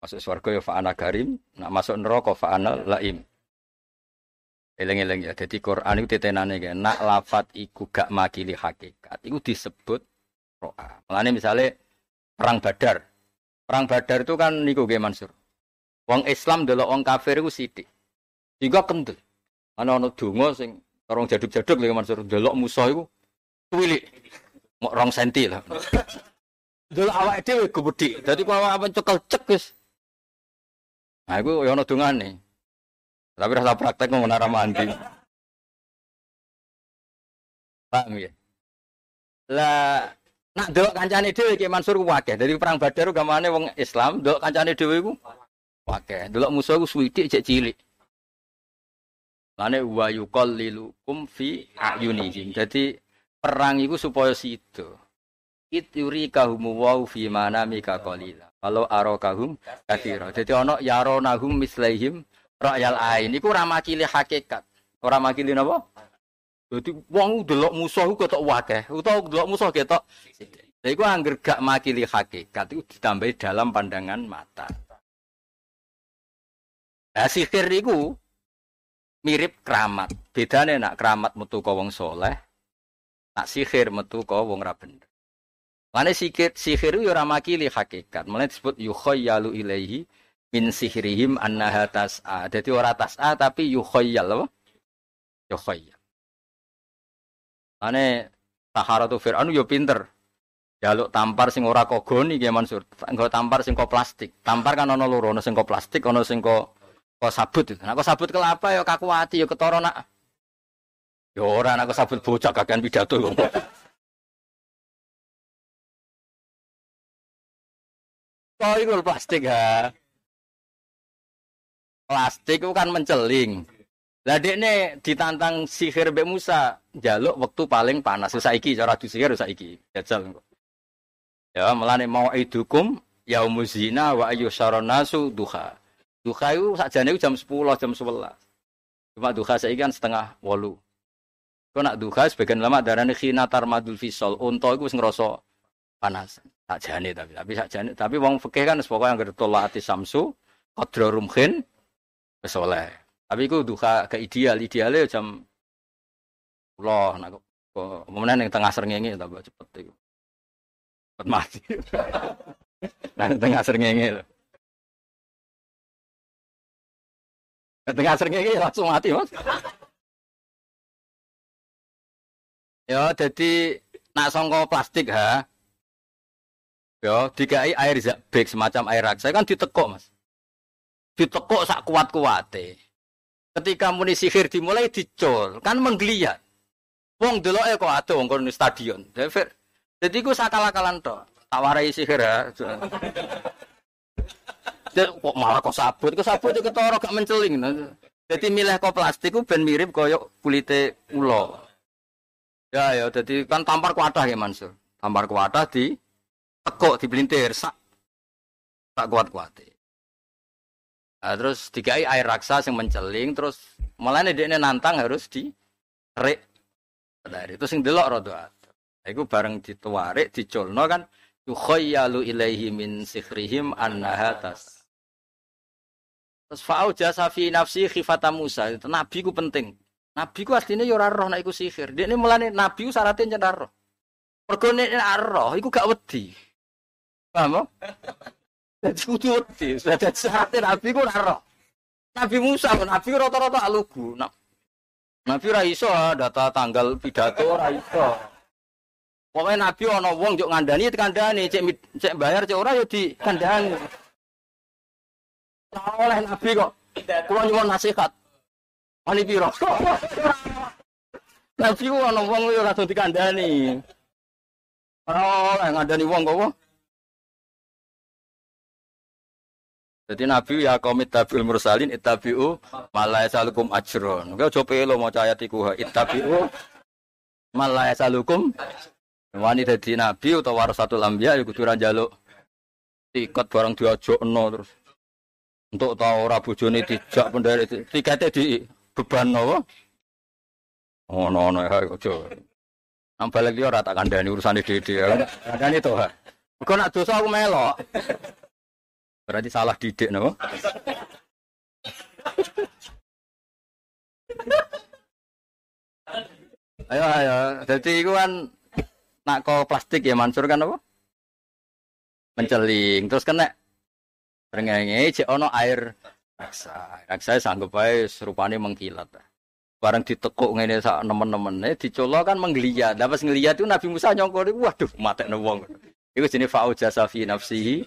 masuk surga ya fa ana karim, nak masuk neraka fa ana laim. Eleng-eleng ya. Jadi Quran itu titenane kan. Nak lafat iku gak makili hakikat. Iku disebut ro'a. Makanya misalnya perang Badar. Perang Badar itu kan niku ge Mansur. Wong Islam delok wong kafir iku sithik. Jika kendel. Ana ana donga sing orang jaduk-jaduk lho Mansur. Delok musuh iku tuwilik. Mok rong senti lah. Delok awake dhewe gede. Dadi kok awake cekel cek wis. Nah, iku ya ana. Tapi rasa praktek mau menara mandi. Paham ya? Lah nak delok kancane dhewe Ki Mansur ku akeh. Dari perang Badar gamane wong Islam delok kancane dhewe ku akeh. Delok musuh ku suwidik cek cilik. Lane wa yuqallilukum fi ayunihim. Jadi perang itu supaya situ. Ituri kahumu wau fi manamika qalila. Kalau arokahum kathira. Jadi ana yaronahum mislaihim Royal ain iku ora makili hakikat. Ora makili napa? Dadi wong delok musuh ku ketok wakeh, utawa delok musuh ketok. Lha iku angger gak makili hakikat itu ditambahi dalam pandangan mata. Nah, sihir iku mirip keramat. Bedane nak keramat metu ka wong soleh, nak sihir metu ka wong ra bener. Mane sihir sihir yo ora makili hakikat. Mulane disebut yukhayyalu ilaihi min sihrihim annaha tas'a. Jadi ora tas'a tapi yukhayyal apa? Yukhayyal. Ane Taharatu Fir'aun yo pinter. Jaluk tampar sing ora kogoni nggih Mansur. Engko tampar sing kok plastik. Tampar kan ana loro, ana sing kok plastik, ana sing kok kok sabut itu. Nah, kok sabut kelapa ya kakuati ya ketara nak. Ya ora nak kok sabut bocah kakean pidato. Kok iku plastik ha. Plastik itu kan menceling. Lah dekne ditantang sihir Mbak Musa, jaluk waktu paling panas. Saiki cara disihir saiki. Jajal engko. Ya, melane mau idukum yaumuz zina wa ayu nasu duha. Duha itu sakjane jam 10, jam 11. Cuma duha saiki kan setengah 8. Kau nak duha sebagian lama darane khina tarmadul fisol. Unta iku wis ngrasa panas. Sakjane tapi tapi sakjane tapi wong fikih kan pokoke yang gertol ati samsu qadra rumkhin wis. Tapi itu duka ke ideal, idealnya jam Allah nak kemudian yang tengah serengenge tambah cepet itu. Cepet mati. nah, tengah serengenge lho. Tengah serengenge langsung mati, Mas. Ya, jadi nak songko plastik ha. Ya, dikai air bag semacam air raksa kan ditekuk, Mas. Ditekuk sak kuat-kuate. Ketika muni sihir dimulai dicol, kan menggeliat. Wong deloke kok ada wong kono stadion. Jadi gue sakal-akalan to. Tawarai sihir ya. kok malah kok sabut, kok sabut itu ketara gak menceling. Jadi milih kok plastik ben mirip koyok kulite ulo. Ya ya, jadi kan tampar kuatah ya Mansur. Tampar kuatah di tekuk dibelintir sak tak kuat kuatih. Nah, terus dikai air raksa yang menceling terus malah dia nantang harus di rek dari itu sing delok rodo Iku bareng dituarik diculno kan yukhayyalu ilaihi min sihrihim annaha tas. Terus jasa fi nafsi khifata Musa. Nabi ku penting. Nabi ku aslinya yo roh nek iku sihir. Dia ini nabi ku syaratnya cenah roh. Mergo nek roh gak wedi. Paham? Jadi kudu wedi. Dadi syaratnya Nabi ku ora Nabi Musa, Nabi rata-rata alugu. Nabi ra iso ah, data tanggal pidato ra iso. Pokoknya Nabi ana wong juk ngandani dikandani, cek cek bayar cek ora ya dikandani. Ora oleh Nabi kok. Kulo nyuwun nasihat. Ani piro? Nabi ku ana wong ya ora dikandani. Ora oleh ngandani wong kok. Jadi Nabi ya komit tabiul mursalin ittabi'u malaya salukum ajron. Enggak coba lo mau ayat iku ittabi'u malaya salukum wani dadi nabi utawa warasatul anbiya ya kudu ra njaluk tiket barang diajokno terus. Untuk tahu ora bojone dijak pendari tiketnya di beban napa? Oh no no ya. Nang balik dia ora tak kandhani urusane dhewe. Kandhani to ha. Kok nak dosa aku melok. Berarti salah didik no? ayo ayo. Jadi itu kan nak kau plastik ya Mansur kan apa? Menceling. Terus kena rengenge cek ono air raksa. Raksa sanggup aja serupane mengkilat. Barang ditekuk ngene sak nemen-nemene dicolok kan menggeliat. Dapat ngeliat itu Nabi Musa nyongkol waduh mate wong. Iku jenis fa'u jasa fi nafsihi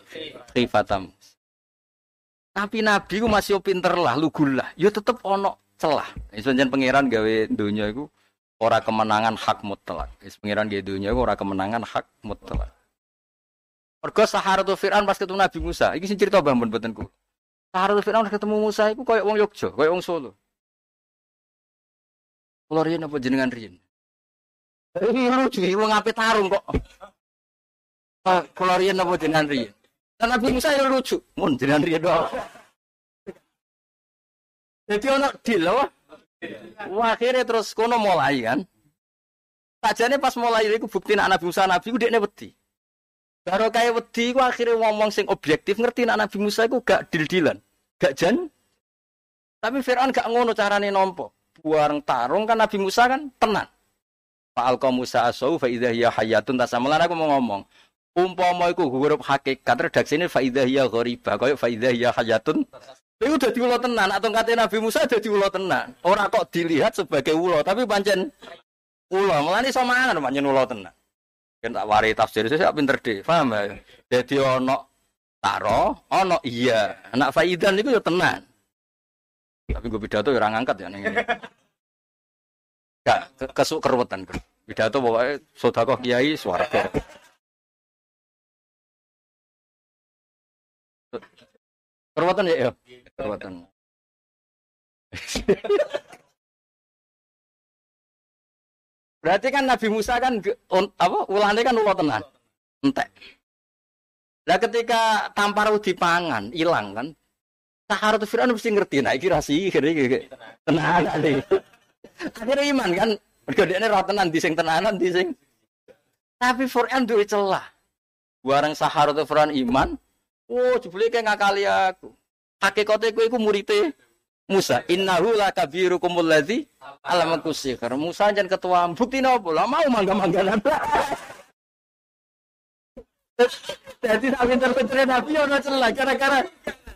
khifatam. Tapi Nabi ku masih pinter lah, lugu lah. Yo ya tetep ono celah. Sebenarnya pangeran gawe dunia itu ora kemenangan hak mutlak. Pangeran gawe dunia itu ora kemenangan hak mutlak. Mergo Saharatu Fir'aun pas ketemu Nabi Musa. Iki sing cerita bangun botenku. Saharatu Fir'aun ketemu Musa iku koyo wong Yogya, koyo wong Solo. Kulo riyen apa jenengan riyen? Lucu, wong ape tarung kok. Kulo riyen apa jenengan riyen? Nabi Musa yang lucu, mun jenengan riyen doang. Jadi ono deal. Wah, akhirnya terus kono mulai kan. Sajane pas mulai itu bukti nak Nabi Musa Nabi ku dekne wedi. Baru kayak wedi ku akhirnya ngomong sing objektif ngerti nak Nabi Musa iku gak dil-dilan. Gak jan. Tapi Fir'aun gak ngono carane nompo. Buang tarung kan Nabi Musa kan tenang. Fa'al Musa asau fa idza hiya hayatun tasamalan aku mau ngomong umpama iku huruf hakikat redaksine faidah ya ghariba kaya faidah ya hayatun. Itu dadi ulo tenan atau kata Nabi Musa dadi ulo tenan. Ora kok dilihat sebagai ulo tapi pancen ulo. Melani sama mangan pancen ulo tenan. Kan tak wari tafsir saya pinter deh paham ya? Jadi ono taro ono iya. Anak faidan itu ya tenan. Tapi gue pidato ya orang angkat ya nih gak kesuk keruwetan pidato pokoknya sodako kiai suara Perbuatan ya, ya. Perbuatan. Berarti kan Nabi Musa kan apa ulane kan ulo tenan. Entek. Lah ketika tampar dipangan, hilang kan. Sahara tuh Fir'aun mesti ngerti, nah iki rasi iki tenan ade. Akhirnya iman kan, mergo dekne ra tenan di sing tenanan di sing. Tapi Fir'aun duwe celah. Barang Sahara tuh Fir'aun iman, oh jebule kayak ngakali aku. Hakikate kowe iku murite Musa, innahu lakabirukum alladzi alamakum sihr. Musa jan ketua bukti nopo? Lah mau mangga-mangganan. Jadi nak pinter-pinter Nabi ya ono celah gara-gara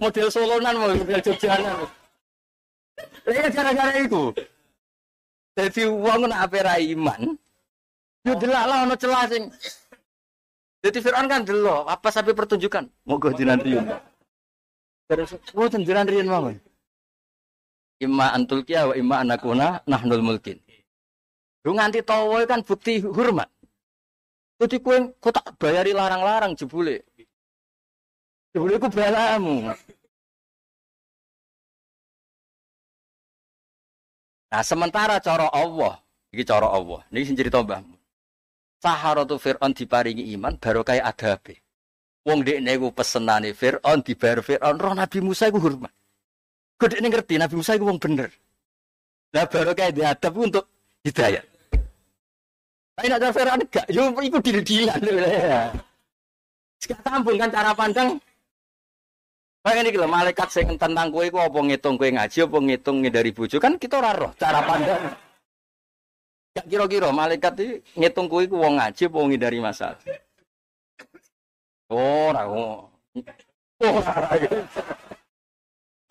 model solonan model Jogjanan. Lah gara-gara itu. Jadi uang nak apa iman. Yo delak lah ono celah sing. Jadi Fir'aun kan delok apa sampai pertunjukan. Moga jinan riyen. Terus, oh jenengan riyen mawon imma antul kia wa imma anakuna nahnul mulkin. Lu nganti tawa kan bukti hormat. Jadi kue kok tak bayari larang-larang jebule. Jebule ku balamu. Nah, sementara cara Allah, iki cara Allah. Niki sing cerita Mbah. Saharatu Fir'aun diparingi iman baru kayak adabe. Wong dekne ku pesenane Fir'aun dibayar Fir'aun roh Nabi Musa iku hormat. Kode ini ngerti Nabi Musa itu wong bener. Lah baru kayak diadab untuk hidayah. Tapi nak cara Fir'aun enggak, yo iku dil-dilan ya. Sekarang tampung kan cara pandang. Kayak ini kalau malaikat sing tentang kue kue ngitung kue ngaji apa ngitung dari bojo kan kita ora cara pandang. Gak kira-kira malaikat itu ngitung kue kue wong ngaji apa dari masalah. Oh, ora. Oh, ora.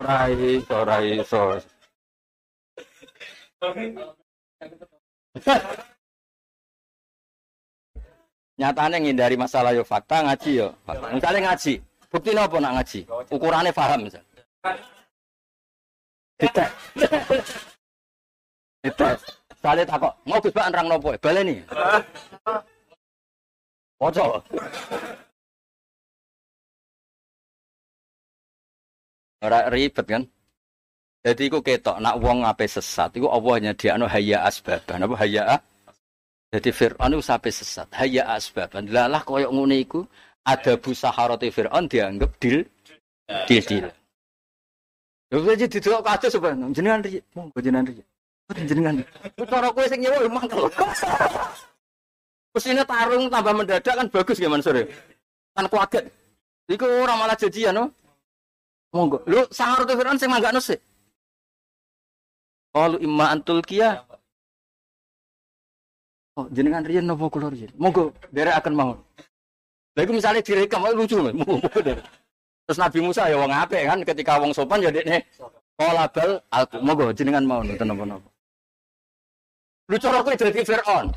Ora iso, ora iso. Nyatane ngindari masalah yo fakta ngaji yo. Fakta. Misalnya ngaji, bukti apa nak ngaji? Ukurannya paham misal. Dites. Dites. Sale takok, mau Gus Pak nerang nopo? Baleni. Ojo. Ora ribet kan? Jadi iku ketok nak wong ape sesat iku Allah nyediakno hayya asbaban. Apa hayya? Jadi Fir'aun itu sampai sesat. Hayya asbaban. Lalah koyok ngene iku ada busaharati Fir'aun dianggap dil dil dil. Lha jadi didelok kados sebenarnya jenengan riye, monggo jenengan riye. Jenengan. Cara kowe sing nyewa mangkel. Pesine tarung tambah mendadak kan bagus gimana sore. Kan kuaget. Iku ora malah jajian no. Monggo. Lu sahar tuh Fir'aun sing manggakno sik. Qalu imma antul kia. Oh, jenengan riyen nopo kula riyen. Monggo derek akan mau. Lha iku misale direkam lucu Monggo Terus Nabi Musa ya wong apik kan ketika wong sopan ya dekne qala aku monggo jenengan mau nonton napa-napa. Lu cara kowe dadi Fir'aun.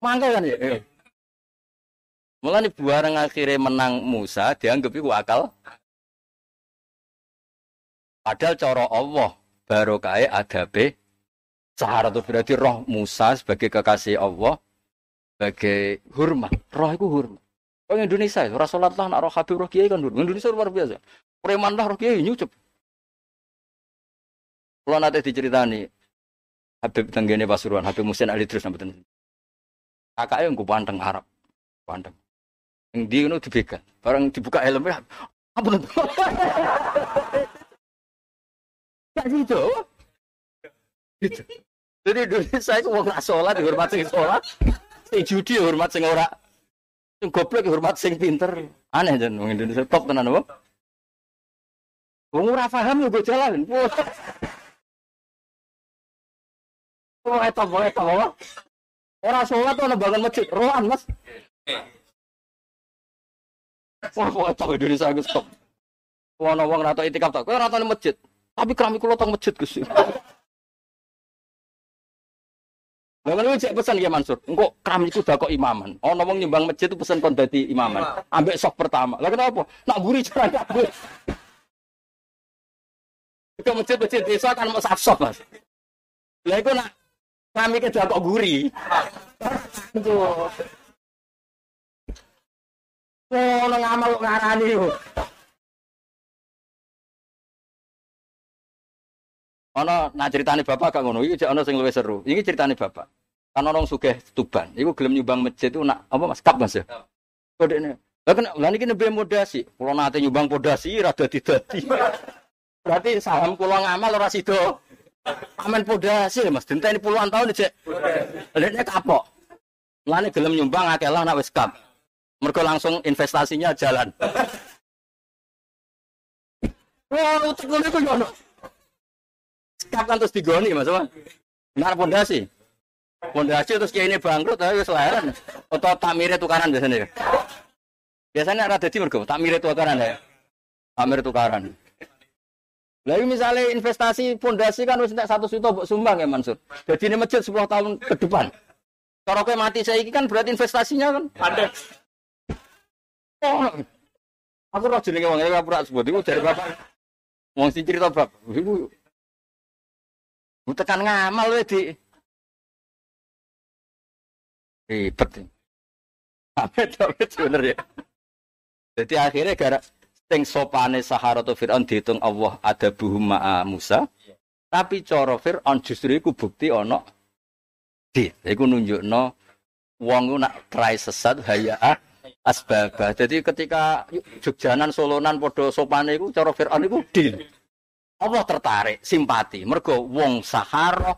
Mangkel kan ya. Iya. Mulai buarang akhirnya menang Musa dianggap itu akal. Padahal cara Allah baru kaya adabe sahara itu berarti roh Musa sebagai kekasih Allah sebagai hormat. Roh itu hormat. Orang Indonesia itu Rasulullah nak roh Habib roh kiai kan dulu. Indonesia luar biasa. Preman lah roh kiai nyucup. Kalau nanti diceritani Habib Tenggene Pasuruan, Habib Musin Ali terus sampai kakaknya yang panteng Arab panteng yang di itu dibegal barang dibuka helmnya apa nih gak gitu gitu. Jadi Indonesia itu mau nggak sholat dihormat sing sholat. Sing judi hormat sing sing goblok hormat sing pinter aneh jan wong Indonesia top tenan apa wong ora paham yo jalan Oh, itu, oh, itu, Orang sholat tuh bangun masjid, rohan mas. Wah, kok tahu Indonesia aku stop. Wah, nawang rata itikaf tak, kau rata masjid. Tapi keramik kulo tong masjid gus. Lu cek pesan ya Mansur, engkau keramik itu udah kok imaman. Oh, nawang nyumbang masjid itu pesan kon dadi imaman. Ambek sok pertama. Lalu kenapa? Nak gurih cara kabeh. Itu masjid-masjid desa kan mau saf mas. Lah itu nak kami ke kok guri. Oh, ngamal ngarani. Ana nak ceritane bapak gak ngono, iki ana sing luwih seru. Iki ceritane bapak. Kan orang sugih Tuban, iku gelem nyumbang masjid itu nak apa Mas kap Mas ya. Kodene. Lah kena lan iki nembe modasi. Kula nate nyumbang podasi rada didadi. Berarti saham kula ngamal ora sida. Amen podasi Mas, denteni puluhan tahun cek. Lha kapok. Lane gelem nyumbang akeh lah nak wis kap. Mergo langsung investasinya jalan. Wah, utek ngono iku yo ono. Kapan terus digoni Mas Wan? Benar pondasi. Pondasi terus kayak ini bangkrut tapi lahiran. Atau takmire tukaran biasanya. Biasanya ada dadi mergo takmire tukaran ya. Takmir tukaran. Lagi misalnya investasi pondasi kan wis entek 1 juta mbok sumbang ya Mansur. Jadi ini masjid 10 tahun ke depan. Kalau kayak mati saya ini kan berarti investasinya kan ada. Oh, aku roh jenenge wong iki pura sebut iku dari bapak. Wong sing cerita bapak. Iku tekan ngamal we di ribet. Apa tapi bener ya. Jadi akhirnya gara sing sopane Saharatu Fir'aun dihitung Allah ada buhum ma'a Musa. Tapi cara Fir'aun justru iku bukti ana di. Iku nunjukno wong nak try sesat haya asbabah. Jadi ketika Jogjanan Solonan podo sopane iku cara Fir'aun iku di. Allah tertarik, simpati. Mergo wong Sahara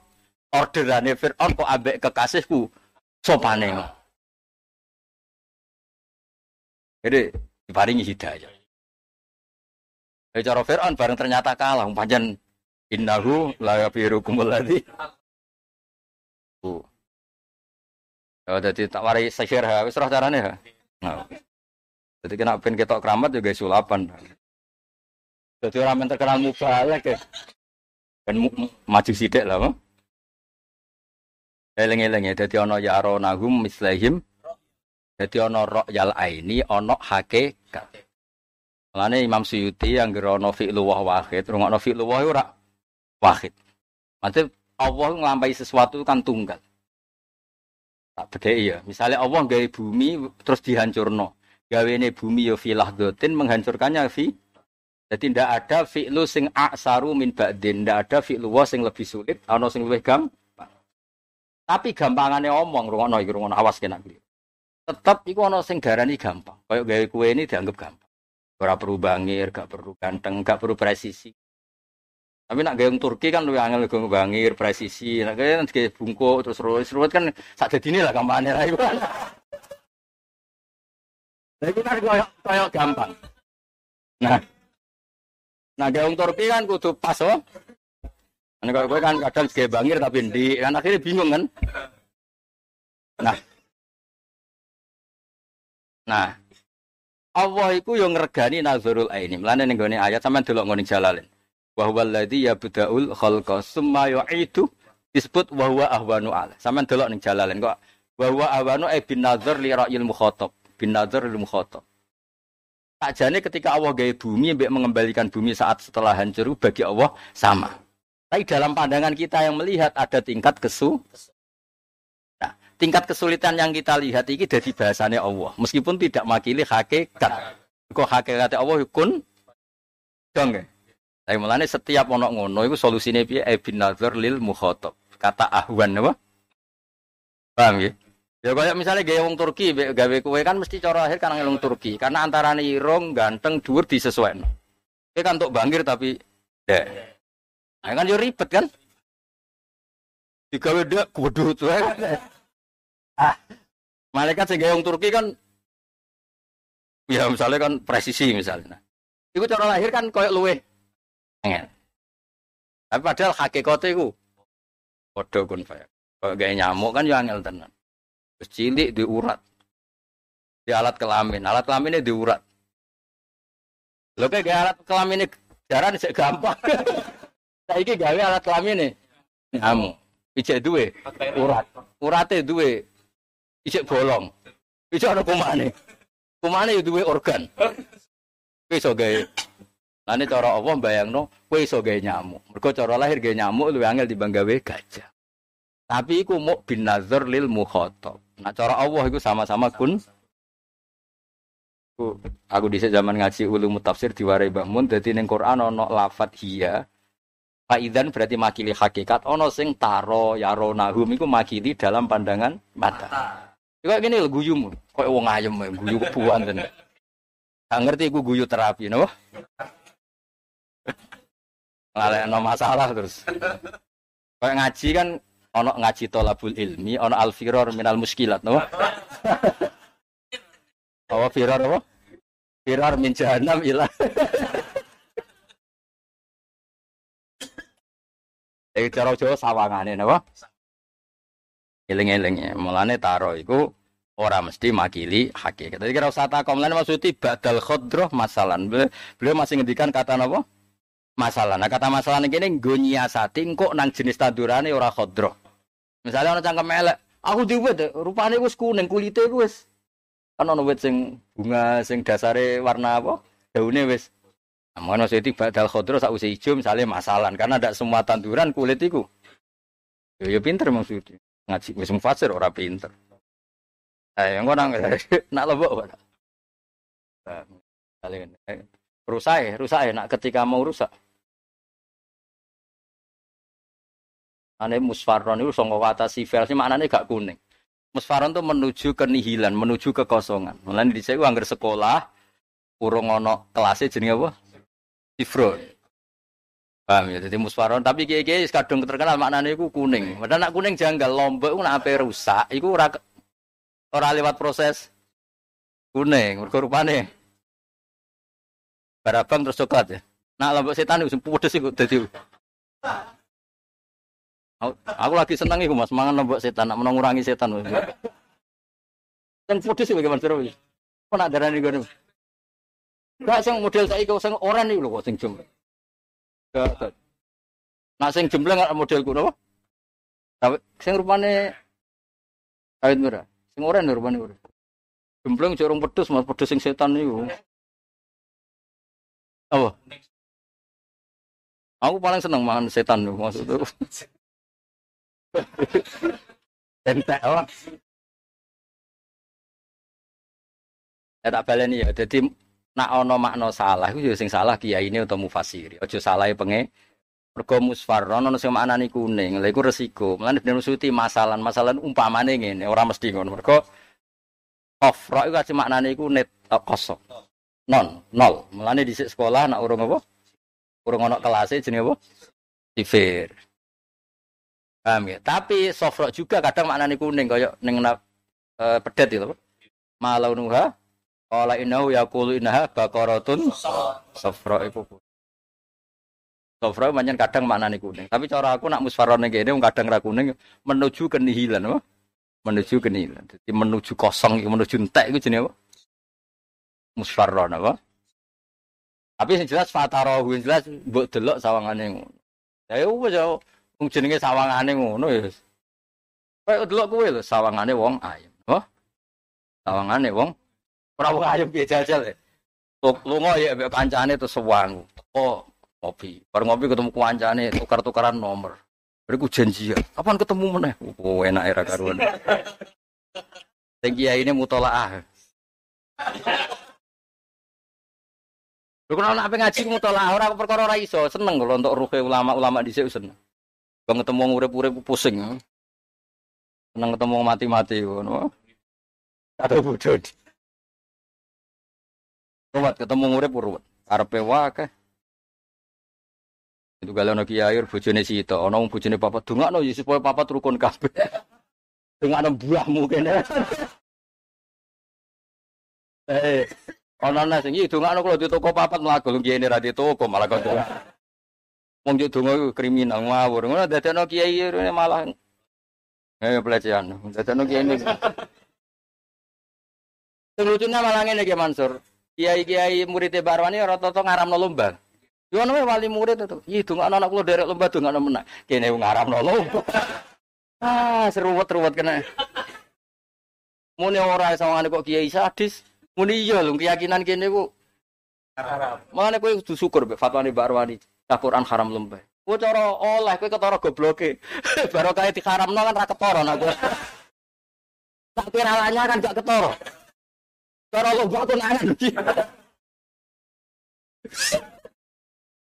orderane Fir'aun kok ambek kekasihku sopane. Jadi diparingi hidayah. Ya cara Fir'aun bareng ternyata kalah, pancen innahu la yafirukumul ladzi. Ya dadi tak warai sihir ha, wis roh carane ha. Nah. Jadi kena ben ketok keramat juga sulapan. Jadi orang yang terkenal mubalek ya. Kan maju sidik lah. Eleng-eleng ya. Jadi ono ya aronahum mislahim. Jadi ono rok yal aini ono hakikat. Mulane Imam Suyuti yang gerono fi'lu wah wahid, rungokno fi'lu wah ora wahid. Maksudnya Allah ngelampai sesuatu kan tunggal. Tak beda ya. Misalnya Allah gawe bumi terus dihancurno. Gawe ini bumi yo filah dotin menghancurkannya fi jadi tidak ada fi'lu sing aksaru min ba'din, tidak ada fi'lu wa sing lebih sulit, ana sing lebih gampang. Tapi gampangannya omong, rungono iki rungono awas kena keliru. Tetap iku ana sing darani gampang. Kayak gawe kue ini dianggap gampang. Ora perlu bangir, gak perlu ganteng, gak perlu presisi. Tapi nak gayung Turki kan lebih angel gayung bangir, presisi. Nak gaya nanti bungkuk terus ruwet, ruwet kan sak ini lah kampanye lah itu. Kan gampang. Nah, Nah, gaung Turki kan kudu pas oh. Ini kalau gue kan kadang sebagai bangir tapi di kan akhirnya bingung kan. Nah, nah, Allah itu yang ngergani nazarul aini. Melane ning gone ayat sampean delok ngene jalalin. Wa huwal ladzi yabda'ul khalqa summa yu'idu disebut wa huwa ahwanu ala. Sampean delok ning jalalin kok wa huwa ahwanu e bin nazar li ra'il mukhatab. Bin nazar lil mukhatab. Sakjane ketika Allah gaya bumi, mbak mengembalikan bumi saat setelah hancur bagi Allah sama. Tapi dalam pandangan kita yang melihat ada tingkat kesu. Nah, tingkat kesulitan yang kita lihat ini dari bahasanya Allah. Meskipun tidak makili hakikat. Kok hakikatnya Allah kun dong ya. Tapi mulanya setiap onok ngono itu solusinya piye ibn nazar lil mukhotob. Kata ahwan apa? Paham ya? Ya kayak misalnya gaya wong Turki, gawe kue kan mesti cara akhir kan ngelung Turki, karena antara irong ganteng dhuwur disesuaikan. Dia kan untuk bangkir tapi ya. Nah, kan yo ribet kan? Digawe dek kudu tuh. Ah. Malaikat sing wong Turki kan ya misalnya kan presisi misalnya. Itu cara lahir kan koyok luwe. Angel. Tapi padahal hakikatnya itu padha kun kaya. Kalau gaya nyamuk kan yo angel. Terus cilik diurat. Di alat kelamin. Alat kelaminnya diurat. Lo kayak alat kelamin ini jaran sih gampang. ini gawe alat kelamin ini. Kamu. Ijek duwe urat. Urate duwe ijek bolong. Ijek ada kumane. Kumane duwe organ. Kowe iso gawe. Lane cara Allah bayangno kowe iso gawe nyamuk. Mergo cara lahir gawe nyamuk luwih angel dibanding gawe gajah. Tapi iku mau bin lil. Nah cara Allah itu sama-sama kun. Aku di zaman ngaji ulum tafsir diwarai Mbah Mun dadi ning Quran ana lafat hiya Faidan berarti makili hakikat. Ono sing taro yaronahum iku makili dalam pandangan mata. Juga gini lho guyumu. Kok wong ayem guyu kebuan tenan. Gak ngerti iku guyu terapi, no? no masalah terus. Kayak ngaji kan ono ngaji tolabul ilmi, ono alfiror minal muskilat, no? Apa firor apa? Firor min jahannam ilah. Eh cara Jawa sawangane napa? Eling-eling ya. Mulane taro iku ora mesti makili hakikat. Jadi kira usah takom lan maksudnya badal khodroh masalan. Beliau masih ngendikan kata napa? Masalah. Nah kata masalah ini gini gue nyiasati kok nang jenis tandurane ora khodroh. Misalnya orang cangkem elek, aku diwet rupane wis kuning kulite wis. Kan ono wit sing bunga sing dasare warna apa? Daune wis. Nah, maksudnya badal khodroh sak usia hijau misalnya masalah karena ada semua tanduran kulit iku. Ya, ya pinter maksudnya. Ngaji wis mufasir ora pinter. Eh, yang nang nak lebok apa? Kalian eh, rusak ya, rusak ya. Nak ketika mau rusak. Ane musfaron itu songo kata sifil sih maknanya gak kuning. Musfaron itu menuju kenihilan, menuju kekosongan. Mulai di saya anggar sekolah, urung ono kelasnya jenis apa? Sifron. Paham ya, jadi musfaron. Tapi kiai-kiai kadung terkenal maknanya itu kuning. Padahal nak kuning janggal, lombok nak rusak, itu ora Orang lewat proses kuning, mergo rupane barabang terus coklat ya. Nah, lombok setan itu pedes iku dadi. Aku, lagi seneng iku Mas, mangan lombok setan, nak mengurangi setan. Yang pedes iku gimana terus? Kok nak darani ngono? Gak sing model saiki sing oren iku lho sing jem. Gak. Nah sing jembleng modelku napa? Tapi sing rupane awit merah. Sing ora rupane ora. Gembleng jorong pedes mas pedes sing setan niku. Apa? Aku paling seneng makan setan tuh Entek apa? Ya tak baleni ya. Jadi nak ono makna salah iku ya sing salah kiai ini atau mufasiri. Aja salah penge Mergo musfarron ono sing maknane kuning. Lha iku resiko. Mulane Ibnu Suti masalah masalah umpamane ngene, ora mesti ngono. Mergo kafra iku aja maknane iku net uh, kosong. Non, nol. Mulane di sekolah nak urung apa? Urung ono kelas jenenge apa? Sifir. Paham ya? Tapi sofro juga kadang maknane kuning kaya ning uh, pedet itu. Malau nuha Qala innahu yaqulu innaha baqaratun safra iku Sofra manjan kadang maknane kuning. Tapi cara aku nak musfarone kene kadang ra kuning menuju kenihilan apa? Menuju kenihilan. Jadi menuju kosong menuju entek iku jenenge apa? Musfarron apa? Tapi yang jelas fatarahu yang jelas mbok delok sawangane ngono. Ya ya wong jenenge sawangane ngono ya. Kayak delok kowe lho sawangane wong ayem. Oh? Sawangane wong ora wong ayem piye jajal. Lunga ya kancane terus sewang. Oh, ngopi. Baru ngopi ketemu kancane tukar-tukaran nomor. Beriku janji ya. Kapan ketemu mana? Oh, enak era karuan. Tinggi ini mutolaah. Lu kenal nak ngaji mutolaah orang perkara ora iso, seneng kalau untuk ruhe ulama-ulama di sini seneng. Bang ketemu urip-urip pusing. Seneng ketemu mati-mati ngono. Atau bodoh. Ruwet ketemu urip ruwet. Karepe wae itu kalau nak kiai bojone itu, ono bojone papa no ya supaya papa rukun kabeh. no buahmu kene. Eh, ono ana sing iki dongakno kalau di toko papat mlaku lu kiai ra di toko malah kok. Wong yo donga kriminal ngawur. Ngono dadekno kiai malah eh pelecehan. Dadekno kiai ini. Sing lucunya malah ngene iki Mansur. Kiai-kiai murid Barwani rata-rata ngaramno lomba. Yo ana wali murid itu. Ih, dongakno anak kula derek lomba dongakno menang. Kene ngaramno lomba. Ah, seruwet-ruwet kena. Muni ora sawangane kok kiai sadis. Muni iya lho keyakinan kene ku haram. Mane kowe kudu syukur mbek fatwane Mbak Arwani. Quran haram lomba. Kowe cara oleh kowe ketara gobloke. Barokah diharamno kan ra ketara nak kowe. Tak piralanya kan gak ketara. Cara lomba tuh nangan.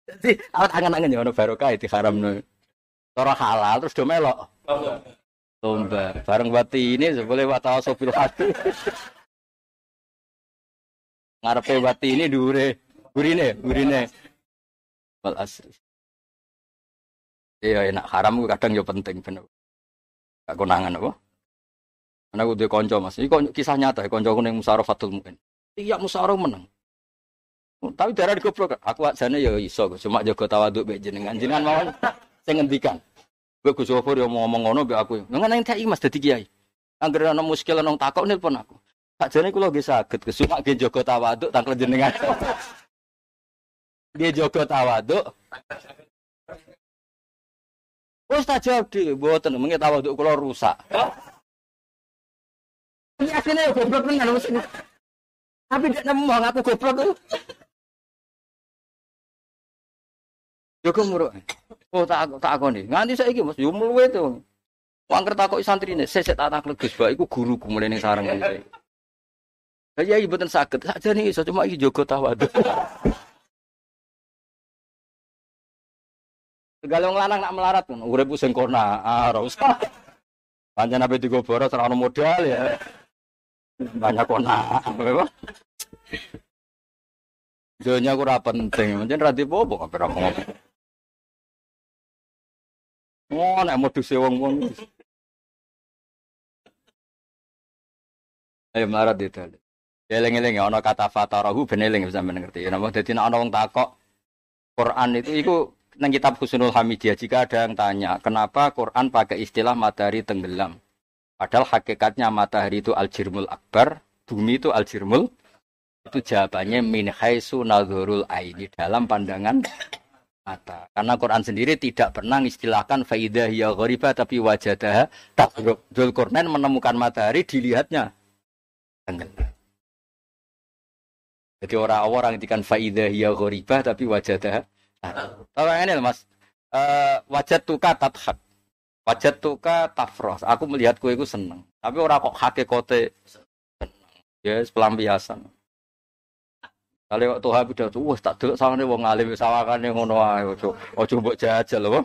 Jadi awak angen-angen ya ono barokah haram no. Cara halal terus do melok. Lomba. Bareng wati ini boleh wata sopil hati. Ngarepe wati ini dure. Gurine, gurine. Wal asri. Iya enak haram kadang ya penting bener. Gak konangan apa? Karena gue konco Mas. Ini kok kisah nyata ya konco ning musarafatul mungkin. Iya musyawarah menang. Tapi darah digoblok. Aku ajane ya iso, cuma jaga tawaduk mbek jenengan. Jenengan mawon sing ngendikan. Gue Gus Gofur ya ngomong ngono mbek aku. Nang nang TI Mas dadi kiai. Angger ana muskil nang takok nelpon aku. Sakjane kula nggih saged kesumak nggih jaga tawaduk tangkel jenengan. Dia jaga tawaduk. Wes tak jawab di, mboten mengi tawaduk kula rusak. Ini aslinya ya goblok tenan wis. Tapi dia nemu aku goblok tuh. Yo kemuruk. Oh tak tak akoni. Nganti saiki Mas yo mluwe to. Wong takoki santrine, sesek tak taklek Gus Bak iku guruku mulai ning sarang iki. Lah iya mboten saged. Sakjane iso cuma iki jaga tawaduk. Segala wong lanang nak melarat kan, urip sing kona, ah ora usah. Ape digo boros ora ono modal ya. Banyak kona? Dunia aku penting, pancen ra dipopo kok ngomong. Oh, nek moduse wong-wong. Ayo melarat itu. Eling-eling ya ana kata fatarahu ben eling sampeyan ngerti. Napa dadi nek ana wong takok Quran itu iku nang kitab Husnul Hamidiyah jika ada yang tanya kenapa Quran pakai istilah matahari tenggelam? Padahal hakikatnya matahari itu al-jirmul akbar bumi itu al-jirmul. Itu jawabannya min haitsu nadhurul aini dalam pandangan mata. Karena Quran sendiri tidak pernah istilahkan faidah ya ghoriba tapi wajadah tabruk Dzulkarnain menemukan matahari dilihatnya tenggelam. Jadi orang-orang yang faidah ya ghoriba tapi wajadah Ini mas, uh, wajat tuka tathak, wajat tuka tafros. Aku melihat kue itu seneng. Tapi orang kok hakikote. Ya, yes, pelampiasan. Kali waktu habis udah tuh, wah tak dulu sama nih wong alim sawakan yang ngono ayo, ojo ojo buat jajal loh.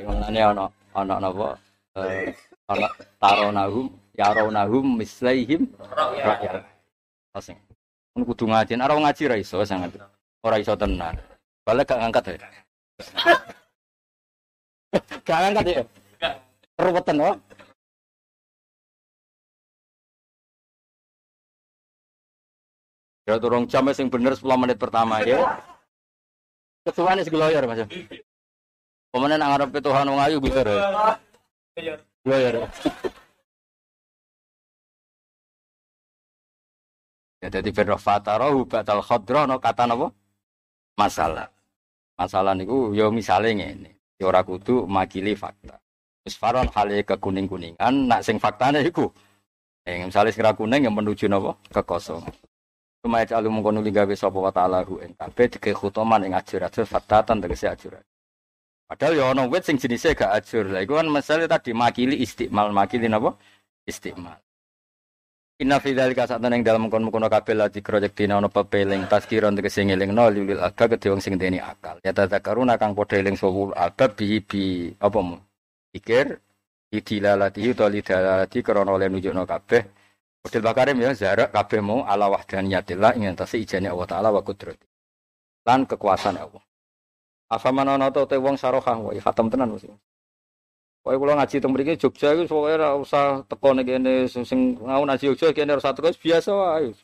Yang ini anak anak apa? Anak taronahum, yaronahum mislaihim rakyat. Asing. Mun kudu ngaji, ora ngaji ra iso sangat. Ora iso tenan. Balik gak ngangkat ya. gak ngangkat ya. Ruwetan oh. Ya turung jam sing bener 10 menit pertama ya. Kesuwane segloyor Mas. Pemene nang ngarepe Tuhan wong ayu bisa ya. Gloyor. Ya jadi firroh fatarahu batal khodro no kata nopo masalah. Masalah niku yo misalnya ini. Ya ora kudu makili fakta. Wis faron hale kekuning-kuningan nak sing faktane iku. Eh misalnya segera kuning yang menuju nopo kekosong. Cuma aja alu mengkono ligawe sapa wa ta'ala hu ing kabeh dike ing ajur-ajur fatatan tegese ajur. Padahal ya ono wit sing jenisnya gak ajur. Lah iku kan misalnya tadi makili istiqmal, makili napa? Istiqmal. Inna fi dzalika sak yang dalam kono-kono kabeh lati project dina ono pepeling tazkiron tegese ngelingno lilil aga kedhe wong sing deni akal. Ya tadzakaruna kang padha eling sapa albab bi bi apa mu? Pikir idilalati utawa lidalalati krana oleh nunjukno kabeh. Model bakarim ya zarak kabeh mau ala wahdaniyatillah ing atase ijane Allah taala wa qudrati. Lan kekuasaan Allah. Afaman ana te wong sarohah wa khatam tenan mesti. Pokoknya kalau ngaji teng mriki Jogja iku pokoke ora usah teko ning kene sing ngau ngaji Jogja kene ora teko biasa wae.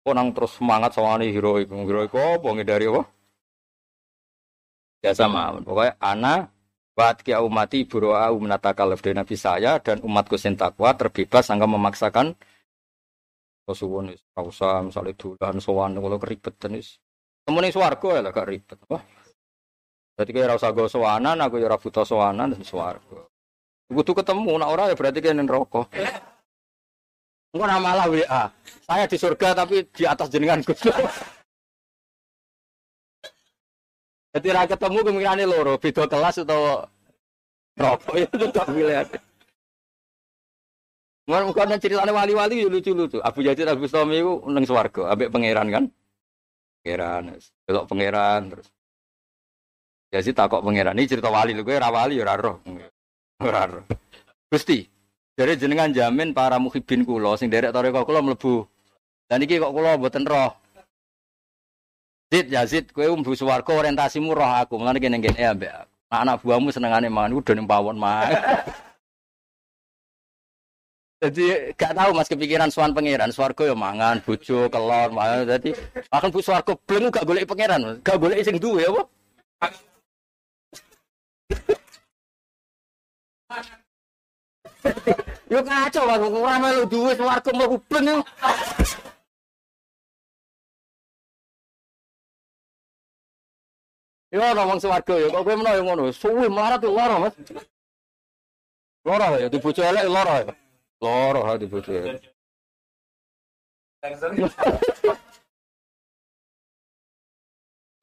Kok nang terus semangat sawangane heroik. Heroik apa dari apa? Biasa mawon. Pokoknya ana Buat kia umati buroa umnatakalaf dari Nabi saya dan umatku sing takwa terbebas sangka memaksakan Rasulullah ini, usah misalnya dulan sowan kalau keribetan is. Temen swarga ya lah gak ribet. Wah, jadi kayak rasa gue sowanan, aku ya butuh sowanan dan swarga. Butuh ketemu, nak orang ya berarti kayak rokok. Enggak nama lah WA. Saya di surga tapi di atas jenengan Gus. Jadi rakyat ketemu kemungkinan loro, beda kelas atau rokok ya itu tak pilihan. Mungkin bukan ceritanya wali-wali lucu-lucu. Abu Yazid Abu Bustami itu neng swarga, abek pangeran kan. pangeran, delok pangeran terus. Ya sih takok pangeran. Ini cerita wali lho, kowe ora wali ya. Ora roh. Gusti, dari jenengan jamin para muhibin kula sing derek toreko kula mlebu. Dan iki kok kula mboten roh. Zid Yazid, kowe mlebu swarga orientasimu roh aku. Mulane kene kene ambek aku. Nah, anak buahmu senengane mangan udah ning pawon mah. Jadi gak tahu mas kepikiran suan pangeran, swargo ya mangan, bojo, kelor, mangan. Jadi makan bu swargo belum gak golek pangeran, gak golek sing duwe apa? Yo kacau mas, ora melu duwe swargo mau bleng yo. Yo ngomong swargo yo, kok kowe menawa ngono, suwe melarat yo lara mas. Lara ya, di bojo elek lara ya. Loro hati bojo.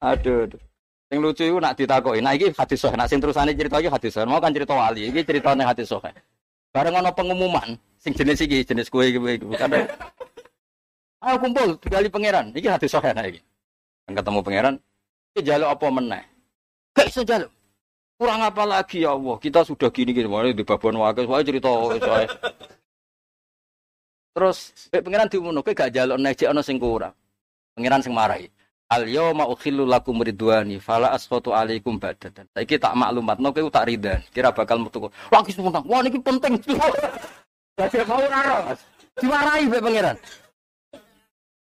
Aduh, aduh. Sing lucu itu nak ditakoki. Nah iki hadis sahih. Nak sing terusane cerita iki hadis sahih. Mau kan cerita wali. Iki ceritane hadis sahih. Bareng ana pengumuman sing jenis iki, jenis kue iki bukan. Ayo kumpul kali pangeran. Iki hadis sahih nah iki. Ketemu pangeran, iki jaluk apa meneh? Gak iso jaluk. Kurang apa lagi ya Allah? Kita sudah gini gini, mulai di babon wakil, saya cerita saya. Terus pangeran diumuno kowe gak jaluk nek ana sing kurang. Pangeran sing marahi. Al yauma ukhillu lakum ridwani fala asfatu alaikum badatan. Saiki tak maklumatno kowe tak ridhan. Kira bakal metu. Lagi semono. Wah niki penting. Dadi mau ora ro. Dimarahi mbek pangeran.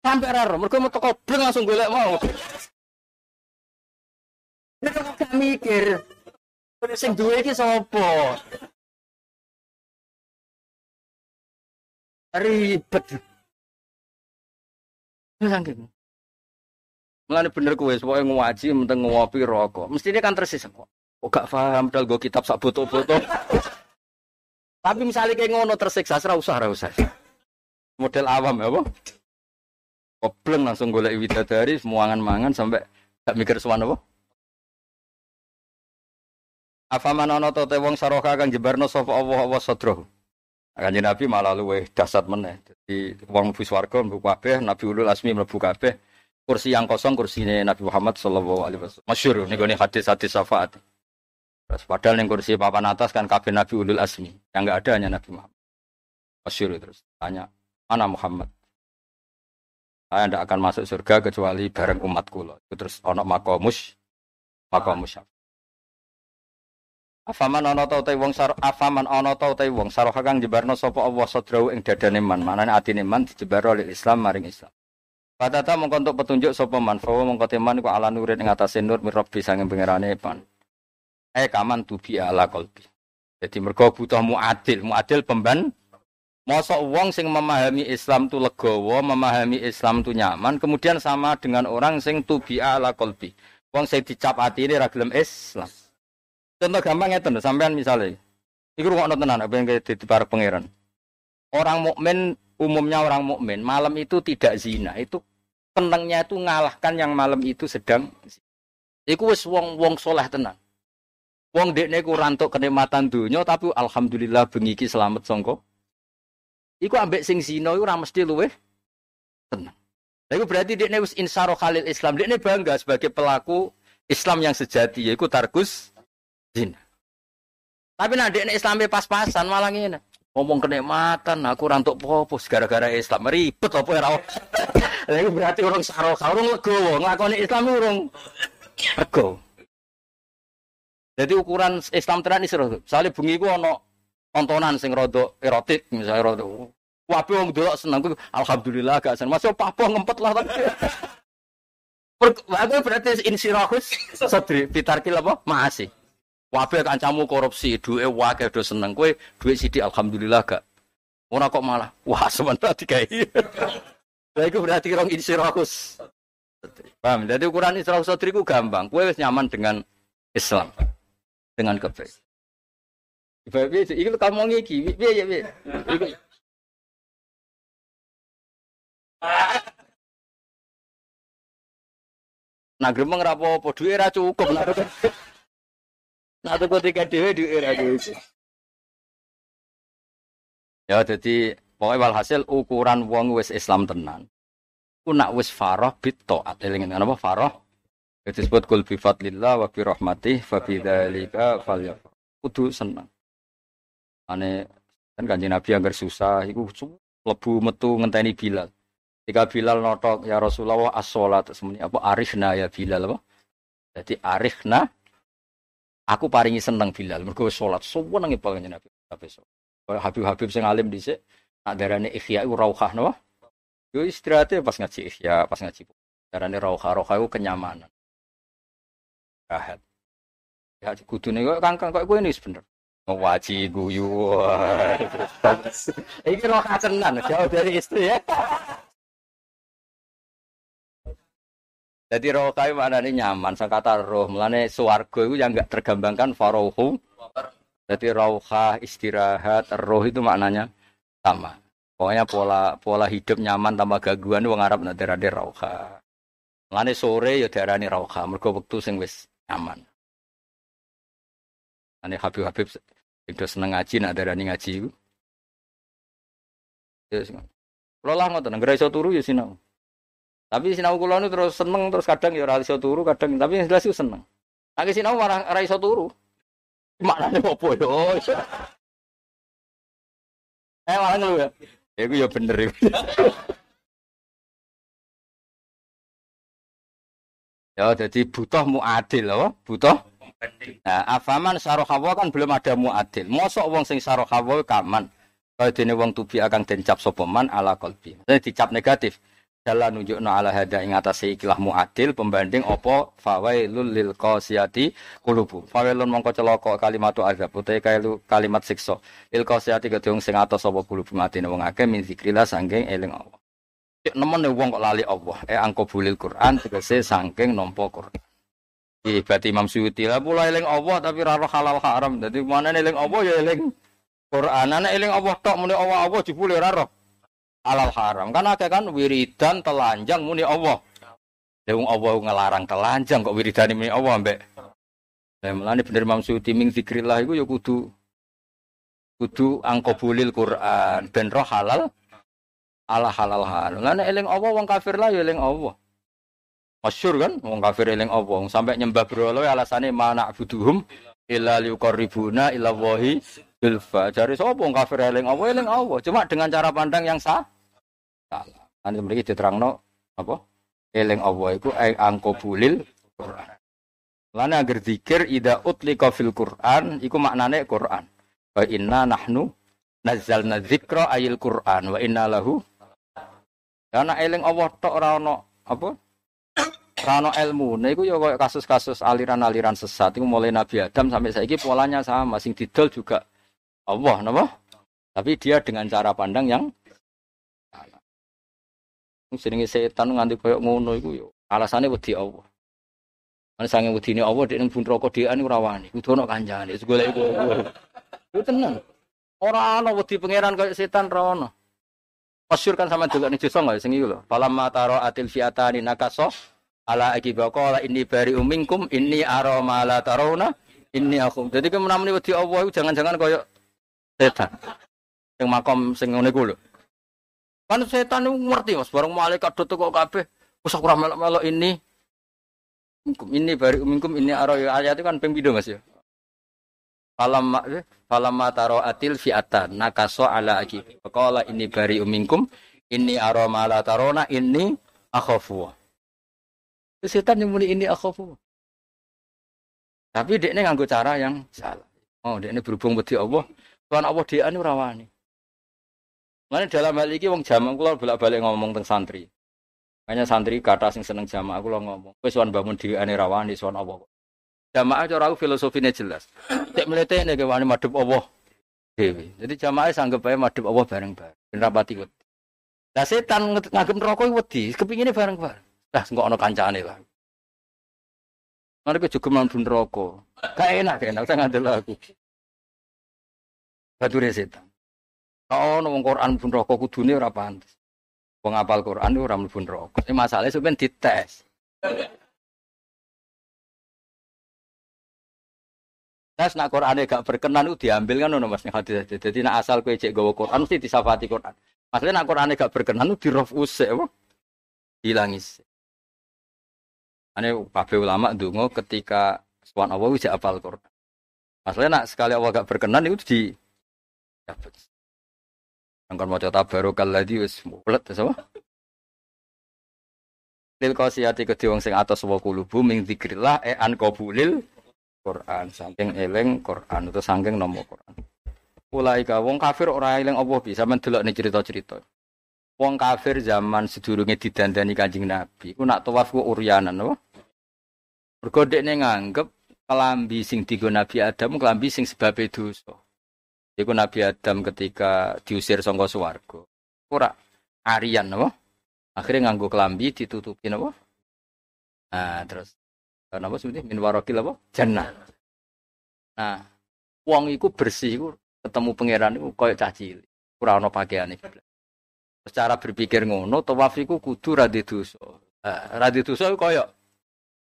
Sampai ora. Mergo metu bleng langsung golek mau. Nek kok mikir sing duwe iki sapa? ribet. Saking. Mulane bener kowe pokoke ngaji menteng ngopi rokok. Mestine kan tersis kok. Kok gak paham dal go kitab sak foto-foto. Tapi misalnya kayak ngono tersiksa, ora usah, ora usah. Model awam ya, apa? Kobleng langsung golek widadari, semuangan mangan sampai gak mikir suwan apa? Afaman ana ta wong saroka kang jebarno sapa Allah wa sadrahu. Kanjeng Nabi malah luwe dasar meneh. Jadi wong mlebu swarga mlebu kabeh, Nabi Ulul Asmi mlebu kabeh. Kursi yang kosong kursine Nabi Muhammad sallallahu alaihi wasallam. Masyhur niku hadis-hadis syafaat. Terus padahal yang kursi papan atas kan kabeh Nabi Ulul Asmi. Yang enggak ada hanya Nabi Muhammad. Masyhur terus tanya, "Ana Muhammad?" Saya tidak akan masuk surga kecuali bareng umatku loh. Terus onok makomus, makomus Afaman ana ta utahe wong sar afaman ana ta utahe wong saroha kang jebarno sapa Allah sadrau ing dadane man, manane atine man oleh Islam maring Islam. Padata mongko untuk petunjuk sapa man, fawa mongko teman iku ala nurin ing atase nur mirabbi sanging pangerane pan. Eh kaman tubi ala qalbi. Jadi mergo butuh muadil, muadil pemban Mosok wong sing memahami Islam tu legowo, memahami Islam tu nyaman, kemudian sama dengan orang sing tubi ala kolbi. Wong sing dicap hati ini ragilem Islam. Contoh gampang ngeten sampean misalnya. Iku rungokno tenan apa yang di para pangeran. Orang mukmin umumnya orang mukmin malam itu tidak zina. Itu penengnya itu ngalahkan yang malam itu sedang Iku wis wong wong soleh tenan. Wong dekne ku rantuk kenikmatan dunia tapi alhamdulillah bengi iki selamat songko. Iku ambek sing zina iku ora mesti luweh tenang. Lah iku berarti dekne wis insaro khalil Islam. Dekne bangga sebagai pelaku Islam yang sejati yaiku targus zina. Tapi nanti ini Islamnya pas-pasan malah ini. Ngomong kenikmatan, aku rantuk popos gara-gara Islam ribet apa ya Lagi berarti orang sarok, orang legowo, ngakoni Islam orang rego. Jadi ukuran Islam tenan isro. Soalnya bungi ku ono tontonan sing rodok erotik misalnya rodok. Wapi wong delok seneng alhamdulillah gak seneng. Masuk papo ngempet lah. Aku berarti insirahus sadri fitarkil apa? Masih. Wabe kancamu korupsi, duwe wae do seneng kowe, duwe sithik alhamdulillah gak. Ora kok malah wah sementara digawe. Lah iku berarti rong insirakus. Paham? Jadi ukuran insirakus ku gampang. Kowe wis nyaman dengan Islam. Dengan kebaikan. Ibarat piye iki kamu ngomong iki, piye ya piye? Nah, gremeng ra apa-apa, duwe ra cukup. Nah, tuku tiket dhewe era itu. Ya, jadi pokoknya walhasil ukuran wong wis Islam tenan. ku nak wis farah bit taat. Eling apa farah? Itu disebut kul bi fadlillah wa bi rahmatih fa bi dzalika. Kudu seneng. Ane kan kanjeng Nabi agar susah iku lebu metu ngenteni Bilal. Jika Bilal notok ya Rasulullah as-sholat semuanya apa arifna ya Bilal apa? Jadi arifna aku paringi seneng Bilal mergo salat suwenenge banget Nabi Tapi Habib-habib sing alim dhisik nak darane ikhya iku rauhah napa? Yo istirahatnya pas ngaji ikhya, pas ngaji. Darane rauhah, rauhah iku kenyamanan. Rahat. Ya kudune kok kangkang kok kowe ini bener. Ngaji guyu. Iki rauhah tenan jauh dari istri ya. Jadi roh kayu mana nih nyaman. Saya kata roh, melane suwargo itu yang nggak tergambangkan farohu. Jadi roha istirahat, roh itu maknanya sama. Pokoknya pola pola hidup nyaman tanpa gangguan wong Arab nanti ada roha. Melane sore ya darani roha. Mereka waktu sing wis nyaman. Ane Habib Habib itu seneng ngaji nak darani ngaji. Ya, kalau lah ngotot, nggak iso turu ya sinau. Tapi sinau kula nu terus seneng terus kadang ya ora iso turu, kadang tapi yang jelas itu seneng. Nek sinau marah ora iso turu. Maknane opo yo? Eh malah ngeluh ya. Ya iku ya bener iku. ya jadi butuh muadil loh, butuh Nah, afaman sarohawa kan belum ada muadil. Mosok wong sing sarohawa kaman. Kalau dene wong tubi akan dencap sopeman ala kolbi. Jadi dicap negatif dalam nunjukno ala hada ing atase ikilah muadil pembanding opo fawailul lil qasiyati qulubu. Fawailun mongko celaka kalimatu azab utahe kalimat siksa. Lil qasiyati kedung sing atos apa qulubu matine wong akeh min zikrillah sangking eling Allah. Cek nemen wong kok lali Allah. Eh angko bulil Quran tegese sangking nampa Quran. Iki berarti Imam Suyuti lah mulai eling Allah tapi raro halal haram. Dadi mana eling Allah ya eling Quran. Ana eling Allah tok muni Allah Allah jebule raro alal haram. Kan ada kan wiridan telanjang muni Allah. Deung Allah ngelarang telanjang kok wiridan muni Allah mbek. Lah mulane bener Imam Suyuti ming zikrillah iku ya kudu kudu angkobulil Quran ben roh halal ala halal halal. Lah eling Allah wong kafir lah ya eling Allah. Masyur kan wong kafir eling Allah sampai nyembah berhala alasane mana buduhum illa liqarribuna ila wahi Bilfa. Jari sapa wong kafir eling Allah eling Allah, cuma dengan cara pandang yang sah. Salah. Nanti mriki diterangno apa? Eling Allah iku angko bulil Quran. Lana agar zikir ida utlika fil Quran iku maknane Quran. Wa inna nahnu nazzalna dzikra ayil Quran wa inna lahu Karena eling Allah tok ora ono apa? Rano ilmu, nah itu ya kasus-kasus aliran-aliran sesat itu mulai Nabi Adam sampai saiki polanya sama, sing didol juga Allah, napa? Tapi dia dengan cara pandang yang salah. Seringe setan nganti koyo ngono iku yo alasane wedi Allah. Ana sange wedine Allah dek nang rokok dhekan ora wani, kudu ana kancane, golek iku. Itu tenan. Ora ana wedi pangeran koyo setan ra. Masyur kan sama delok ning desa enggak sing iku lho. Falamma taro atil fiatani nakaso ala akibaqala inni bari umingkum inni ara ma la tarawna inni akhum. Jadi kemenamuni wedi Allah jangan-jangan koyo setan. Sing makom sing ngene ku lho. Kan setan itu ngerti Mas, bareng malaikat do teko kabeh. Wis ora melok-melok ini. Minkum ini bari minkum ini aro ayat itu kan ping Mas ya. Falam falam taro atil fi'atan nakaso ala aki. Qala ini bari minkum ini aro mala tarona ini akhafu. Setan yang muni ini akhafu. Tapi dia ini nganggo cara yang salah. Oh, dia ini berhubung wedi Allah, Tuhan Allah dia ini rawani. Mana dalam hal ini wong jamak kula bolak-balik ngomong tentang santri. Hanya santri kata sing seneng jamak aku lo ngomong. Wis wan bangun dhewe ane rawani sowan Allah. Jamaah cara aku filosofine jelas. Cek mlete nek wani madhep Allah dhewe. Jadi jamaah sanggep ae madhep Allah bareng-bareng. Ben rapati wedi. Lah setan ngagem neraka wedi, kepingine bareng-bareng. Lah engko ana kancane lah. Mari juga mlebu neraka. Gak enak, gak enak saya ngandel aku. Bature setan. Kalau ono wong Quran pun rokok kudune ora pantes. Wong apal Quran ora mlebu neraka. Ini masalahnya sebenarnya dites. Tes nak Quran gak berkenan itu diambil kan ono Mas hadis. Jadi nak asal kowe cek gawa Quran mesti disafati Quran. Masalahnya nak Quran gak berkenan itu dirof usik apa? Hilangis. Ane kabeh ulama ndonga ketika sowan Allah wis apal Quran. Masalahnya nak sekali Allah gak berkenan itu di dapat. Angkon maca tabarokal ladzi wis mulet sama. Lil qasiyati kedhe wong sing atos wa kulubu ming zikrillah e an qabulil Quran saking eling Quran itu saking nomo Quran. Mulai wong kafir ora eling apa bisa mendelok nih cerita-cerita. Wong kafir zaman sedurunge didandani Kanjeng Nabi, ku nak tawaf ku uryanan apa? Mergo dekne nganggep kelambi sing digo Nabi Adam kelambi sing sebab dosa. Iku Nabi Adam ketika diusir sangka swarga. Ora arian apa? Akhirnya nganggo kelambi ditutupi apa? Nah, terus kenapa sebenarnya min warokil apa? Jannah. Nah, wong iku bersih iku ketemu pangeran iku koyo caci. Ora ana. Secara berpikir ngono, tawaf iku kudu ra dosa. Ra dosa koyo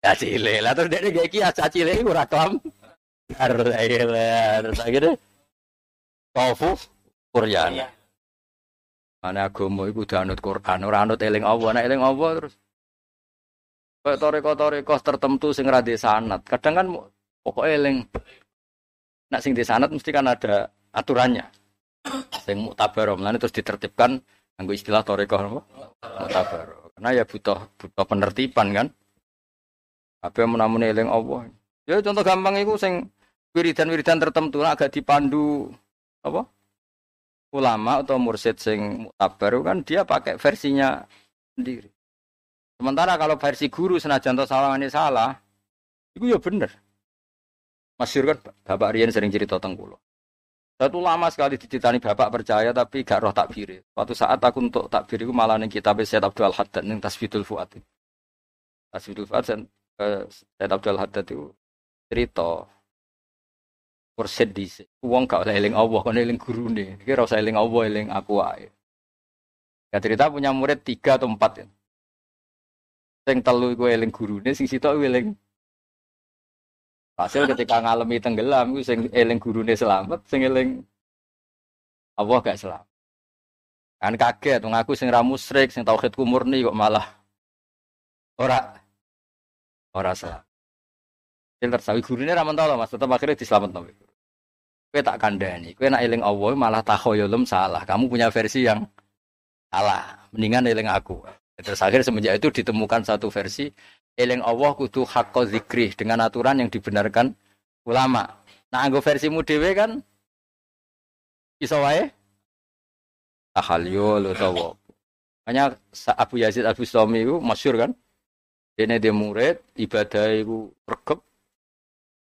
ya cilik. Lah terus dekne gak iki aja cilik iku ora. Terus akhirnya tawafu Quran. Mana agama iku anut Quran, ora anut eling Allah, nek eling Allah terus Kayak toreko-toreko tertentu sing ra sanat. Kadang kan pokoknya eling nak sing di sanat mesti kan ada aturannya. Sing muktabar, lan terus ditertibkan Anggo istilah toreko apa? Mutabar. Karena ya butuh butuh penertiban kan. Apa yang menamun eling Allah. Ya contoh gampang itu sing wiridan-wiridan tertentu agak dipandu apa? Ulama atau mursid sing mutabar kan dia pakai versinya sendiri. Sementara kalau versi guru senajan to salah salah, itu ya bener. Masyur kan Bapak Rian sering cerita tentang pulau. Satu lama sekali diceritani bapak percaya tapi gak roh takbir. Suatu saat aku untuk takbir itu malah ning kitab Sayyid Abdul Haddad ning Tasbidul Fuad. Tasbidul Fuad dan uh, Sayyid Abdul Haddad itu cerita kursid di Wong gak oleh eling Allah, kan eling nih. Kira usah eling Allah, eling aku aja. Ya cerita punya murid tiga atau empat ya. Sing telu iku eling nih, sing sitok eling Hasil ketika ngalami tenggelam, itu sing eling gurune selamat, sing eling Allah gak selamat. Kan kaget, ngaku sing ramu srik, sing tauhidku murni kok malah ora ora selamat. Filter sawi gurune ra mentolo Mas, tetep akhirnya diselametno. Kowe tak kandhani, kowe nak eling Allah malah takhoyolum salah. Kamu punya versi yang salah. Mendingan eling aku. Terus akhirnya semenjak itu ditemukan satu versi eling Allah kudu hakko zikri dengan aturan yang dibenarkan ulama. Nah, anggo versimu dhewe kan iso wae tahalyul utawa hanya Abu Yazid Abu Sami itu masyur kan dene dia murid ibadah itu regep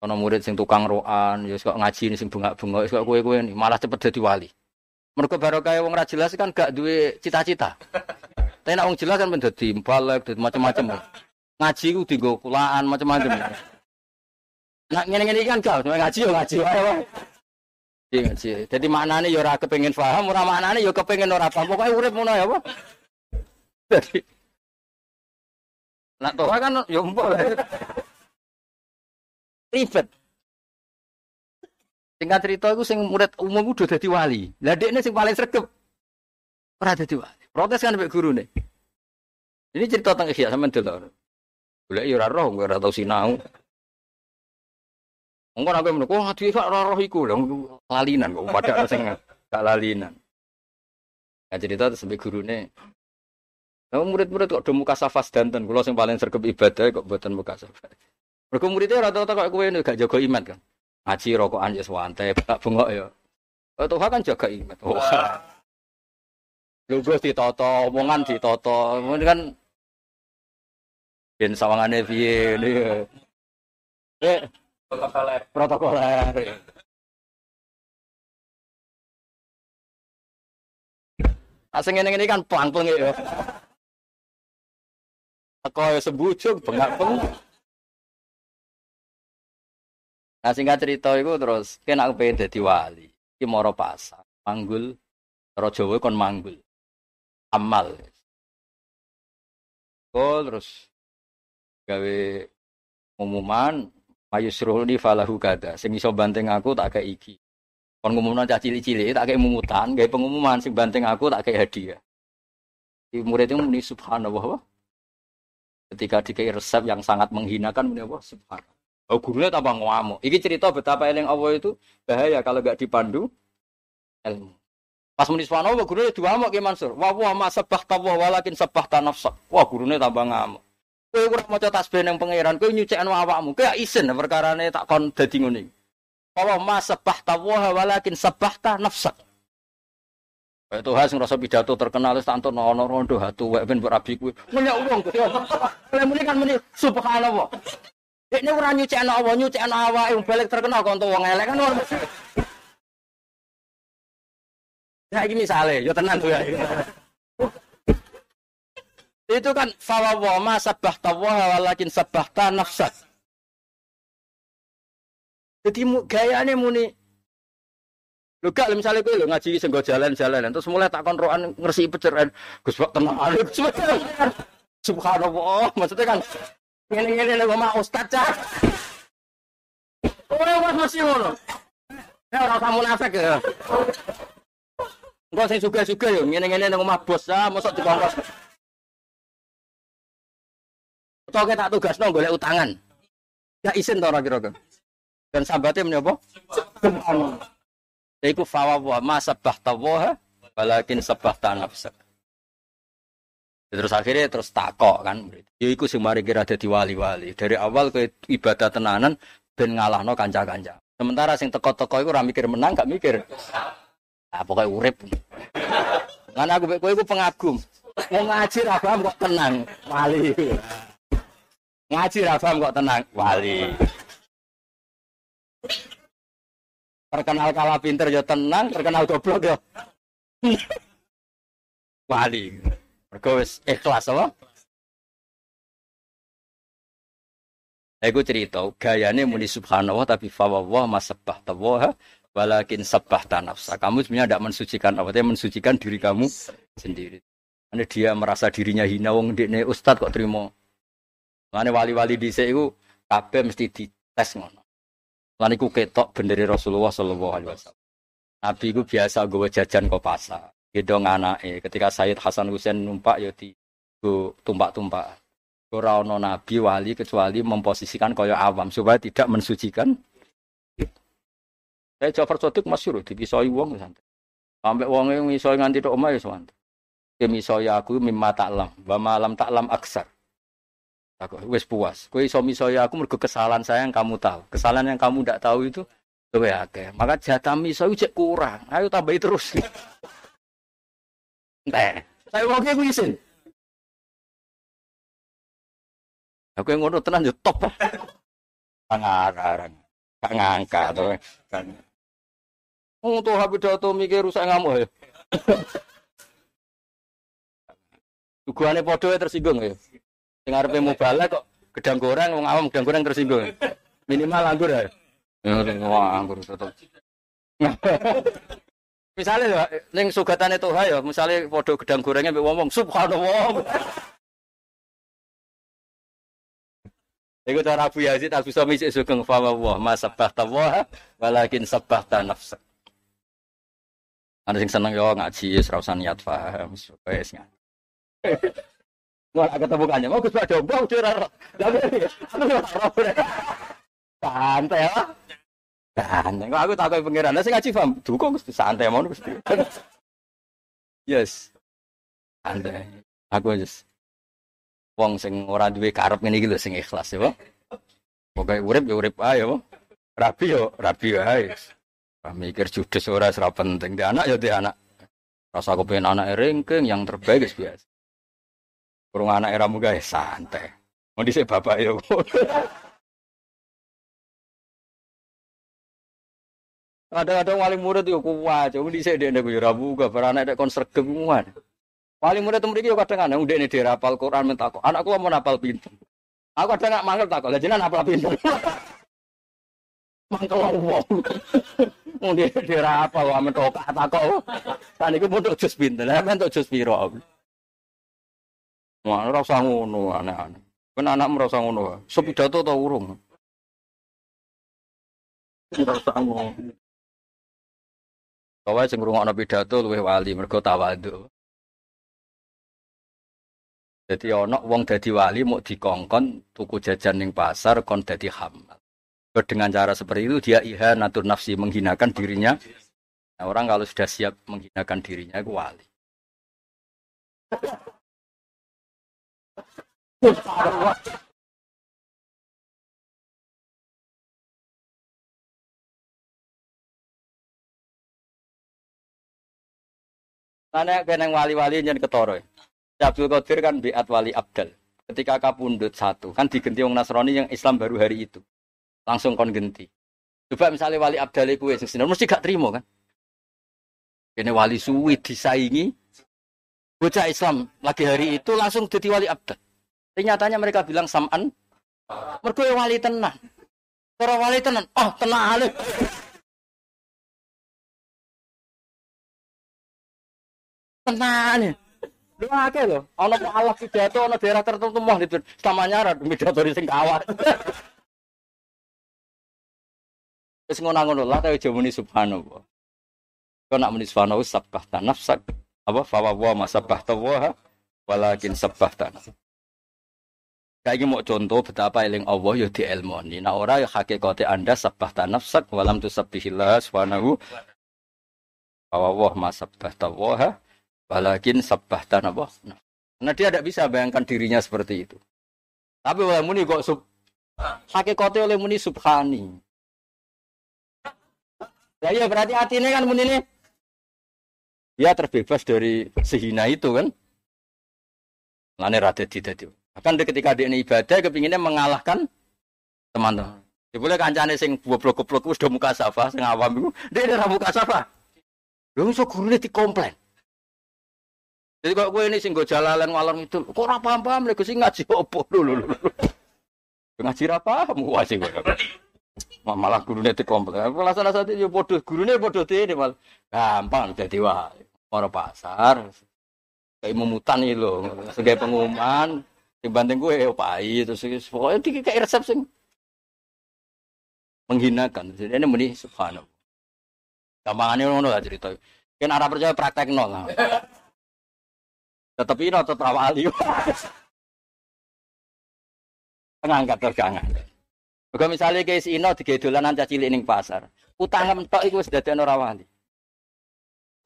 ana murid sing tukang roan ya kok ngaji sing bengak-bengok kok kowe-kowe malah cepet dadi wali mergo barokah wong ra jelas kan gak duwe cita-cita tapi nek wong jelas kan menjadi balik dadi macam-macam ngaji ku dienggo kulaan macam-macam. Nak ngene-ngene kan kau ngaji yo ngaji wae wae. Iya ngaji. Jadi maknane yo ora kepengin paham, ora maknane yo kepengin ora paham. Pokoke urip ngono ya apa. Jadi Nak toh kan yo mbok. Ribet. Singkat cerita itu sing murid umum udah jadi wali. Lah dekne sing paling sregep. Ora dadi wali. Protes kan mbek gurune. Ini cerita tentang ikhya sama dulu. Boleh ya roh, ora tau sinau. Engko nek meneh kok ngadi gak ora roh iku lalinan kok padha sing gak lalinan. Ya cerita sampai gurune Nah, murid-murid kok do muka safas danten, kula sing paling sergep ibadah kok mboten muka safas. Mergo muridnya rata-rata kok kowe gak jaga iman kan. Ngaji rokokan ya swantai, tak bengok ya. Oh, Tuhan kan jaga iman. Oh. Lu ditoto, omongan ditoto. Ini kan Ben sawangane piye ini. Eh, protokoler. Protokoler. Asing ini kan pelang-pelang ya. Aku ya sembujuk, Nah singkat cerita itu terus, kan aku pengen jadi wali. Ini moro pasang, manggul, terus Jawa kon manggul. Amal. Oh, terus gawe umuman mayusruli falahu kada sing iso banteng aku tak kayak iki kon ngumumno cah cilik-cilik tak kayak mumutan gawe pengumuman sing banteng aku tak kayak hadiah di murid itu muni subhanallah Ketika dikei resep yang sangat menghinakan muni apa? Subhanallah. Oh gurunya tambah ngamuk. Iki cerita betapa eling Allah itu bahaya kalau gak dipandu ilmu. Pas muni subhanallah gurunya dua ngamuk ke Mansur. Wa wa ma sabah tawah walakin sabah nafsak. Wah gurunya tambah ngamuk. Kowe ora maca tasbih ning pangeran, kowe nyucikno awakmu. Kowe isin perkarane tak kon dadi ngene. Wa ma sabah tawah walakin sabah nafsak. Kayak Tuhan sing rasa pidato terkenal wis tanto ono rondo hatu wek ben berabi kuwi. Menyak wong. Oleh muni kan muni subhanallah. Ini ora nyucikno Allah, nyucikno awake wong balik terkenal kok wong elek kan ora. Ya ini misalnya, yo tenan tuh ya. Itu kan fawawa ma sabah tawaha walakin sabah nafsak. Jadi gayanya muni Lho gak misalnya kowe lho ngaji sing jalan-jalan terus mulai tak kon roan ngersi peceran Gus Pak tenang Gus Subhanallah maksudnya kan ngene-ngene lho sama ustaz cah. Oh, wis mesti ngono. Ya ora usah munafik ya. Engko sing suga-suga yo ngene-ngene nang omah bos ah mosok dikongkos. Utawa tak tugasno golek utangan. Ya isin to ora kira-kira. Dan sambatnya menapa? Subhanallah. Iku fawa wa ma sabbahta wa walakin sabbahta nafsak. Terus akhirnya terus takok kan. Ya iku sing mari kira dadi wali-wali. Dari awal ke ibadah tenanan ben ngalahno kanca-kanca. Sementara sing teko-teko iku ora mikir menang, gak mikir. Ah pokoknya urip. Lan aku kowe iku pengagum. Mau ngaji ra kok tenang, wali. Ngaji ra kok tenang, wali terkenal kalah pinter ya tenang, terkenal goblok ya. Wali. Mergo wis ikhlas apa? Aku cerita, gayanya muni subhanallah tapi fawawah masabah tawaha walakin sabah tanafsa. Kamu sebenarnya tidak mensucikan apa, tapi mensucikan diri kamu sendiri. Karena dia merasa dirinya hina, wong dekne ustad kok terima. Mana wali-wali di itu kabeh mesti dites ngono. Lan iku ketok benderi Rasulullah sallallahu alaihi wasallam. Nabi ku biasa gue jajan ke pasar. Gedong anake. Ketika Sayyid Hasan Husain numpak ya di tumpak-tumpak. Ora ono nabi wali kecuali memposisikan kaya awam supaya tidak mensucikan. Saya Jafar Sodik masyhur dipisoi wong santai. Sampai wong yang misoi nganti tok omah ya santai. Dia misoi aku mimma taklam, wa malam taklam aksar. Aku wes puas. Kowe iso miso ya aku mergo kesalahan saya yang kamu tahu. Kesalahan yang kamu tidak tahu itu luwih akeh. Maka jatah miso cek kurang. Ayo tambahi terus. Entah. Saya oke aku isin. Aku yang ngono tenan yo top. Ngarang. Gak ngangka to. Oh, tuh habis tuh mikir rusak ngamuk ya. Tuguhane padha tersinggung ya. Sing arepe mubalak kok gedang goreng wong awam gedang goreng tersinggung. Minimal anggur ya. Ya anggur tetep. Misalnya ya, ning sugatan itu ya, misalnya podo gedang gorengnya mbek ngomong subhanallah. Iku cara Abu Yazid Al Bustami sik sugeng fa wa ma sabbahta wa walakin sabbahta nafsak. Ana sing seneng yo ngaji wis ora usah niat paham wis Wah, ketemu kanjeng. Oh, Gus Pak Jombang curah. Santai ya. Santai. Kok aku takut pangeran. Saya ngaji paham. Dukung Gus santai mau Gus. Yes. Santai. Aku just wong sing ora duwe karep ngene iki lho sing ikhlas ya, Pokoke urip ya urip ae ya, Rabi yo rabi ae. Mikir judes ora ora penting. Di anak ya di anak. Rasa aku pengen anak ringking yang terbaik biasa. Kurung anak era muga ya santai. Mau dhisik bapak yo. Ada-ada wali murid yo kuat, coba dhisik ndek yo ra muga bar anak dek kon sregep Wali murid itu mriki yo kadang ana ndek ne rapal Quran mentakok. Anakku mau napal pinter. Aku kadang nggak mangkel takok. Lah jenengan apal pinter. Mangkel wong. Wong dia dirapal wae mentok takok. Taniku pun tok jus pinter. Lah mentok jus piro. Wah, ora usah ngono aneh-aneh. Ben anakmu ora usah ngono. Sepidato ta urung? Ora ngono. Kawae sing ngrungokno pidato luwih wali mergo tawadhu. Jadi ono wong dadi wali mau dikongkon tuku jajan ning pasar kon dadi hamal. Dengan cara seperti itu dia ihanatur nafsi menghinakan dirinya. Nah, orang kalau sudah siap menghinakan dirinya itu wali. Karena kena wali-wali yang ketoro. Abdul Qadir kan biat wali Abdal. Ketika kapundut satu, kan digenti orang Nasrani yang Islam baru hari itu. Langsung kon genti. Coba misalnya wali Abdal itu yang mesti gak terima kan? Ini wali suwi disaingi. Bocah Islam lagi hari itu langsung jadi wali Abdal. Ternyatanya mereka bilang sam'an. Mereka wali tenan. Para wali tenan. Oh tenang alih. Tenang Lu akeh lho, ana mualaf pidato ana daerah tertentu mah itu sama nyarat pidato sing kawat. Wis ngono-ngono lah kaya aja muni. Kau nak muni subhanallah sabbah nafsak apa fawa wa masabbah tawaha walakin sabbah tanafsak. Kayak mau contoh betapa eling Allah ya di ilmoni. Nah ora ya hakikate Anda sabbah nafsak walam tusabbihillah subhanahu wa masabbah tawaha Walakin sabbahtan apa? Nah, karena dia tidak bisa bayangkan dirinya seperti itu. Tapi oleh muni kok sub kote oleh muni subhani. Ya iya berarti hati ini kan muni ini dia terbebas dari sehina itu kan. Lane rada didadi. Bahkan ketika dia ini ibadah kepinginnya mengalahkan teman-teman. Dia boleh kancane sing goblok-goblok wis do muka safa sing awam iku, dia ora muka safa. Lho iso gurune dikomplain. Jadi kok gue ini sing gue jalalan ngalor itu, kok ora paham-paham lek sing ngaji opo lho lho. Ngaji ra paham sih gue. Malah gurune dikomplek. Alasan satu yo padha gurune padha dene mal. Gampang dadi wae. Ora pasar. Kayak memutan iki lho, sebagai pengumuman dibanding gue opai terus pokoknya tiga kayak resep sing menghinakan. Jadi ini muni subhanallah. Gampangannya ngono lah cerita. Kan arah percaya praktek nol lah. Tetap ini tetap wali. Ngangkat tergangan. Juga misalnya si Ino tiga dolanan caci ning pasar. Utang mentok itu sudah ada orang wali.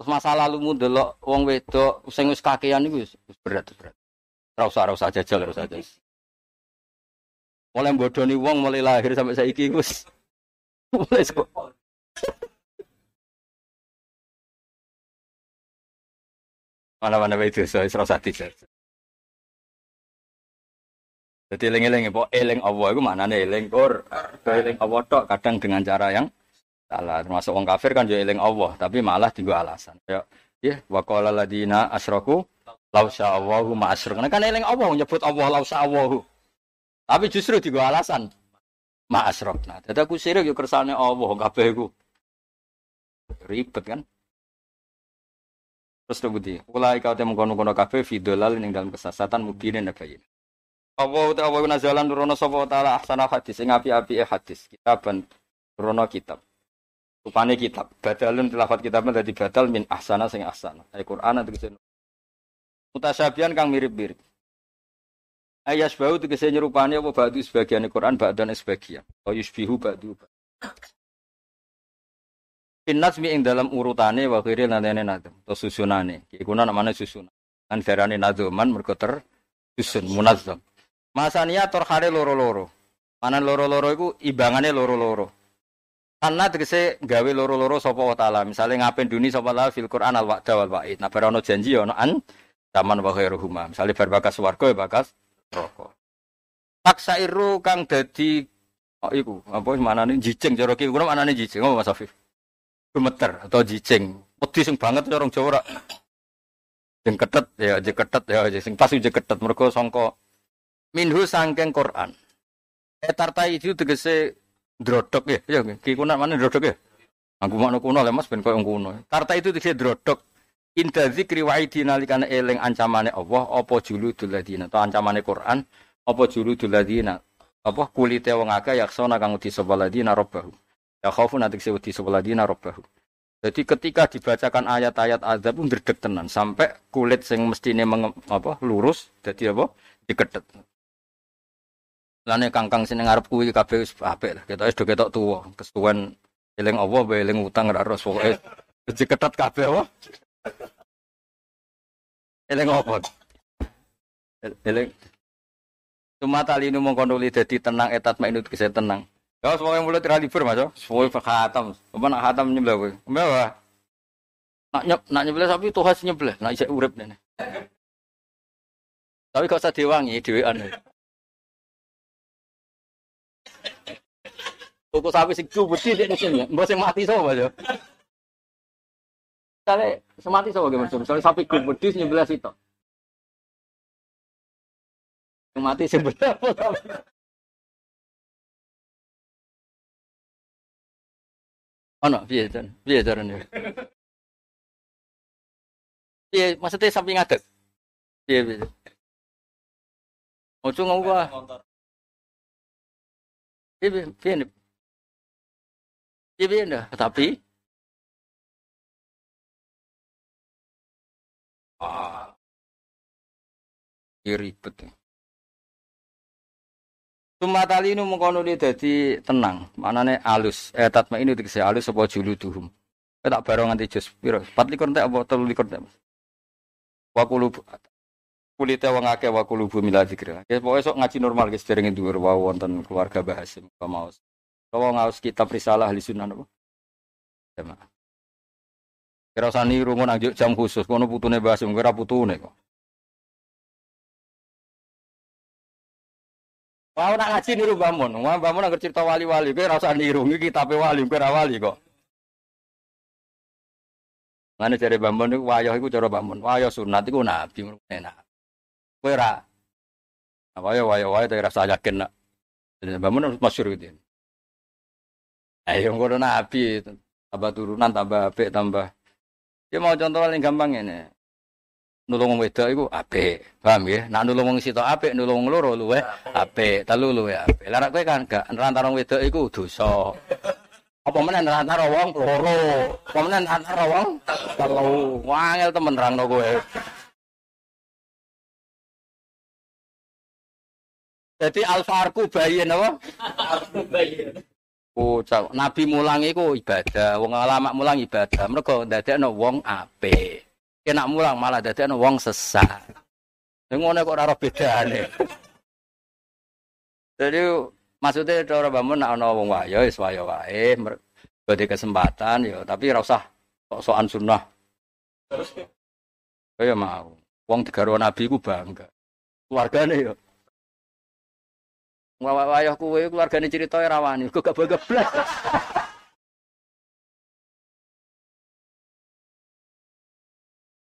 Terus masa lalu mu delok wong wedok sing wis kakean iku wis berat berat. Ora usah ora usah jajal ora usah jajal. Mulai bodoni wong mulai lahir sampai saiki wis mulai Mana-mana itu saya serasa tidak. Jadi eling-eling apa eling Allah itu mana nih eling kor, eling Allah tok kadang dengan cara yang salah. Termasuk orang kafir kan juga eling Allah, tapi malah tiga alasan. Ya, ya wakola ladina asroku lausa Allahu ma asrok. Kan eling Allah nyebut Allah lausa Allahu. Tapi justru tiga alasan ma asrok. Nah, jadi aku sirik yuk kersane Allah kabeh. Ribet kan? Terus terbukti. Ulai kau temu kono kono kafe vidolal ning dalam kesesatan mubinin apa ini. Allah ta Allah nazalan nurono sapa taala ahsana hadis sing api-api hadis. Kitaban nurono kitab. Rupane kitab. Badalun tilafat kitabnya dadi batal min ahsana sing ahsana. Ayat Quran tegese mutasyabihan kang mirip-mirip. Ayas bau tegese nyerupane apa ba'du sebagian Quran ba'dan sebagian. Oh yusbihu ba'du. Pinas mi ing dalam urutane wa khiri nanene nadem atau susunane. Iku namanya susunan. Kan darane nadoman mergo ter susun munazzam. Masania torhare loro-loro. Mana loro-loro iku ibangane loro-loro. Karena tegese gawe loro-loro sapa wa taala. Misale ngapen duni sapa taala fil Quran al wa'da wal wa'id. Nah bar janji ono an taman wa khairuhuma. Misale bar bakas swarga ya bakas neraka. Taksairu kang dadi oh, iku apa manane jijeng cara ki kuwi manane jijeng apa Mas Afif? Gemeter atau jijing. Wedi sing banget orang Jawa rak. Sing ketet ya aja ketet ya aja sing pas aja ketet mergo sangka minhu sangkeng Quran. Etarta itu tegese drodok ya, ya ki kuna mana drodok ya. Aku mau kuno lemas ben koyo kuno. Tarta itu tegese drodok. Inda zikri wa nalikane eling ancamane Allah apa juludul ladina atau ancamane Quran apa juludul ladina apa kulite wong akeh yaksona kang sapa ladina rabbahu Ya khaufu nanti wedi sebelah dina robbahu. Jadi ketika dibacakan ayat-ayat azab pun berdek tenan sampai kulit sing mestine apa lurus jadi apa dikedet. Lane kangkang sing ngarep kuwi kabeh wis apik lah. Ketok wis do ketok tuwa, kesuwen eling apa bae eling utang ora ros pokoke diketet kabeh apa. Eling apa? Eling Cuma tali ini mau kondoli jadi tenang etat mak itu tenang. Ya semuanya mulai tira libur mas, semuanya khatam. Apa nak khatam nyebelah gue? Mbak Nak nyep, nak nyebelah sapi tuh khas nyebelah, nak isek urip nih. Tapi kau usah diwangi, dewean. Tuku sapi sing beti di sini, mbak sing mati sama mas. Misalnya semati sama gimana? Misalnya sapi beti nyebelah situ. Mati sebelah. Ono piye jan? Piye carane? Piye maksudnya samping ngadeg? Piye piye? Ojo ngomong gua. Piye piye piye. Piye piye ndak? Tapi ah. ribet. Ya. Sumatali ini mengkono dia jadi tenang, mana nih alus, eh tatma ini dikasih alus apa julu tuhum. Tak barang nanti jos piro, empat likur teh apa telu likur teh. Wakulu kulite wong akeh wakulu bumi lah dikira. Ya pokoknya sok ngaji normal guys dereng dhuwur wae wonten keluarga bahas muga maos. Kalau ngaus kitab risalah ahli sunnah apa? Sama. Kira sani niru nang jam khusus kono putune bahas kira putune kok. Wah nak ngaji niru wah bangun agar cerita wali-wali, gue rasa niru, ini kita wali, gue wali kok. Mana cari bangun itu wayah itu cara bangun, wayah sunat itu nabi, enak. Gue ra, nah, wayah wayah wayah tapi rasa yakin nak. Bangun harus masyur gitu. Ayo gue nabi, tambah turunan, tambah apik, tambah. Dia mau contoh paling gampang ini nulung wong wedok iku apik. Paham ya? Nak nulung wong sitok apik, nulung loro luwe apik, telu luwe apik. Lah kowe kan gak wong wedok iku dosa. Apa meneh nerantara wong loro? Apa meneh nerantara wong telu? Wangel temen rangno kowe. Jadi alfarku bayin apa? bayin. Oh, Nabi mulang iku ibadah, wong ulama mulang ibadah. Mergo ndadekno wong apik. Kena mulang malah dadi wong sesat. Ngono kok ora bedane. Jadi maksudnya cara bangun nak ana wong wae ya wis wae wae berarti kesempatan ya tapi ora usah sok-sokan sunnah. Kaya mau. Wong digaro nabi ku bangga. Keluargane ya. Wawah-wayah kuwe keluargane cerita ora wani, kok gak bangga blas.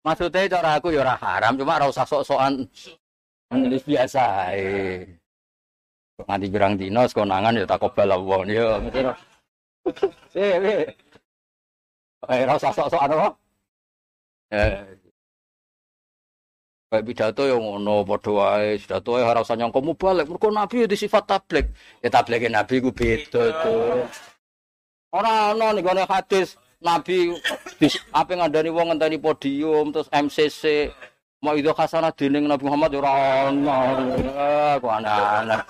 Maksudnya cara aku ya ora haram, cuma ora usah sok-sokan nulis biasa. Nganti birang dino konangan ya takobal Allah ya. Eh, eh. Eh, ora usah sok-sokan apa? Eh. Kayak pidato yang ngono padha wae, pidato ora usah nyangka balik. Mergo nabi ya sifat tablik. Ya tablike nabi ku beda tuh. Ora ana ning hadis Nabi apa ngandani wong ngenteni podium terus MCC mau itu khasana dening Nabi Muhammad ora ono. Ku ana-ana.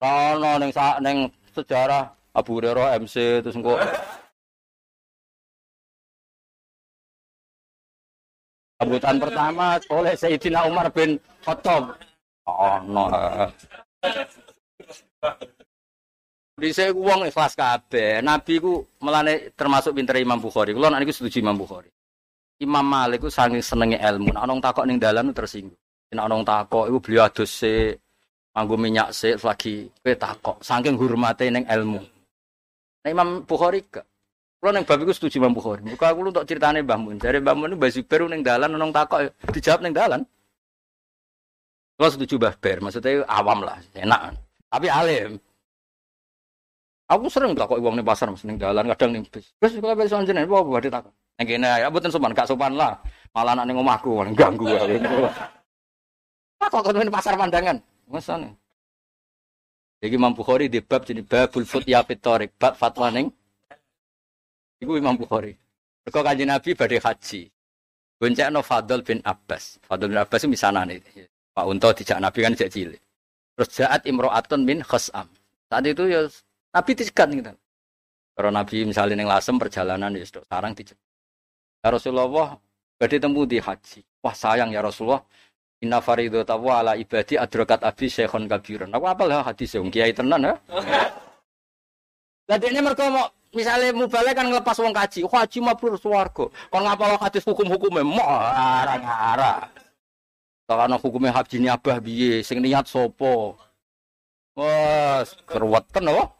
Ono ning ning sejarah Abu Hurairah MC terus engko Sambutan pertama oleh Sayyidina Umar bin Khattab. Oh, no. Di saya uang ikhlas kabeh. Nabi ku melane termasuk pinter Imam Bukhari. Kulo niku setuju Imam Bukhari. Imam Malik ku saking senenge ilmu. Nek ana takok ning dalan tersinggung. Nek ana takok iku beliau adus se nganggo minyak se lagi kowe takok. Saking hormate ning ilmu. Nah Imam Bukhari gak. Kulo ning bab iku setuju Imam Bukhari. Muka kulo untuk ceritane Mbah Mun. Jare Mbah Mun Mbah Zubair ning dalan ana takok dijawab ning dalan. Kulo setuju Mbah Ber, maksudnya awam lah, enak. Tapi alim. Aku sering tak kok uang nih pasar ning jalan kadang nih bis. Terus kalau besok jenengan apa apa tak. Yang kene ya bukan sopan gak sopan lah. Malah anak ning omahku malah ganggu. Tak kok ning pasar pandangan. nih. Jadi Imam Bukhari di bab jadi babul ya fitorik bab fatwa ning Iku Imam Bukhari. Mergo kanjeng Nabi badhe haji. Goncekno Fadl bin Abbas. Fadl bin Abbas itu misanane. Pak Unto dijak Nabi kan dijak cilik. Terus jaat imro'atun min khas'am. Saat itu ya Nabi dicegat gitu. Kalau Nabi misalnya yang lasem perjalanan ya sudah sarang dicegat. Ya Rasulullah badhe temu di haji. Wah sayang ya Rasulullah. Inna faridatahu ala ibadi adrokat abi syekhon kabiran. Aku apa lah hadis yang kiai tenan ya. Lah ini mereka mau misalnya balik kan ngelepas wong kaji, haji mabrur swarga. Kon ngapal hadis hukum-hukume marah-marah. Karena hukumnya haji ini abah biye, sing niat sopo. Wah, keruwetan apa?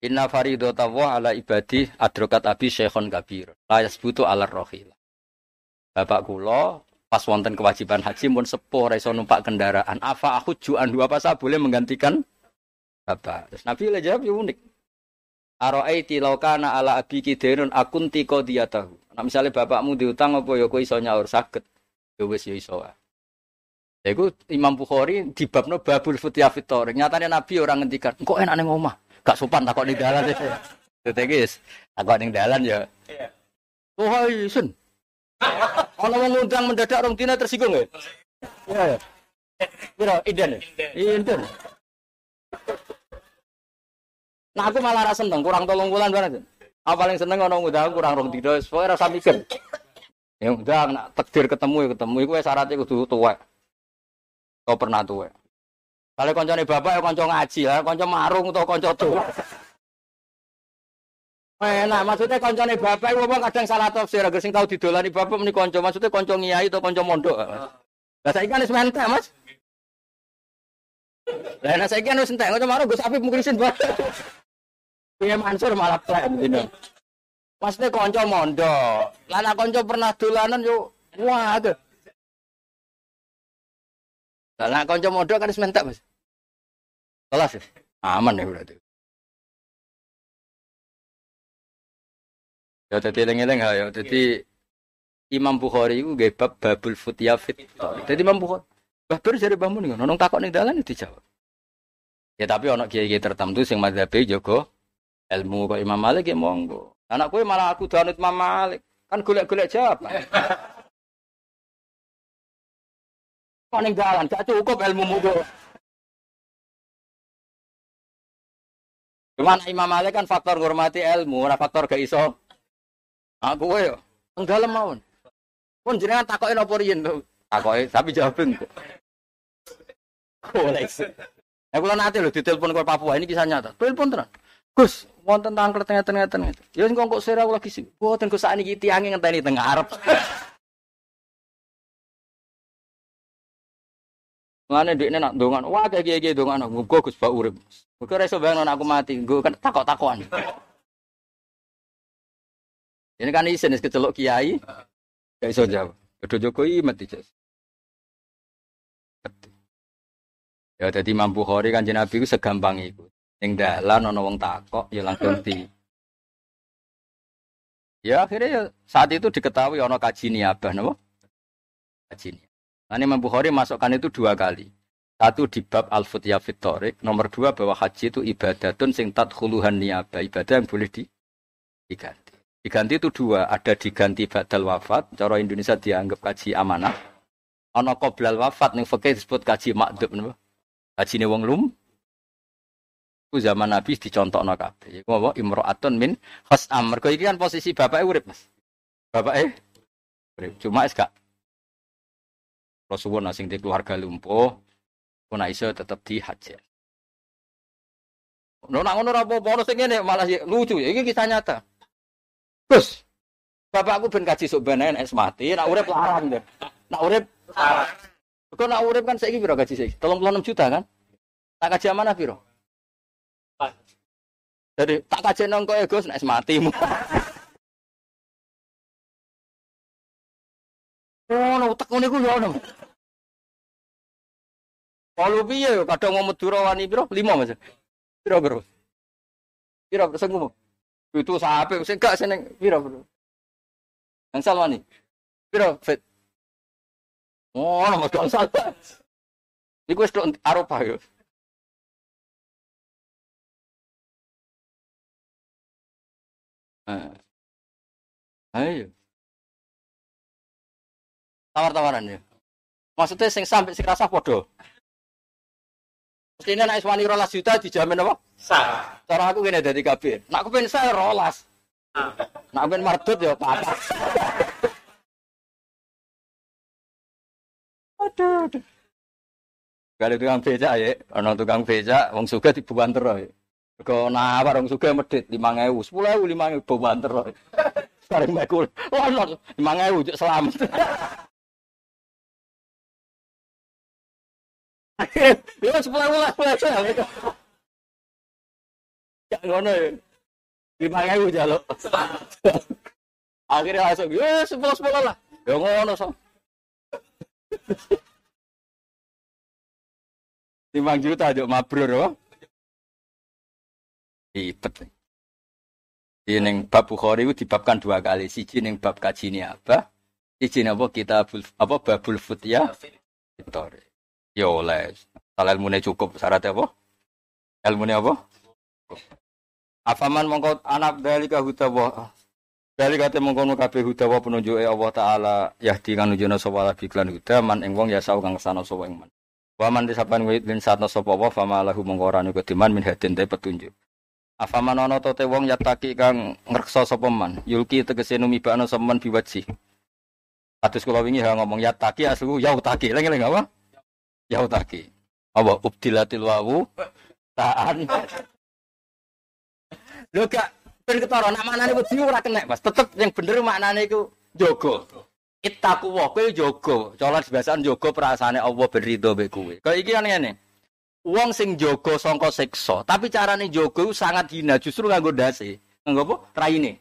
Inna faridatahu ala ibadi adrokat abi syekhon kabir. La yasbutu ala rohil. Bapak kula pas wonten kewajiban haji pun sepuh ra numpak kendaraan. Apa aku juan dua pasal boleh menggantikan bapak. Terus Nabi lah jawab ya unik. Aro'aiti laukana ala abiki denun akunti tahu. Nah misalnya bapakmu diutang apa ya kowe iso nyaur saged. Ya wis ya iso. Ya iku Imam Bukhari di babno babul futya fitor. Nyatane Nabi orang ngendikan, kok enak ning omah. Gak sopan takok ning dalan. Dadi guys, takok ning dalan ya. Oh, hai sun. Ono wong ngundang mendadak rong dina tersinggung ya? Iya ya. Piro inden? Inden. Nah aku malah rasa seneng, kurang tolong bulan banget. Apa paling seneng ono ngundang kurang rong dina, pokoknya rasa mikir. Ya udah, nak takdir ketemu ya ketemu, iku syaratnya kudu tuwek. Kau pernah tuwek. Kalau koncone bapak ya konco ngaji lah, konco marung atau konco tuwek. Enak, maksudnya koncone bapak iku kadang salah tafsir, agar sing tau didolani bapak muni konco, maksudnya konco ngiyai atau konco mondok. Lah saiki kan wis Mas. Lah nek saiki kan wis entek, marung Gus Afif mungkin bapak. Piye Mansur malah plan gitu. Maksudnya konco mondok. Lah nek konco pernah dolanan yo wah tuh. Lah nek konco mondok kan wis mentek, Mas. Kelas ya? Aman ya berarti. Ya jadi eling-eling ya. Jadi Imam Bukhari itu gak bab babul futya fit. Jadi Imam Bukhari babar jadi bangun nih, nonong takut nih dalan itu dijawab. Ya tapi ono kiai-kiai tertentu sing madzhabe jogo ilmu kok Imam Malik ya monggo. Anak kue malah aku danut Imam Malik. Kan golek-golek jawab. Kok ning dalan gak cukup ilmu mudo. Cuman Imam Malik kan faktor ngurmati ilmu, ora faktor gak iso Aku yo enggak mawon. Pun jenengan takokin apa riyen to? Takoki tapi jawab engko. Koleksi. Nah, kalau nanti loh ditelepon ke Papua ini kisah nyata. Telepon terang. Gus, wonten tangkel tengah-tengah tengah. Ya engko kok sira aku lagi sih. Boten Gus sakniki tiange ngenteni tengah Arab. Ngene ndekne nak dongan, wah kayak gini dongan aku Gus Pak urip. Muga ora iso aku mati, gue kan takok-takokan. Ini kan isin kecelok kiai. Gak iso jawab. Kedo Jokowi mati jas. Ya jadi mampu hori kan Nabi itu segampang itu. Yang dalan ono wong takok ya langsung di. Ya akhirnya ya, saat itu diketahui ono kaji niabah napa? Kaji. Nah, Imam Bukhari masukkan itu dua kali. Satu di bab al futya fitorik, nomor dua bahwa haji itu ibadatun sing tadkhuluhan niabah, ibadah yang boleh di, diganti. Diganti itu dua, ada diganti badal wafat, cara Indonesia dianggap kaji amanah. Ana qoblal wafat ning fikih disebut kaji makdub napa? Kajine wong lum. Ku zaman Nabi dicontohno kabeh. Iku apa imro'atun min khas'am. Mergo iki kan posisi bapake urip, Mas. Bapake urip. Cuma es gak Rasulullah sing di keluarga lumpuh, pun iso tetap di haji. Nona ngono ora apa-apa sing ngene malah lucu ya iki kisah nyata. Terus bapakku ben kaji sok ben es mati, nak urip larang deh. Nak urip larang. Kok nak urip kan saiki piro gaji saiki? 36 juta kan? Tak kaji mana piro? Jadi tak kaji nang kowe Gus nek mati. Oh, no, tak ngono iku yo ono. Kalau piye yo kadang mau Madura wani piro? 5 Mas. Piro piro? Piro sing itu sampai sing gak seneng piro bro. Yang salwani. Piro fit. Nama dong salwa. Iku wis tok Eropa yo. Eh. Ayo. Tawar-tawaran ya. Maksudnya sing sampai sing rasa podo. Mestinya naik wani rolas juta dijamin apa? Sah. Cara aku gini dari kabir. Nak aku pengen saya rolas. Nak pengen mardut ya apa? Aduh. aduh. Kali tukang beca ya, ono tukang beca, wong suga dibuan terus. Kau nawar wong suga medit lima ngewu, sepuluh ewu lima ngewu buan terus. Sering mekul, lono lima ngewu selamat. Sepuluh ewu lah, sepuluh ewu. Ya ngono ya. Lima ngewu jaluk. Akhirnya langsung, ya sepuluh sepuluh lah. Ya ngono so. Lima juta aja mabrur apa? Ribet. Di neng bab Bukhari itu dibabkan dua kali. Siji neng bab kaji ini apa? Siji apa kita apa babul futya? Victoria. Ya oleh. Kalau ilmunya cukup syaratnya apa? Ilmunya apa? Afaman mongko anak dari kahuta wa dari kata mongko kabeh huda wa penunjuke Allah taala yahdi kan nunjukna sapa la biklan huda man ing wong ya sau kang ke sana sapa ing man. Wa man disapan wit bin satna sapa wa fama lahu mongko ora niku diman min hadin te petunjuk. Afaman ana to te wong yataki kang ngreksa sapa man yulki tegese numibakno sapa man biwaji. Kados kula wingi ha ngomong yataki aslu yautaki. Leng-leng apa? Yautaki. Apa ubdilatil wawu taan. Lho gak ben ketara nak maknane wedi ora kena, Mas. Tetep yang bener maknane iku jaga. Ittaku wa kowe jaga. Colon biasaan jaga perasaane Allah ben ridho mbek kowe. Iki kan ngene. Wong sing jaga sangka siksa, tapi carane iku sangat hina justru nganggo dase. Nganggo apa? Raine.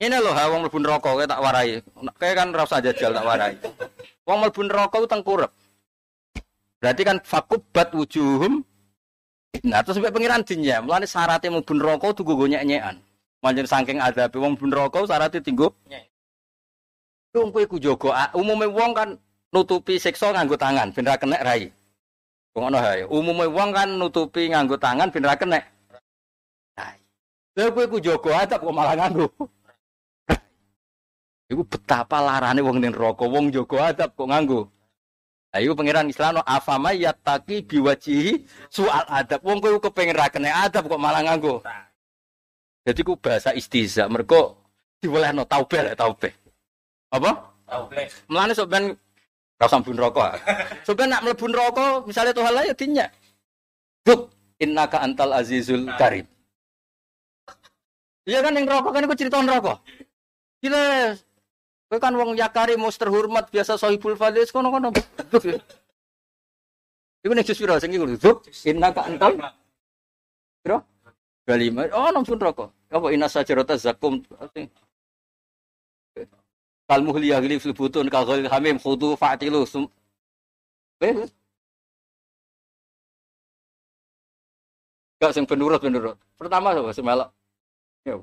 Ini loh, wong mlebu neraka kowe tak warai. Kayak kan ora usah jajal tak warai. Wong mlebu neraka ku tengkurep. Berarti kan fakubat wujuhum Nah, terus sampai pengiran dinya, mulane syaratnya mau bun rokok tuh gue nyek-nyekan. Saking ada wong bun rokok syaratnya tinggu. Wong kowe jogo, umumnya wong kan nutupi siksa nganggo tangan, ben ra kena rai. Ngono hae. Umume wong kan nutupi nganggo tangan ben ra kena. Rai. Lha kowe ku jogo adab kok malah nganggo. Betapa larane wong ning neraka, wong jogo adab kok nganggo. Ayo pangeran Islam no afama yataki biwajihi soal adab. Wong kowe kepengen ra kena adab kok malah nganggo. Jadi ku bahasa istiza. Mergo diwolehno taubeh lek taubeh. Apa? Taubeh. Mulane sok ben ra usah mlebu neraka. Sok ben nak mlebu neraka misale Tuhan lah ya dinya. Duk innaka antal azizul karim. Iya kan yang rokok kan iku cerita neraka. Gila, Kowe kan wong yakari mus terhormat biasa sohibul fadil kono-kono. Iku nek jus piro sing iku dzuk inna ka antal. Piro? Galima. Oh nang rokok. Apa inna sajarata zakum. Kal muhliyah li fil butun hamim khudu fa'tilu. Eh. Gak sing penurut penurut. Pertama sapa semelok. Ya.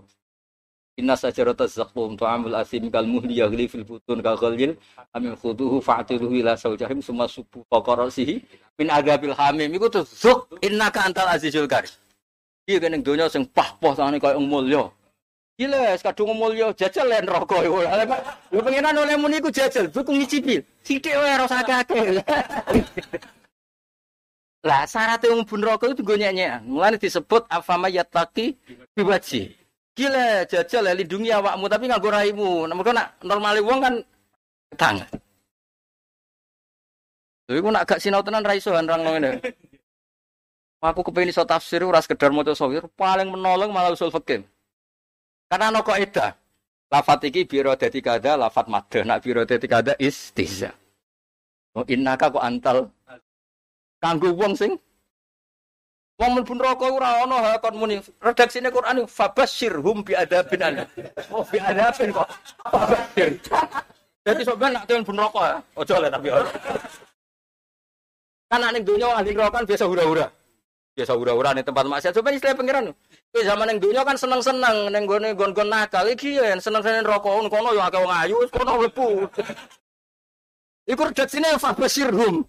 Inna sajarata zakum ta'amul asim kal muhli yaghli fil butun ka ghalil amin khuduhu fa'tiluhu ila saujahim summa subu faqarasihi min adabil hamim iku tuh zuk innaka antal azizul karim kan ning donya sing pah-pah tangane koyo mulya Gila, kadung mulya jajal len rokok iku. Lho pengenan oleh muni iku jajal, buku ngicipi. Sithik wae ora usah akeh. Lah syaratnya wong bun rokok itu gue nyanyi. Mulane disebut afama yattaqi biwaji. Gila jajal ya lindungi awakmu tapi nganggo raimu. Mergo nak normale wong kan tangan. Lha iku nak gak sinau tenan ra iso nrang ngene. Aku kepengin iso tafsir ora sekedar maca sawir, paling menolong malah usul fikih. Karena ana kaidah. Lafat iki biro dadi kada, lafat madah. Nak biro dadi kada istiza. Oh innaka kok antal kanggo wong sing Wong mlebu neraka ora ana ha kon muni. Redaksine Quran fabasyirhum bi adabin an. Oh bi adabin kok. Fabasyir. Jadi sampean nak temen neraka ya. Ojo le tapi. Kan ning donya ahli neraka kan biasa hura-hura. Biasa hura-hura ning tempat maksiat. Sampeyan istilah pangeran. Kowe zaman ning donya kan seneng-seneng ning gone gon-gon nakal iki ya seneng-seneng neraka kono ya akeh wong ayu kono mlebu. Iku redaksine fabasyirhum.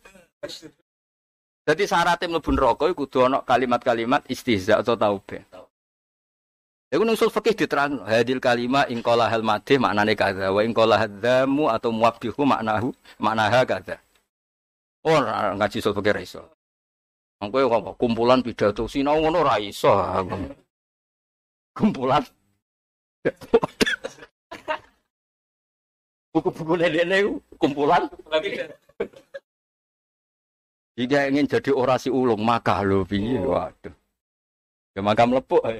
Jadi syaratnya mlebu neraka iku kudu ana kalimat-kalimat istihza atau taubeh. Iku nang usul fikih diterang hadil kalima ing qala hal madhi maknane kadza wa ing qala hadzamu atau muwabbihu maknahu maknaha kadza. Ora ngaji usul fikih ra iso. Apa kumpulan pidato sinau ngono ra iso. Kumpulan Buku-buku nenek kumpulan jika ingin jadi orasi ulung maka lo piye waduh. Ya maka melepuk.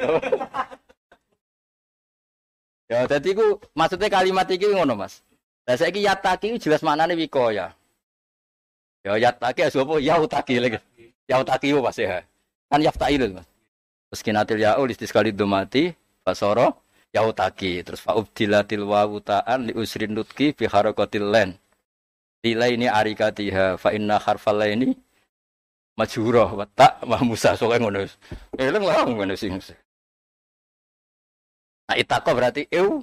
Ya jadi ku maksudnya kalimat iki ngono Mas. Lah saiki yataki jelas maknane wikoya. Ya yataki ya sapa ya utaki lagi. Ya utaki yo pasti ya. Kan yaftai itu Mas. Terus kinatil ya ulis sekali domati basoro ya utaki terus fa ubdilatil wawu ta'an li usrin nutki fi harakatil len. Tila ini arikatiha fa inna harfal ini majurah wa ta wa musa sok ngono. Eleng lah ngono sing. Nah, itako berarti eu.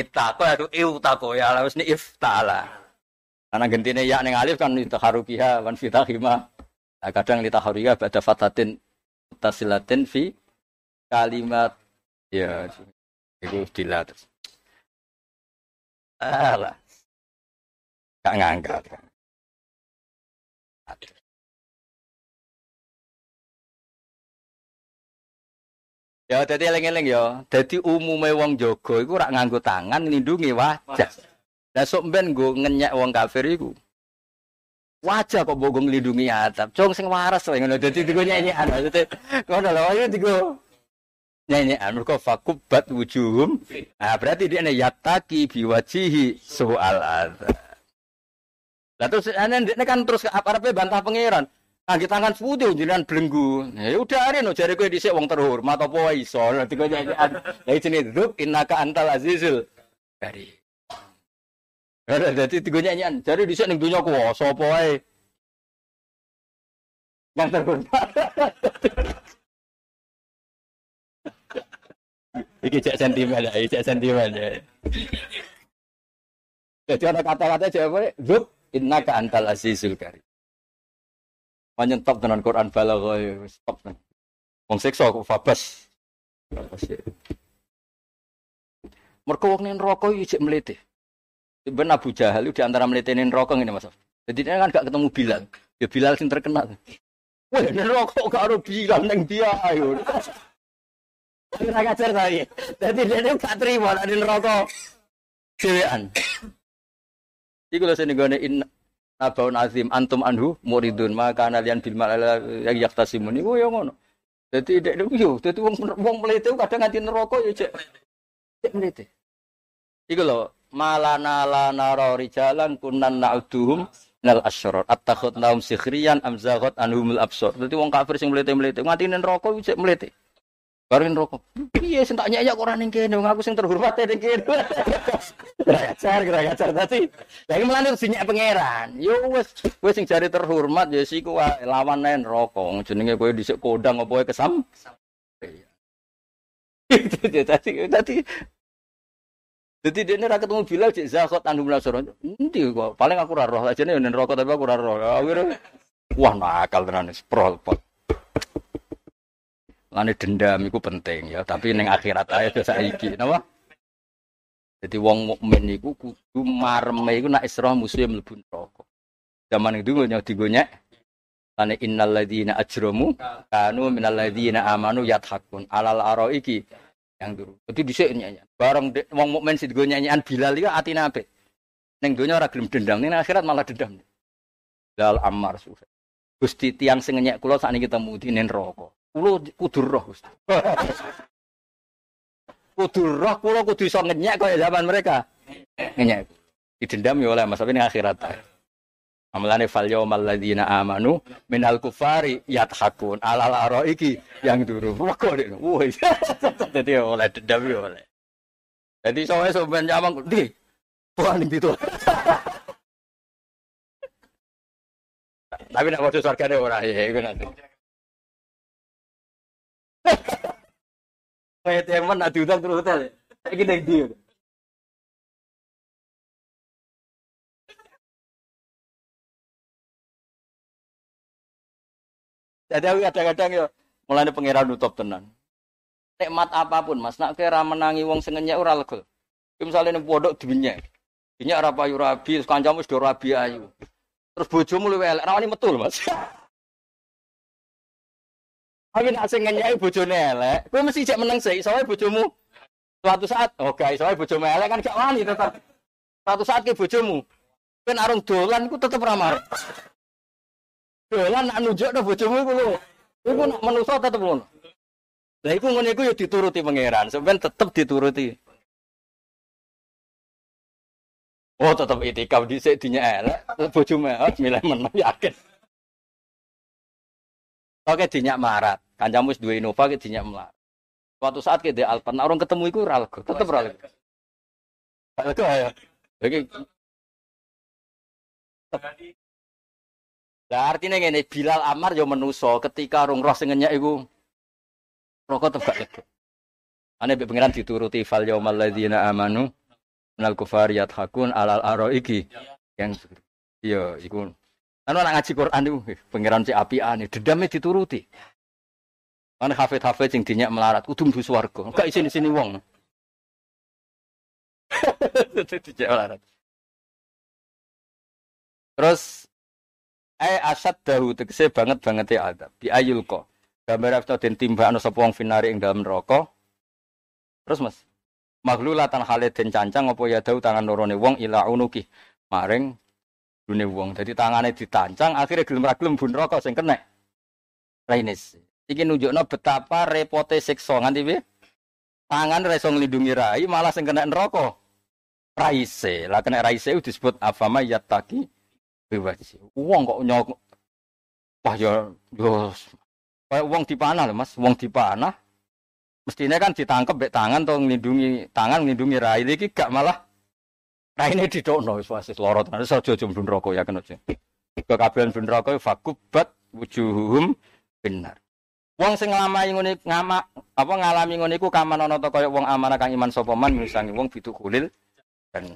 itako itu eu tako ya harus ni iftala. Karena gentine ya neng alif kan harukiha wan fitahima. Nah, kadang harukiha pada fatatin tasilatin fi kalimat ya itu dilat. Alah. Gak ngangkat kan. Ya dadi eling-eling ya. Dadi umume wong jaga iku rak nganggo tangan nindungi wajah. Lah sok ben nggo ngenyek wong kafir iku. Wajah kok mbok nglindungi atap. Jong sing waras wae ngono dadi digo. Maksudnya ngono lho ayo digo nyanyian mergo fakubat wujuhum. Nah berarti dia yataki biwajihi soal azab. Lah terus ane kan terus apa bantah pangeran. Anggi tangan seputih jenengan belenggu. Ya udah are no jare kowe dhisik wong terhormat apa wae iso. Dadi kowe nyanyian. Lah jenenge dzuk innaka antal azizul dari. Ora dadi tigo nyanyian. Jare dhisik ning donya kuwasa apa wae. Yang terhormat. Iki cek sentimen ya, cek sentimen ya. Jadi ada kata-kata jawab, Zub, innaka antal azizul karim. Panjen top dengan Quran balagha stop. Wong siksa kok fabas. Ya. Mergo wong ning neraka iki cek mlete. Ben Abu Jahal di antara mletene neraka ngene Mas. Jadi kan gak ketemu Bilal. Ya Bilal sing terkenal. Wah, neraka gak ada Bilal ning dia ayo. Ora ngajar tadi. Jadi dia gak terima nek neraka dhewean. Iku lho sing nggone nabaun azim antum anhu muridun maka nalian bil malala yang yaktasimun. Iku ya ngono. Dadi dek yo dadi wong wong mlete kadang nganti neraka ya cek. Cek mlete. Iku lho malana lana rijalan kunan na'uduhum nal asyrar attakhut naum sikhriyan amzaghot anhumul absar dadi wong kafir sing mlete-mlete nganti neraka cek mlete Barin rokok. Iya, sing tak nyanyi kok ora ning aku sing terhormat ning kene. Ngajar, ngajar tadi. Lagi melani sing pangeran. Yo wis wis sing jari terhormat ya siku wae lawan nen rokok. Jenenge kowe dhisik kodang apa wae kesam. Iya. Tadi tadi jadi dia ora ketemu Bilal cek zakot anu mulasoro. Endi kok paling aku ora roh ajane nen rokok tapi aku ora roh. Wah nakal tenan sprol. Lane dendam itu penting ya, tapi neng akhirat aja dosa iki, napa? Jadi wong mukmin iku kudu mareme iku nak isra musuh mlebu neraka. Zaman itu nyonya digonyek Lane innal ladzina ajramu kanu minal ladzina amanu yathakun alal aro iki yang dulu. Jadi dhisik nyanyi. Bareng wong mukmin sing digo nyanyian Bilal iki atine apik. Ning donya ora gelem dendam, ning akhirat malah dendam. Dal Ammar susah. Gusti tiang sing ngenyek kula sakniki ketemu di neraka. Kulo kudu roh, kudu roh, kulo kudu iso ngenyek kaya zaman mereka. Ngenyek. Didendam ya oleh Mas, tapi ini akhirat. Amalane fal yaumal ladzina amanu minal kufari yathakun alal araiki yang dulu. Rego nek. Woi. Dadi oleh dendam ya oleh. Jadi soalnya sobat nyamang, di, bukan itu. Tapi nak masuk surga orang ya, itu nanti. Kayak teman nak diundang terus hotel. Kayak gini dia. Jadi aku kadang-kadang ya mulai pangeran nutup tenan. Nikmat apa pun Mas, nak kira menangi wong sengennya ora lega. Misalnya ning pondok dinya. Dinya ora payu rabi, kancamu do rabi ayu. Terus bojomu luwe elek, rawani metu Mas. Tapi nak sing ngenyai bojone elek, kowe mesti cek meneng sih, soalnya bojomu suatu saat, oh guys, soalnya bojomu elek kan gak wani tetap. Suatu saat ke bojomu, kan arung dolan ku tetep ramar. Dolan nak nunjuk no bojomu iku lho. Iku nak manusa tetep ngono. Lah iku ngene iku ya dituruti pangeran, sampean tetep dituruti. Oh tetep itikaf dhisik dinya elek, bojomu elek milih menang yakin. Oke dinyak melarat, kancamu duwe Innova ke dinyak melarat. Suatu saat ke Alpen, orang ketemu iku ralgo, tetep ralgo. Ralgo ya. Lagi Lah artinya ngene, Bilal Amar yo menuso ketika rung roh sing iku rokok tetep gak lega. Ane dituruti fal yaumal ladzina amanu minal kufari yadhakun alal aroiki yang iya iku anu anak ngaji Quran itu pengiran si api ane dedamnya dituruti. Kan hafid-hafid sing dinyak melarat kudu mlebu swarga. Gak isin sini wong. Dinyak melarat. Terus eh asad dahu tegese banget banget ya ada. Bi ayul kok. Gambar afta den timbakno sapa wong finari ing dalam neraka. Terus Mas, maghlulatan hale den cancang apa ya dahu tangan lorone wong ila unuki maring dune wong. Jadi tangane ditancang akhirnya gelem gelem bun neraka sing kena. Rainis. Iki nunjukno betapa repote siksa nganti piye? Tangan ra iso rai malah sing kena neraka. Raise. Lah kena raise disebut afama yattaqi bebas. Wong kok nyok Wah ya yo kayak wong dipanah lho Mas, wong dipanah. Mestinya kan ditangkep mbek tangan to nglindungi tangan nglindungi rai iki gak malah raine didokno wis wasis lara tenan iso aja jum neraka ya kena. Kekabehan ben neraka fakubat wujuhum benar. Wong sing nglamahi ngene ngama apa ngalami ngene iku kaman ana ta kaya wong amanah kang iman sapa man misangi wong bitu kulil dan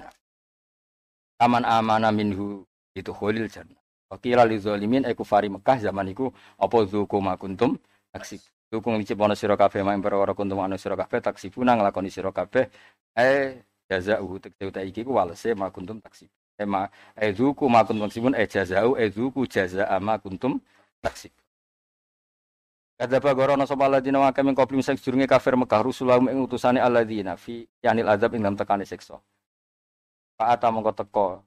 aman amanah minhu itu kholil jannah. Wakila li zalimin eku fari Mekah zaman iku apa zuku ma kuntum taksib. Zuku ngicip ana sira kabeh mak perkara kuntum ana sira kabeh taksibuna nglakoni sira kabeh eh jazauhu tekte uta iki ku walese ma kuntum taksib. Eh ma eh ma kuntum taksibun eh jazau eh zuku jazaa ma kuntum taksib. Kadzaba gorono sapa alladzina wa kami koplim sing sedurunge kafir Mekah rusulahum ing utusane alladzina fi yanil azab ing dalam tekane siksa. Mongko teko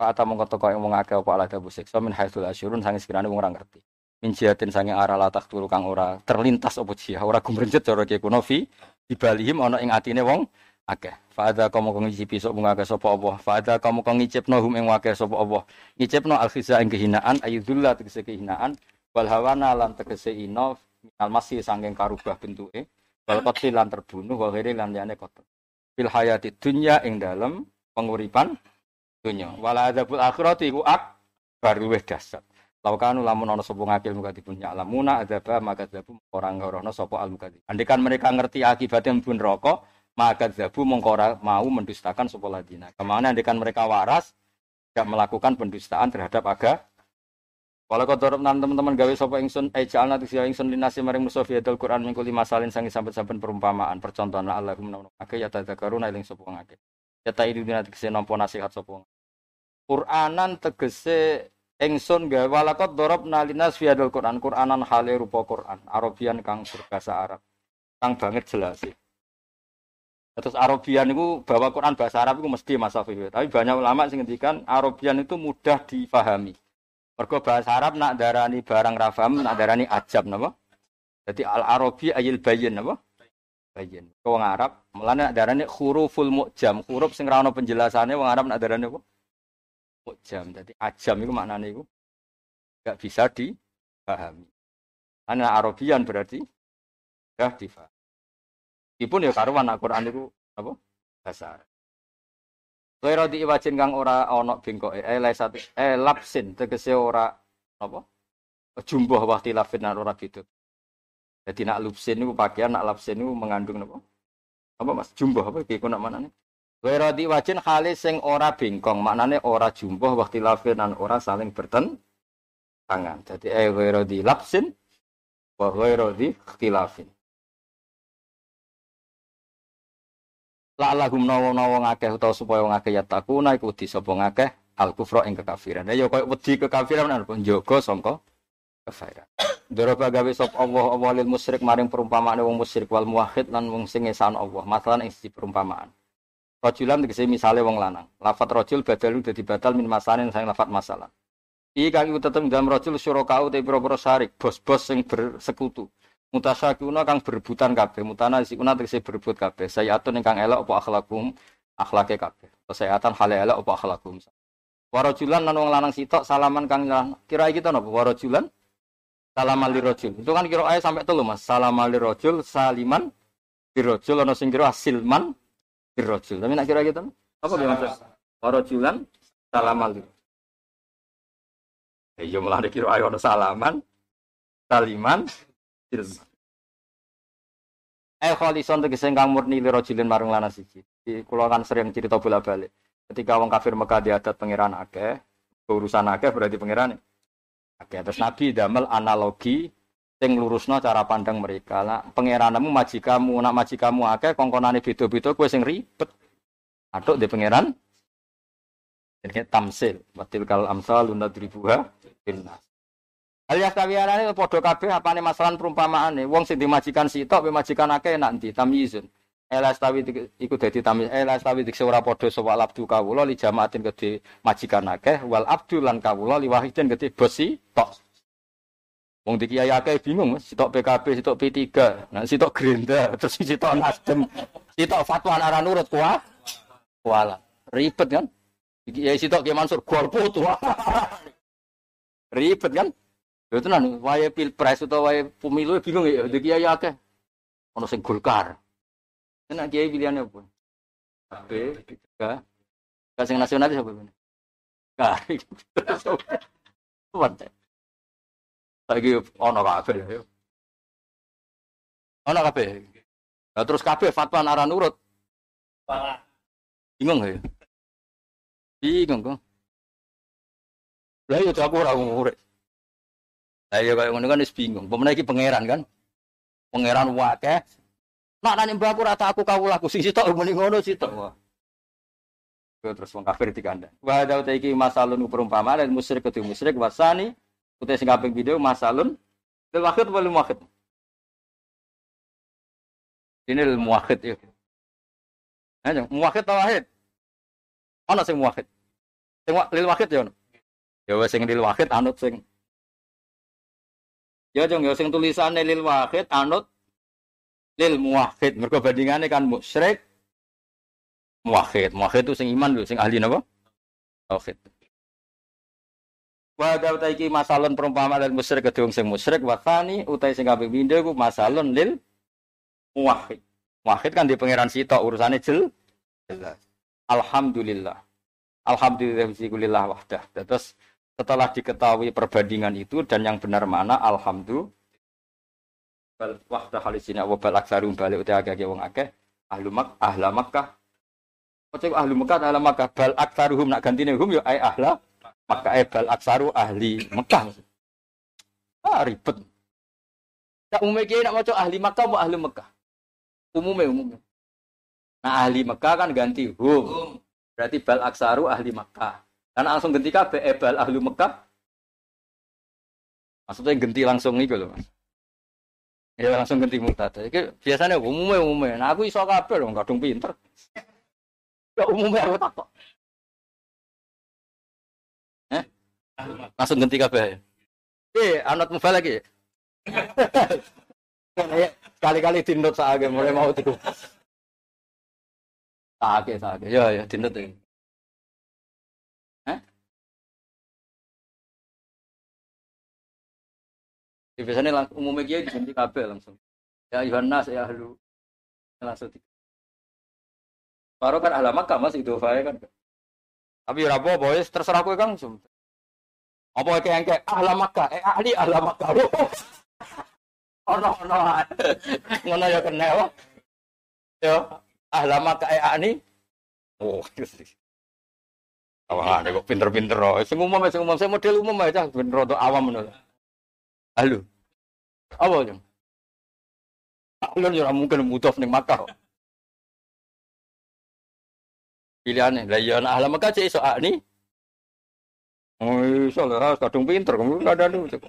Pak Ata mongko teko akeh apa ala dabu siksa min haitsul asyurun sange sekirane wong ora ngerti. Min jihatin sange arah latah turu kang ora terlintas apa jihah ora gumrenjet cara kuno fi dibalihim ana ing atine wong akeh. Fa'adha kamu kang ngicipi sok wong akeh sapa apa. Fa'adha kamu kang ngicipno hum ing akeh sapa apa. Ngicipno al khiza ing kehinaan ayudzullah tegese kehinaan wal hawana lan tegese ino al masih sanging karubah bentuke wal qatli lan terbunuh wa ghairi lan liyane kotor. Fil hayati dunya ing dalem penguripan dunya. Wala adzabul akhirati iku ak baru wis dasar. Laukanu lamun ana sapa ngakil muka dipun lamuna adzaba maka dzabu orang ngorono sapa al mukadzib. Andikan mereka ngerti akibatnya pun rokok, maka dzabu mengkora mau mendustakan sapa ladina. Ke mana andikan mereka waras tidak melakukan pendustaan terhadap aga Walau kau dorong teman-teman gawe sapa ingsun eh jalna tu sia ingsun linasi maring musuh fiatul Quran minggu lima salin sangi sampai sampai perumpamaan percontohan Allahum menawa ake ya tadzakaruna eling sapa ngake. Ya ta idu dina tegese nampa nasihat sapa. Qur'anan tegese ingsun gawe walakot dorob nalinas fiadul Quran Qur'anan hale rupa Quran Arabian kang berbahasa Arab kang banget jelas sih. Terus Arabian itu bahwa Quran bahasa Arab itu mesti masa Tapi banyak ulama yang ngendikan Arabian itu mudah difahami. Mergo bahasa Arab nak darani barang rafam, nak darani ajab napa? Jadi al Arabi ayil bayin napa? Bayin. Wong Arab mulane nak darani huruful mu'jam, huruf sing ra ono penjelasane wong Arab nak darani apa? Mu'jam. Jadi ajam itu maknane iku enggak bisa dipahami. Ana Arabian berarti sudah difahami. Meskipun ya karuan Al-Qur'an itu apa? Bahasa Arab. Kira di iwajin kang ora ana bengkoke eh satu eh lapsin tegese ora apa? Jumbuh waktu lafin ora beda. Jadi nak lupsin itu pakaian, nak lapsin itu mengandung apa? Apa mas? Jumbuh apa? Kayak nak mana nih? Kira di wajin kali sing ora bengkong, maknane ora jumbuh waktu lafin dan ora saling berten tangan. Jadi eh kira di lapsin wa ghairu dhi ikhtilafin. La'allahum nawa-nawa ngakeh utawa supaya wong akeh yatakuna iku di sapa ngakeh al kufra ing kekafiran. Ya koyo wedi kekafiran apa njogo sangka kafiran. Daraba gawe sop Allah Allah lil musyrik maring perumpamaan wong musyrik wal muwahhid lan wong sing ngesan Allah. Masalan ing perumpamaan. Rajulan tegese misale wong lanang. Lafat rajul badal dadi batal min masanin sang lafat masalah. Iki kang tetep dalam rajul syurakau te pira-pira syarik, bos-bos sing bersekutu. Mutasyakuna kang berebutan kabeh, mutana sikuna tegese berebut kabeh. Sayatun ingkang elok apa akhlakum akhlake kabeh. Sayatan hale elok apa akhlakum. Warajulan lan wong lanang sitok salaman kang kira iki to napa warajulan salaman li rajul. Itu kan kira ae sampai telu Mas. Salaman li rajul saliman li rajul ana sing kira silman li rajul. Tapi nak kira gitu apa dia maksud? Warajulan salaman li Ya iya malah dikira ayo salaman, saliman, Eh kholison tegese kang murni li rajulin marang lanang siji. Kula kan sering cerita bola-balik. Ketika wong kafir Mekah diadat pangeran akeh, urusan akeh berarti pangeran akeh. Terus Nabi damel analogi sing lurusno cara pandang mereka. Lah pangeranmu majikamu, nak majikamu akeh kongkonane beda-beda kowe sing ribet. Aduk di pangeran ini tamsil. Batil kal amsal lunadribuha binnas. Alias kawiyane padha kabeh apane masalah perumpamaan wong sing dimajikan sitok pe majikan akeh nanti tamyizun. Elas tawi iku dadi tamyiz. Elas tawi dikse ora padha sapa abdu kawula li jamaatin gede majikan akeh wal abdu lan kawula li wahidin gede bos sitok. Wong di kiai akeh bingung, sitok PKB, sitok P3, nah sitok Gerindra, terus sitok Nasdem, sitok fatwa ora nurut kuah. Kuala. Ribet kan? Kiai sitok Kiai Mansur golput. Ribet kan? Ya tenan, wae pilpres utawa wae pemilu bingung ya, di kiai akeh. Ono sing Golkar. Enak kiai pilihannya apa? KB, tiga. Kasih nasional siapa ini? Kari. Kuat. Lagi ono kabeh ya. Ono kabeh. Nah, terus kabeh fatwa nara nurut. Bingung ya? Bingung kok. Lah ya aku ora ngurut. Lah ya kayak ngono kan wis bingung. Pemenang iki pangeran kan. Pangeran wakeh. Nak nanya mbak aku rata aku kau laku sing sitok muni ngono sitok. Wah. Terus wong kafir dikandang. Wa ada iki masalun perumpamaan dan musyrik ketemu musyrik wasani utai sing kaping video masalun lil wahid wal. Ini lil muwahhid ya. Ayo, muwahhid ta wahid? Ana sing muwahhid. Sing lil wahid ya. Ya sing lil wahid anut sing Ya jong ya sing tulisane lil wahid anut lil muwahhid. Mergo bandingane kan musyrik muwahhid. Muwahhid itu sing iman lho, sing ahli napa? Tauhid. Utai iki masalun perumpamaan lil musyrik kedung sing musyrik wa tsani utai sing kaping pindho ku masalun lil muwahhid. Muwahhid kan di pangeran sitok urusane jel jelas. Alhamdulillah. Alhamdulillah wahdah. Terus setelah diketahui perbandingan itu dan yang benar mana alhamdulillah bal wahda halisina wa bal aksarum balik uti agak wong akeh ahlu mak ahla makkah Oce ahlu Mekah ahla Makkah bal aksaruhum nak gantine hum yo ai ahla Makkah ai bal aksaru ahli Mekah. Ah ribet. Tak umumnya kiai nak maca ahli Makkah mau ahli Mekah. Umumnya umumnya. Nah ahli Mekah kan ganti hum. Berarti bal aksaru ahli Mekah. Dan langsung ganti kabeh eh, ahli Mekah. Maksudnya ganti langsung nih loh Mas. Ya langsung ganti mubtada. Biasanya umumnya umumnya. Nah aku iso kabeh dong, kadung pinter. Ya umumnya aku takut. Eh? Langsung ganti kabeh. Eh, anut mubal lagi. Kali-kali dinut saage mulai mau tuh. Saage saage. Ya ya dinut ini. Ya, biasanya langsung umumnya dia diganti kabel langsung. Ya Yohanes ya lu langsung. Baru kan alamat mas itu saya kan. Tapi rapo boy terserah kowe kan langsung. Apa kayak kayak ahla Makkah, eh ahli ahla Makkah. Ono ono. Ngono ya kena ya. Yo, ahla Makkah eh ani. Oh. Wah, kok pinter-pinter oh. Sing umum sing umum saya model umum aja ben rada awam ngono. Halo. Apa jeng? Alun ya mungkin mudhof ning Makkah. Pilihannya, lah ya anak ahli Makkah cek iso ni. Oh, iso kadung pinter, kamu kadang itu.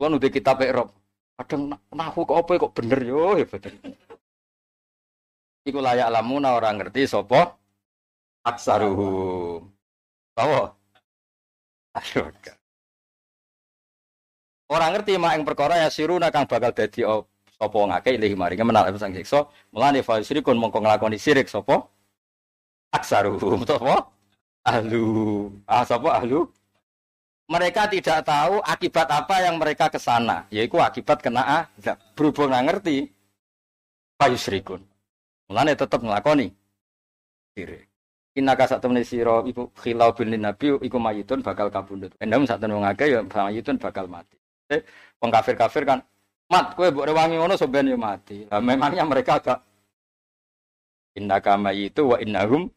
Kan udah kitab Eropa. Kadang nahu kok apa kok bener yo hebat. Iku layak lamuna orang ngerti sopo aksaruhu. Tahu? Ayo. Orang ngerti mak yang perkara ya siruna kang bakal dadi sapa ngake ilahi maring menal sang siksa. Mulane fa sirikun mongko nglakoni sirik sapa? Aksaruhu. Sapa? Ahlu. Ah sapa ahlu? mereka tidak tahu akibat apa yang mereka ke sana, yaitu akibat kena azab. Berhubung ngerti, payu serikun. Mulanya tetap ngelakoni. Diri. Inna kasat temen siro ibu khilau bin nabi iku mayitun bakal kabundut. Endam saat temen ngake ya mayitun bakal mati. Eh, pengkafir kafir kan mat kue buat rewangi ngono soben yo mati. Nah, memangnya mereka agak Inna kama itu wa innahum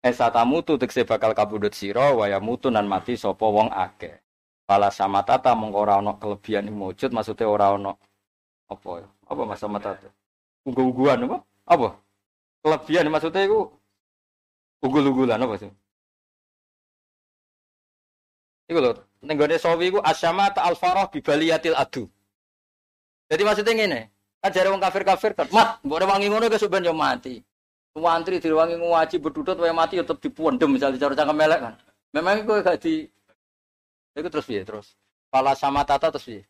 Esatamu tu tekse bakal kabudut siro waya mutu nan mati sopo wong ake. Pala sama tata mengkora ono kelebihan wujud maksudnya ora ono apa ya? Apa mas sama tata? Unggu-ungguan apa? Apa? Kelebihan maksudnya itu unggul-unggulan apa sih? Iku lho, ning gone sawi iku asyama ta alfarah bi baliyatil adu. Jadi maksudnya ngene, ajare wong kafir-kafir kan, mat, mbok wangi ngono ke ben yo mati. Wantri diwangi ngaji berdudut wae mati ya tetep dipuendem misalnya cara cangkem melek kan. Memang itu gak di itu terus piye terus. Pala sama tata terus piye?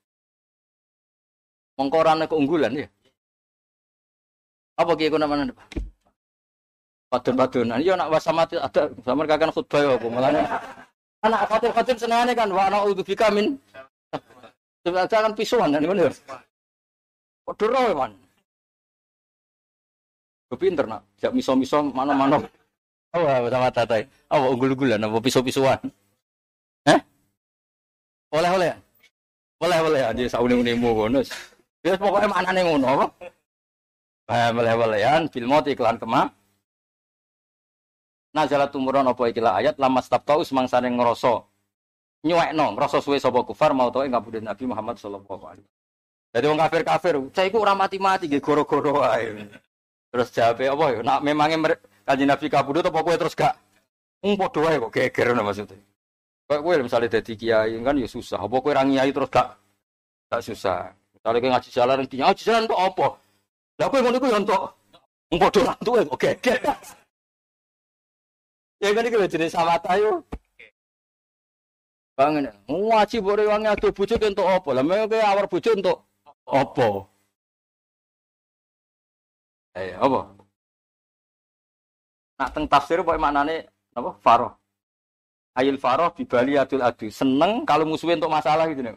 Mengkorane keunggulan ya. Apa kiye kuna mana? Padun-padunan. Iya nak wasamati ada sama kakak khutbah ya apa malane. Anak khatib-khatib senengane kan wa ana udzubika min. Kan pisuan kan ngono. Padha roe man. Kepinter nak, jak miso-miso mana-mana. Oh, sama tata. Oh, unggul-unggulan apa piso-pisoan. Eh? Oleh-oleh. Oleh-oleh aja saune-unemu. Ya pokoknya manane ngono apa? Eh, oleh-olehan film iklan kemak. Jalan tumuran apa ikilah ayat lama staf tahu semangsane ngerasa nyuwekno, ngerasa suwe sapa kufar mau tau enggak budhe Nabi Muhammad sallallahu alaihi wasallam. Jadi wong kafir-kafir, cah iku ora mati-mati nggih goro-goro ae. Terus jawab apa ya? Nak memangnya kanjeng Nabi kabudut apa kowe terus gak? Wong padha wae kok geger ngono maksudnya. Kayak kowe misalnya dadi kiai kan ya susah. Apa kowe ra kiai terus gak gak susah. Misalnya kowe ngaji jalan intinya ngaji jalan kok apa? Lah kowe ngono iku ya entuk wong padha kok geger. Ya kan iki jenis sawata yo. Bangen. Ngaji bore wangi adu bojo entuk apa? Lah kowe awar bojo entuk apa? Eh, apa? Nak teng tafsir pokoke maknane apa? Faroh. Ayil faroh bibali adul adu. Seneng kalau musuhin untuk masalah gitu nih.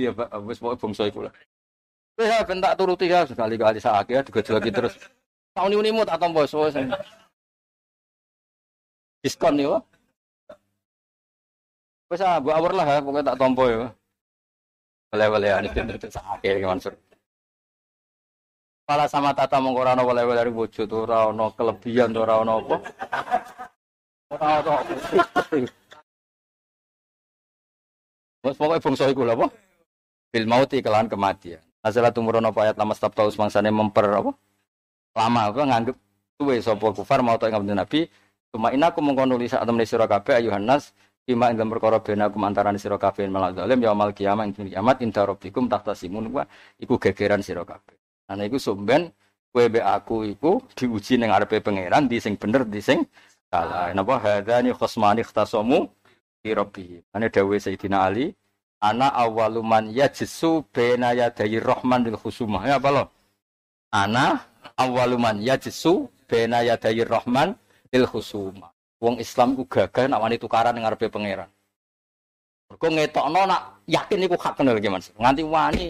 Iya, Pak. Wis pokoke bangsa iku lah. Ya, ben tak turuti ya sekali-kali sakit ya digojloki terus. Tahun ini tak tombo so Diskon Pak. Wis ah, mbok awur lah ya, pokoknya tak tompo ya. Boleh-boleh ya, ini sakit sakit Mansur. Pala sama tata mongko ora ono oleh-oleh dari bojo to ora ono kelebihan to ora ono apa. Ora ono. Wes pokoke bangsa iku lho apa? Bil mauti kelan kematian. Asalah tumurun apa ayat lama stop tahu semangsane memper apa? Lama apa nganggep tuwe sapa kufar mau tak ngabdi Nabi. Cuma ini aku mongko nulis saat temen sira kabeh ayuhan nas bima ing dalam perkara bena kum antarané sira kabeh malak zalim yaumul kiamat ing kiamat inta tahta simun iku gegeran sira kabeh. Ana iku sumben kowe aku iku diuji ning arepe pangeran di sing bener di sing salah. Napa hadzani khosmani ikhtasamu fi rabbih. Ane dawuh Sayyidina Ali, ana awaluman yajsu bena yadayi rahman bil khusumah. Ya apa lo? Ana awaluman yajsu bena yadayi rahman bil khusumah. Wong Islam ku gagah nak wani tukaran ning arepe pangeran. Mergo ngetokno nak yakin iku hak kenal Mas. Nganti wani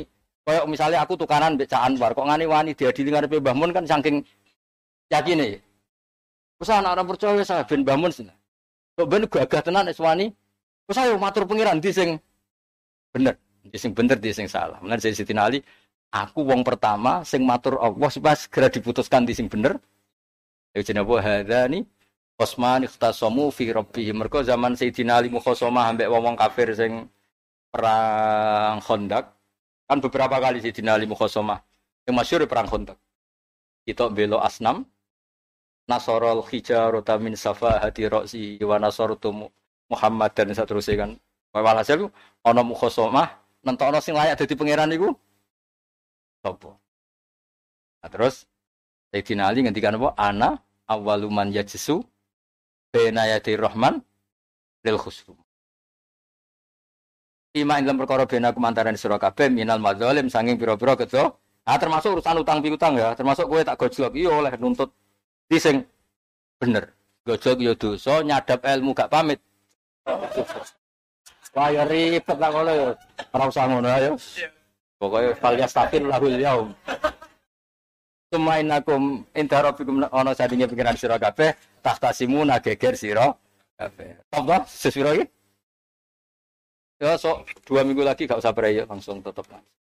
Kayak misalnya aku tukaran mbek Cak Anwar, kok ngani wani diadili ngarepe Mbah Mun kan saking yakine. Wes anak orang percaya saya ben Mbah Mun sih. Kok ben gagah tenan wis wani. Wes ayo matur pangeran di sing bener, di sing bener di sing salah. Mulane Siti Ali, aku wong pertama sing matur Allah supaya segera diputuskan di sing bener. Ya jenenge hadza ni Osman ikhtasamu fi rabbihim. Mergo zaman Sayyidina Ali mukhasama ambek wong-wong kafir sing perang Khandaq kan beberapa kali si Ali Mukhosomah yang masyur perang Khandaq. Kita belo asnam Nasorol hijarota min safa hati roksi wa nasorotu Muhammad dan seterusnya kan. Walhasil ana mukhosomah nentokno sing layak dadi pangeran iku sapa? Nah, terus Sayyidina Ali ngendikan apa? Ana awaluman yajsu bena yadi rahman lil khusrum. Ima ing dalam perkara bena kumantaran sira kabeh minal madzalim sanging pira-pira kedo. Ah termasuk urusan utang piutang ya, termasuk kowe tak gojlok iya oleh nuntut di sing bener. Gojlok ya dosa, nyadap ilmu gak pamit. Wah ya ribet lah ngono ya. Ora usah ngono ya. Pokoke fal lahul yaum. Sumainakum intarobikum ana sadinge pikiran sira kabeh tahtasimu nageger sira kabeh. To sesira iki? Ya sok dua minggu lagi gak usah berayuk langsung tutup.